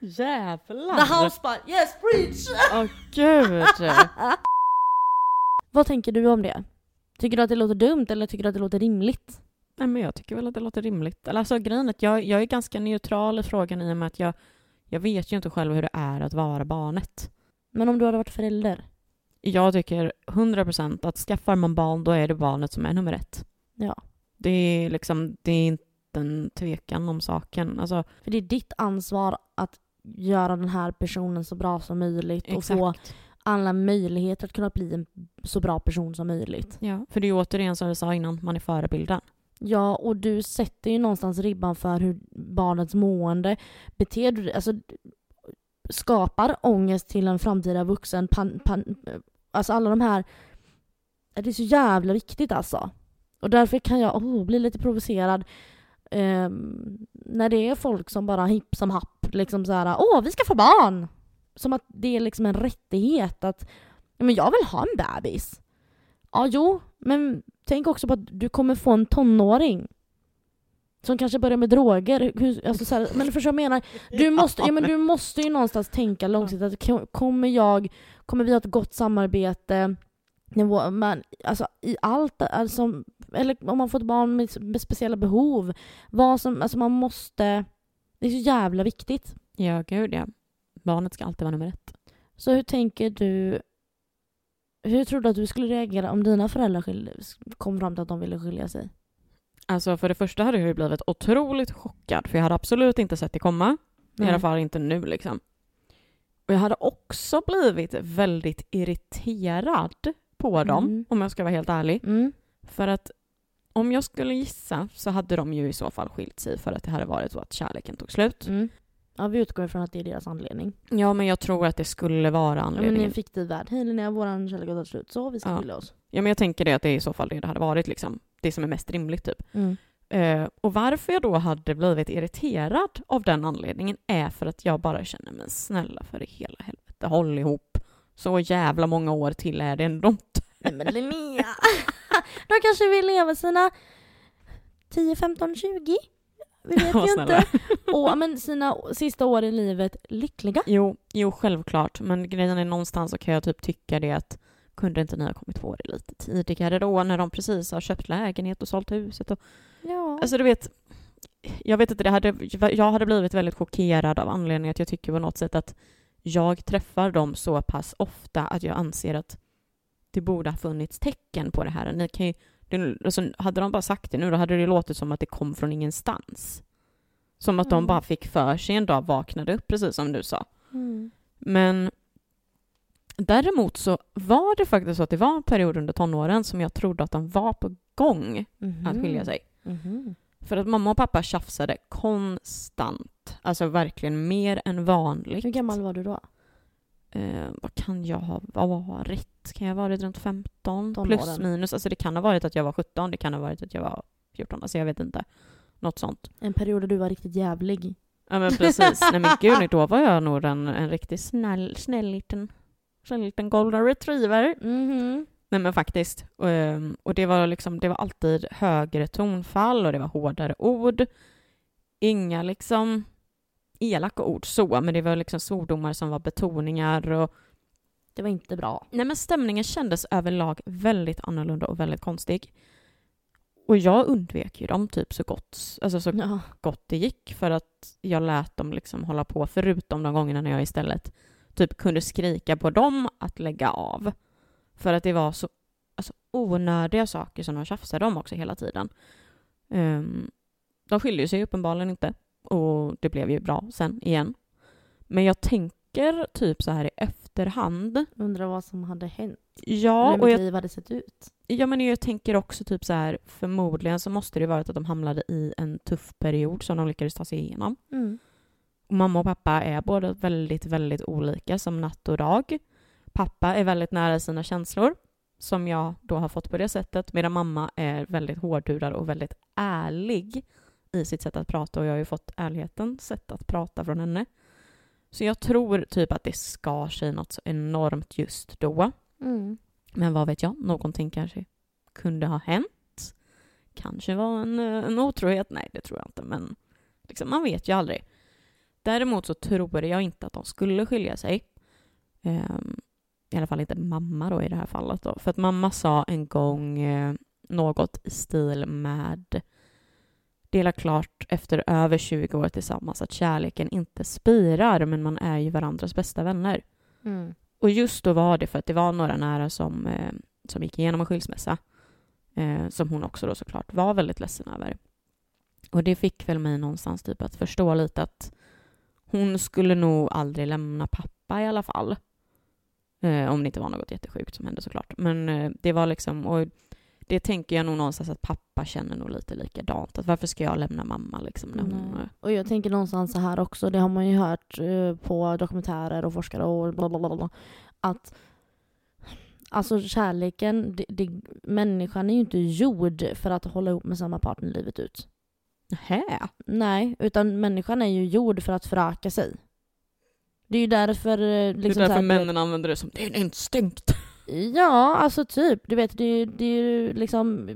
Speaker 1: Jävlar!
Speaker 2: The house spot, yes preach!
Speaker 1: Åh oh, gud!
Speaker 2: vad tänker du om det? Tycker du att det låter dumt eller tycker du att det låter rimligt?
Speaker 1: Nej, men jag tycker väl att det låter rimligt. Alltså grejen är att jag, jag är ganska neutral i frågan i och med att jag, jag vet ju inte själv hur det är att vara barnet.
Speaker 2: Men om du hade varit förälder?
Speaker 1: Jag tycker 100% att skaffar man barn, då är det barnet som är nummer ett.
Speaker 2: Ja.
Speaker 1: Det är liksom, det är inte en tvekan om saken. Alltså,
Speaker 2: För det är ditt ansvar att göra den här personen så bra som möjligt exakt. och få alla möjligheter att kunna bli en så bra person som möjligt.
Speaker 1: Ja, för det är ju återigen som vi sa innan, man är förebilden.
Speaker 2: Ja, och du sätter ju någonstans ribban för hur barnets mående beter du alltså skapar ångest till en framtida vuxen. Pan, pan, alltså alla de här, det är så jävla viktigt alltså. Och därför kan jag oh, bli lite provocerad eh, när det är folk som bara hipp som happ liksom så här, åh vi ska få barn! Som att det är liksom en rättighet att, men jag vill ha en bebis. Ja, jo, men tänk också på att du kommer få en tonåring som kanske börjar med droger. Alltså så här, men förstår jag menar? Du måste, ja, men du måste ju någonstans tänka långsiktigt. Kommer jag, kommer vi ha ett gott samarbete? Men, alltså i allt, alltså, eller om man får ett barn med, speciella behov. Vad som, alltså man måste, det är så jävla viktigt.
Speaker 1: Ja, gud ja. Barnet ska alltid vara nummer ett.
Speaker 2: Så hur tänker du hur tror du att du skulle reagera om dina föräldrar kom fram till att de ville skilja sig?
Speaker 1: Alltså för det första hade jag blivit otroligt chockad för jag hade absolut inte sett det komma. Nej. I alla fall inte nu liksom. Och jag hade också blivit väldigt irriterad på dem, mm. om jag ska vara helt ärlig.
Speaker 2: Mm.
Speaker 1: För att om jag skulle gissa så hade de ju i så fall skilt sig för att det hade varit så att kärleken tog slut.
Speaker 2: Mm. Ja, vi utgår ifrån att det är deras anledning.
Speaker 1: Ja, men jag tror att det skulle vara anledningen. Ja, men
Speaker 2: i en fiktiv värld. Hej Linnea, våran kärlek har tagit slut, så vi ska
Speaker 1: ja.
Speaker 2: skilja oss.
Speaker 1: Ja, men jag tänker det att det är i så fall det det hade varit liksom. Det som är mest rimligt typ.
Speaker 2: Mm.
Speaker 1: Uh, och varför jag då hade blivit irriterad av den anledningen är för att jag bara känner mig snälla för i hela helvete, håll ihop. Så jävla många år till är det ändå.
Speaker 2: Nej men Linnea, de kanske vill leva sina 10, 15, 20 vi vet ju inte. Och men sina sista år i livet lyckliga.
Speaker 1: Jo, jo, självklart. Men grejen är någonstans så kan jag typ tycka det att kunde inte ni ha kommit på det lite tidigare då när de precis har köpt lägenhet och sålt huset och...
Speaker 2: Ja.
Speaker 1: Alltså du vet, jag vet inte, det hade, jag hade blivit väldigt chockerad av anledningen att jag tycker på något sätt att jag träffar dem så pass ofta att jag anser att det borde ha funnits tecken på det här. Ni kan ju, det, alltså, hade de bara sagt det nu, då hade det låtit som att det kom från ingenstans. Som att de
Speaker 2: Mm.
Speaker 1: bara fick för sig en dag, vaknade upp, precis som du sa.
Speaker 2: Mm.
Speaker 1: Men däremot så var det faktiskt så att det var en period under tonåren som jag trodde att de var på gång att skilja sig.
Speaker 2: Mhm.
Speaker 1: För att mamma och pappa tjafsade konstant. Alltså verkligen mer än vanligt.
Speaker 2: Hur gammal var du då?
Speaker 1: Eh, vad kan jag ha varit? Kan jag ha varit runt 15?
Speaker 2: Tonåren.
Speaker 1: Plus minus. Alltså det kan ha varit att jag var 17, det kan ha varit att jag var 14. Alltså jag vet inte. Något sånt.
Speaker 2: En period där du var riktigt jävlig.
Speaker 1: Ja men precis. Nej men gud, då var jag nog en, en riktigt snäll, snäll liten, snäll liten golden retriever.
Speaker 2: Mhm.
Speaker 1: Nej men faktiskt. Ehm, Och det var liksom, det var alltid högre tonfall och det var hårdare ord. Inga liksom elaka ord så, men det var liksom svordomar som var betoningar och
Speaker 2: Det var inte bra.
Speaker 1: Nej men stämningen kändes överlag väldigt annorlunda och väldigt konstig. Och jag undvek ju dem typ så gott, alltså så
Speaker 2: Ja.
Speaker 1: gott det gick för att jag lät dem liksom hålla på förutom de gångerna när jag istället typ kunde skrika på dem att lägga av. För att det var så alltså, onödiga saker som de tjafsade om också hela tiden. Um, de skiljer sig uppenbarligen inte och det blev ju bra sen igen. Men jag tänker typ så här i efterhand.
Speaker 2: Undrar vad som hade hänt.
Speaker 1: Ja,
Speaker 2: Eller
Speaker 1: och jag
Speaker 2: liv hade sett ut.
Speaker 1: Ja, men jag tänker också typ så här, förmodligen så måste det varit att de hamnade i en tuff period som de lyckades ta sig igenom.
Speaker 2: Mm.
Speaker 1: Och mamma och pappa är båda väldigt, väldigt olika som natt och dag. Pappa är väldigt nära sina känslor, som jag då har fått på det sättet, medan mamma är väldigt hårdhudad och väldigt ärlig i sitt sätt att prata och jag har ju fått ärlighetens sätt att prata från henne. Så jag tror typ att det skar sig något så enormt just då.
Speaker 2: Mm.
Speaker 1: Men vad vet jag, någonting kanske kunde ha hänt. Kanske var en, en otrohet. Nej, det tror jag inte, men liksom, man vet ju aldrig. Däremot så tror jag inte att de skulle skilja sig. Ehm, I alla fall inte mamma då i det här fallet. Då. För att mamma sa en gång eh, något i stil med är klart efter över 20 år tillsammans att kärleken inte spirar men man är ju varandras bästa vänner.
Speaker 2: Mm.
Speaker 1: Och just då var det för att det var några nära som, eh, som gick igenom en skilsmässa. Eh, som hon också då såklart var väldigt ledsen över. Och det fick väl mig någonstans typ att förstå lite att hon skulle nog aldrig lämna pappa i alla fall. Eh, om det inte var något jättesjukt som hände såklart. Men eh, det var liksom, och det tänker jag nog någonstans att pappa känner nog lite likadant. Att varför ska jag lämna mamma liksom när hon...
Speaker 2: Nej. Och jag tänker någonstans så här också, det har man ju hört eh, på dokumentärer och forskare och bla bla bla, bla att alltså kärleken, det, det, människan är ju inte gjord för att hålla ihop med samma partner livet ut.
Speaker 1: Nähä?
Speaker 2: Nej, utan människan är ju gjord för att föröka sig. Det är ju därför... Liksom
Speaker 1: det är
Speaker 2: så
Speaker 1: därför
Speaker 2: här,
Speaker 1: männen använder det som det är en instinkt.
Speaker 2: Ja, alltså typ. Du vet, det, det är ju liksom...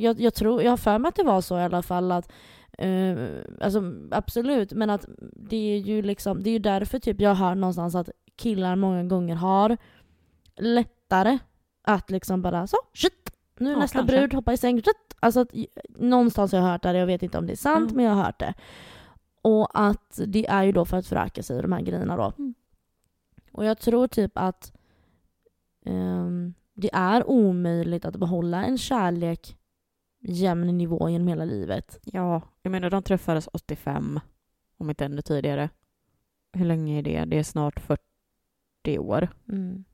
Speaker 2: Jag, jag, tror, jag har för mig att det var så i alla fall att... Eh, alltså absolut, men att det är ju liksom... Det är ju därför typ jag hör någonstans att killar många gånger har lättare att liksom bara så, shit, nu är
Speaker 1: Ja,
Speaker 2: nästa
Speaker 1: kanske.
Speaker 2: brud, hoppa i säng, shit. Alltså att, någonstans har jag hört det, jag vet inte om det är sant,
Speaker 1: Mm.
Speaker 2: men jag har hört det. Och att det är ju då för att föröka sig, de här grejerna då.
Speaker 1: Mm.
Speaker 2: Och jag tror typ att ehm, det är omöjligt att behålla en kärlek jämn nivå genom hela livet.
Speaker 1: Ja, jag menar de träffades 85, om inte ännu tidigare. Hur länge är det? Det är snart 40 år.
Speaker 2: Mm.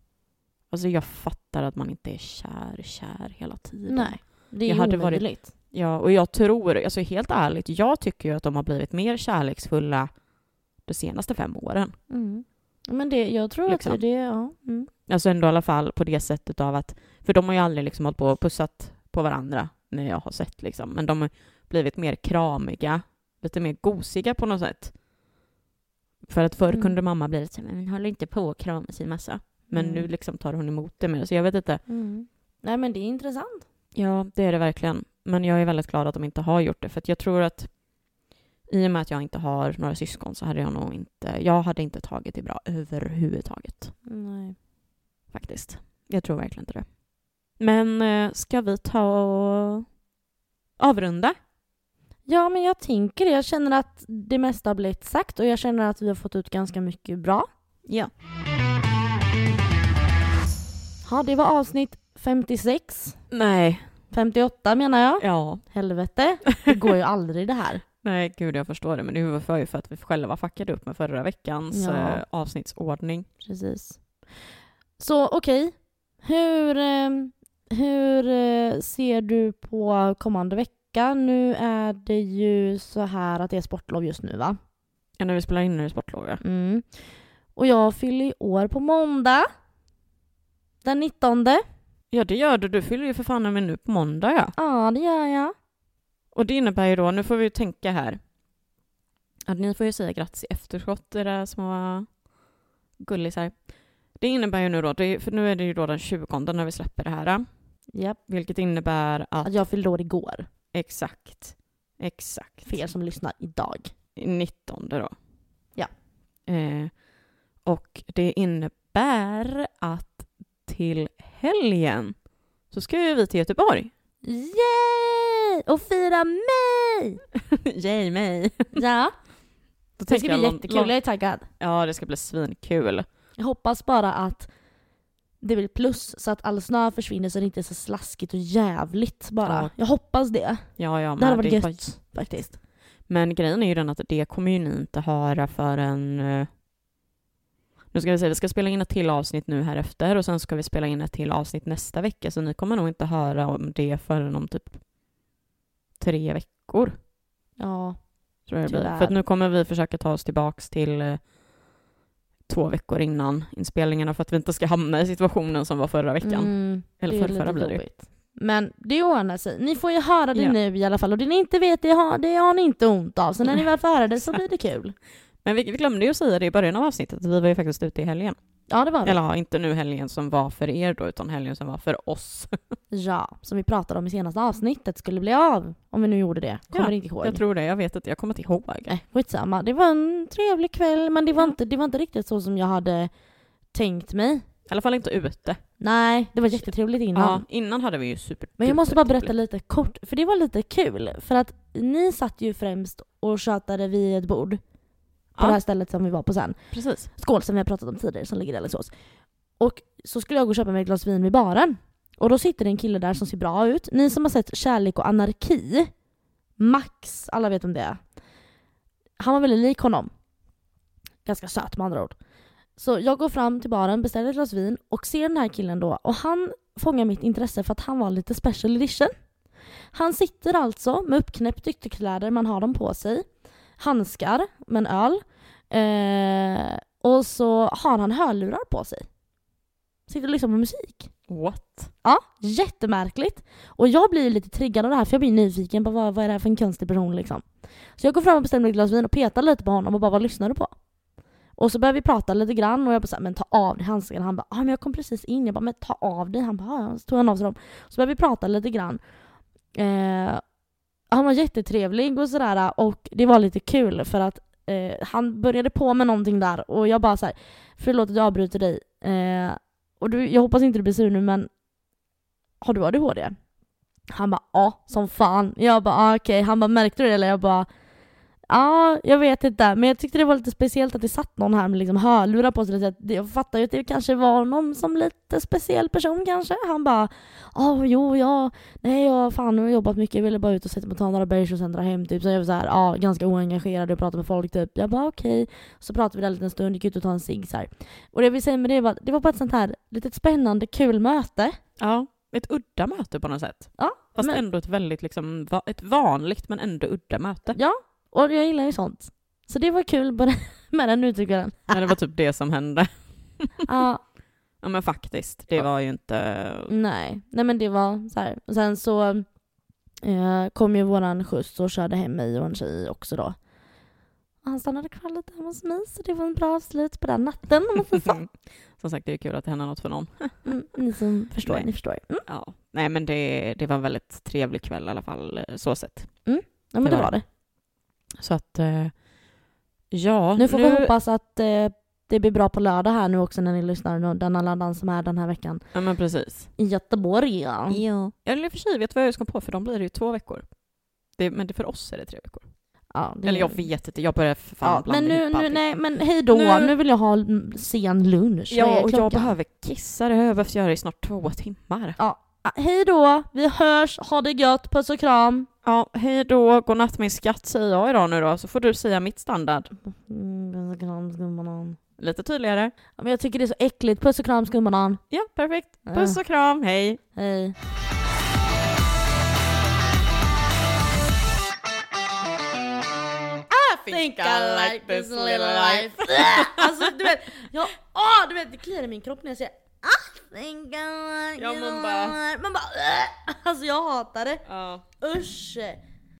Speaker 1: Alltså jag fattar att man inte är kär, kär hela tiden.
Speaker 2: Nej, det är
Speaker 1: Jag hade varit-
Speaker 2: omöjligt.
Speaker 1: Ja, och jag tror, alltså helt ärligt, jag tycker ju att de har blivit mer kärleksfulla de senaste fem åren.
Speaker 2: Mm. Men det, jag tror
Speaker 1: Liksom.
Speaker 2: att det, ja. Mm.
Speaker 1: Alltså ändå i alla fall på det sättet av att, för de har ju aldrig liksom hållit på och pussat på varandra när jag har sett liksom, men de har blivit mer kramiga, lite mer gosiga på något sätt. För att förr
Speaker 2: Mm.
Speaker 1: kunde mamma bli lite så men håller inte på och krama sin massa. Men
Speaker 2: Mm.
Speaker 1: nu liksom tar hon emot det mer, så jag vet inte.
Speaker 2: Mm. Nej men det är intressant.
Speaker 1: Ja, det är det verkligen. Men jag är väldigt glad att de inte har gjort det, för jag tror att i och med att jag inte har några syskon så hade jag nog inte, jag hade inte tagit det bra överhuvudtaget.
Speaker 2: Nej.
Speaker 1: faktiskt. Jag tror verkligen inte det. Men eh, ska vi ta och avrunda?
Speaker 2: Ja men jag tänker det. Jag känner att det mesta har blivit sagt och jag känner att vi har fått ut ganska mycket bra.
Speaker 1: Ja.
Speaker 2: Ja, det var avsnitt 56,
Speaker 1: Nej.
Speaker 2: 58 menar jag.
Speaker 1: Ja.
Speaker 2: Helvete, det går ju aldrig det här.
Speaker 1: Nej, gud jag förstår det. Men det var ju för att vi själva fuckade upp med förra veckans
Speaker 2: Ja.
Speaker 1: eh, avsnittsordning.
Speaker 2: Precis. Så okej, hur, eh, hur eh, ser du på kommande vecka? Nu är det ju så här att det är sportlov just nu va?
Speaker 1: Ja, när vi spelar in nu är det sportlov, ja.
Speaker 2: Mm. Och jag fyller ju år på måndag. Den 19.
Speaker 1: Ja, det gör du. Du fyller ju för fan med nu på måndag, ja.
Speaker 2: Ja, det gör jag.
Speaker 1: Och det innebär ju då, nu får vi ju tänka här, att ni får ju säga grattis i efterskott, era små gullisar. Det innebär ju nu då, för nu är det ju då den 20 när vi släpper det här,
Speaker 2: Japp.
Speaker 1: vilket innebär att
Speaker 2: Att jag fyllde år igår.
Speaker 1: exakt, exakt,
Speaker 2: För er som lyssnar idag.
Speaker 1: 19 då.
Speaker 2: Ja.
Speaker 1: Eh, och det innebär att till helgen så ska ju vi till Göteborg.
Speaker 2: Yay! Och fira mig!
Speaker 1: Yay mig!
Speaker 2: Ja,
Speaker 1: Då
Speaker 2: det ska bli
Speaker 1: jag
Speaker 2: jättekul. Jag är taggad.
Speaker 1: Ja, det ska bli svinkul.
Speaker 2: Jag hoppas bara att det blir plus så att all snö försvinner så det inte är så slaskigt och jävligt bara.
Speaker 1: Ja.
Speaker 2: Jag hoppas det.
Speaker 1: Ja, ja,
Speaker 2: Det hade
Speaker 1: men
Speaker 2: varit
Speaker 1: är
Speaker 2: gött faktiskt.
Speaker 1: Men grejen är ju den att det kommer ju ni inte höra förrän... eh, Nu ska vi se, vi ska spela in ett till avsnitt nu här efter och sen ska vi spela in ett till avsnitt nästa vecka så ni kommer nog inte höra om det förrän om typ tre veckor.
Speaker 2: Ja,
Speaker 1: Tror jag det blir. För att nu kommer vi försöka ta oss tillbaks till eh, två veckor innan inspelningarna för att vi inte ska hamna i situationen som var förra veckan.
Speaker 2: Mm,
Speaker 1: Eller förrförra
Speaker 2: lite
Speaker 1: blir det
Speaker 2: jobbigt. Men det ordnar sig. Ni får ju höra det
Speaker 1: Ja.
Speaker 2: nu i alla fall. Och det ni inte vet, det har, det har ni inte ont av. Så när ni väl får höra det så blir det kul.
Speaker 1: Men vi, vi glömde ju säga det i början av avsnittet, att vi var ju faktiskt ute i helgen.
Speaker 2: Ja, det var vi.
Speaker 1: Eller ja, inte nu helgen som var för er då, utan helgen som var för oss.
Speaker 2: Ja, som vi pratade om i senaste avsnittet skulle bli av. Om vi nu gjorde det. Kommer
Speaker 1: Ja,
Speaker 2: inte ihåg.
Speaker 1: Jag tror det, jag vet inte, jag kommer inte ihåg.
Speaker 2: Nej, skitsamma. Det var en trevlig kväll, men det var, inte, det var inte riktigt så som jag hade tänkt mig.
Speaker 1: I alla fall inte ute.
Speaker 2: Nej, det var jättetrevligt innan.
Speaker 1: Ja, innan hade vi ju super
Speaker 2: Men jag måste bara berätta lite kort, för det var lite kul. För att ni satt ju främst och tjatade vid ett bord. På
Speaker 1: Ja.
Speaker 2: det här stället som vi var på sen.
Speaker 1: Precis.
Speaker 2: Skål som vi har pratat om tidigare som ligger i Alingsås. Och så skulle jag gå och köpa mig ett glas vin vid baren. Och då sitter det en kille där som ser bra ut. Ni som har sett Kärlek och anarki. Max, alla vet om det är. Han var väldigt lik honom. Ganska söt med andra ord. Så jag går fram till baren, beställer ett glas vin och ser den här killen då. Och han fångar mitt intresse för att han var lite special edition. Han sitter alltså med uppknäppt ytterkläder, man har dem på sig. Handskar med en öl. Eh, och så har han hörlurar på sig. Sitter och lyssnar på musik.
Speaker 1: What?
Speaker 2: Ja, jättemärkligt. Och jag blir lite triggad av det här för jag blir nyfiken på vad, vad är det här för en konstig person liksom. Så jag går fram och beställer ett glas vin och petar lite på honom och bara vad lyssnar du på? Och så börjar vi prata lite grann och jag bara såhär, men ta av dig handskarna. Han bara, ah, men jag kom precis in. Jag bara, men ta av dig. Han bara, "Ah, ja. Så tog han av sig dem. Så började vi prata lite grann. Eh, han var jättetrevlig och sådär och det var lite kul för att eh, han började på med någonting där och jag bara såhär, förlåt att jag avbryter dig. Eh, och du, jag hoppas inte du blir sur nu men har du ADHD? Han bara ja, som fan. Jag bara ah, okej. Han bara märkte du det eller? Jag bara ja, jag vet inte. Men jag tyckte det var lite speciellt att det satt någon här med liksom hörlurar på sig. Jag fattar ju att det kanske var någon som lite speciell person kanske. Han bara ja, jo, ja, nej, jag fan, jag har jobbat mycket. Jag ville bara ut och sätta mig och ta några bärs och sen dra hem typ. Så jag var så här, ja, ganska oengagerad och pratade med folk typ. Jag bara okej. Så pratade vi där en liten stund, gick ut och tog en cigg så här. Och det jag vill säga med det var, det var bara ett sånt här litet spännande, kul möte.
Speaker 1: Ja, ett udda möte på något sätt.
Speaker 2: Ja,
Speaker 1: Fast
Speaker 2: men-
Speaker 1: ändå ett väldigt liksom, ett vanligt men ändå udda möte.
Speaker 2: Ja, och jag gillar ju sånt. Så det var kul med den utekvällen.
Speaker 1: Ja, det var typ det som hände.
Speaker 2: Ja,
Speaker 1: Ja men faktiskt, det var ju inte...
Speaker 2: nej. Nej men det var så här. Och sen så eh, kom ju våran skjuts och körde hem mig och en tjej också då. Och han stannade kvar lite hemma hos mig så det var en bra avslut på den natten om man säger så.
Speaker 1: Som sagt, det är kul att det händer något för någon.
Speaker 2: Mm, ni som förstår,
Speaker 1: Nej.
Speaker 2: ni förstår. Mm.
Speaker 1: Ja. Nej men det, det var en väldigt trevlig kväll i alla fall, eh, så sett.
Speaker 2: Ja men
Speaker 1: Det
Speaker 2: det
Speaker 1: var
Speaker 2: det.
Speaker 1: Så att, eh, ja.
Speaker 2: Nu får vi hoppas att eh, det blir bra på lördag här nu också när ni lyssnar. nu, Den alla dans som är den här veckan.
Speaker 1: Ja men precis.
Speaker 2: I Göteborg ja.
Speaker 1: Ja. Eller i och för sig, vet du vad jag ska på? För de blir det ju två veckor. Det, men det, för oss är det tre veckor.
Speaker 2: Ja, det
Speaker 1: Eller jag vet inte, jag börjar för fan
Speaker 2: ja,
Speaker 1: blanda
Speaker 2: men nu,
Speaker 1: ihop
Speaker 2: nu, nej men hej då,
Speaker 1: Nu-
Speaker 2: nu, vill jag ha en sen lunch.
Speaker 1: Ja, och jag behöver kissa, det har jag behövt göra i snart två timmar.
Speaker 2: Ja, hej då, vi hörs, ha det gött, puss och kram.
Speaker 1: Ja, hej då, godnatt min skatt säger jag idag nu då, så får du säga mitt standard.
Speaker 2: Puss och kram skumbanan.
Speaker 1: Lite tydligare.
Speaker 2: Ja, Men jag tycker det är så äckligt, puss och kram skumbanan.
Speaker 1: Ja, perfekt. Puss och kram, hej!
Speaker 2: Hej.
Speaker 1: I think I like this little life.
Speaker 2: alltså du vet, jag, åh, du vet det kliar i min kropp när jag säger like
Speaker 1: Ja, man bara-.
Speaker 2: Man bara "Åh!" Alltså jag hatar det.
Speaker 1: Ja.
Speaker 2: Usch!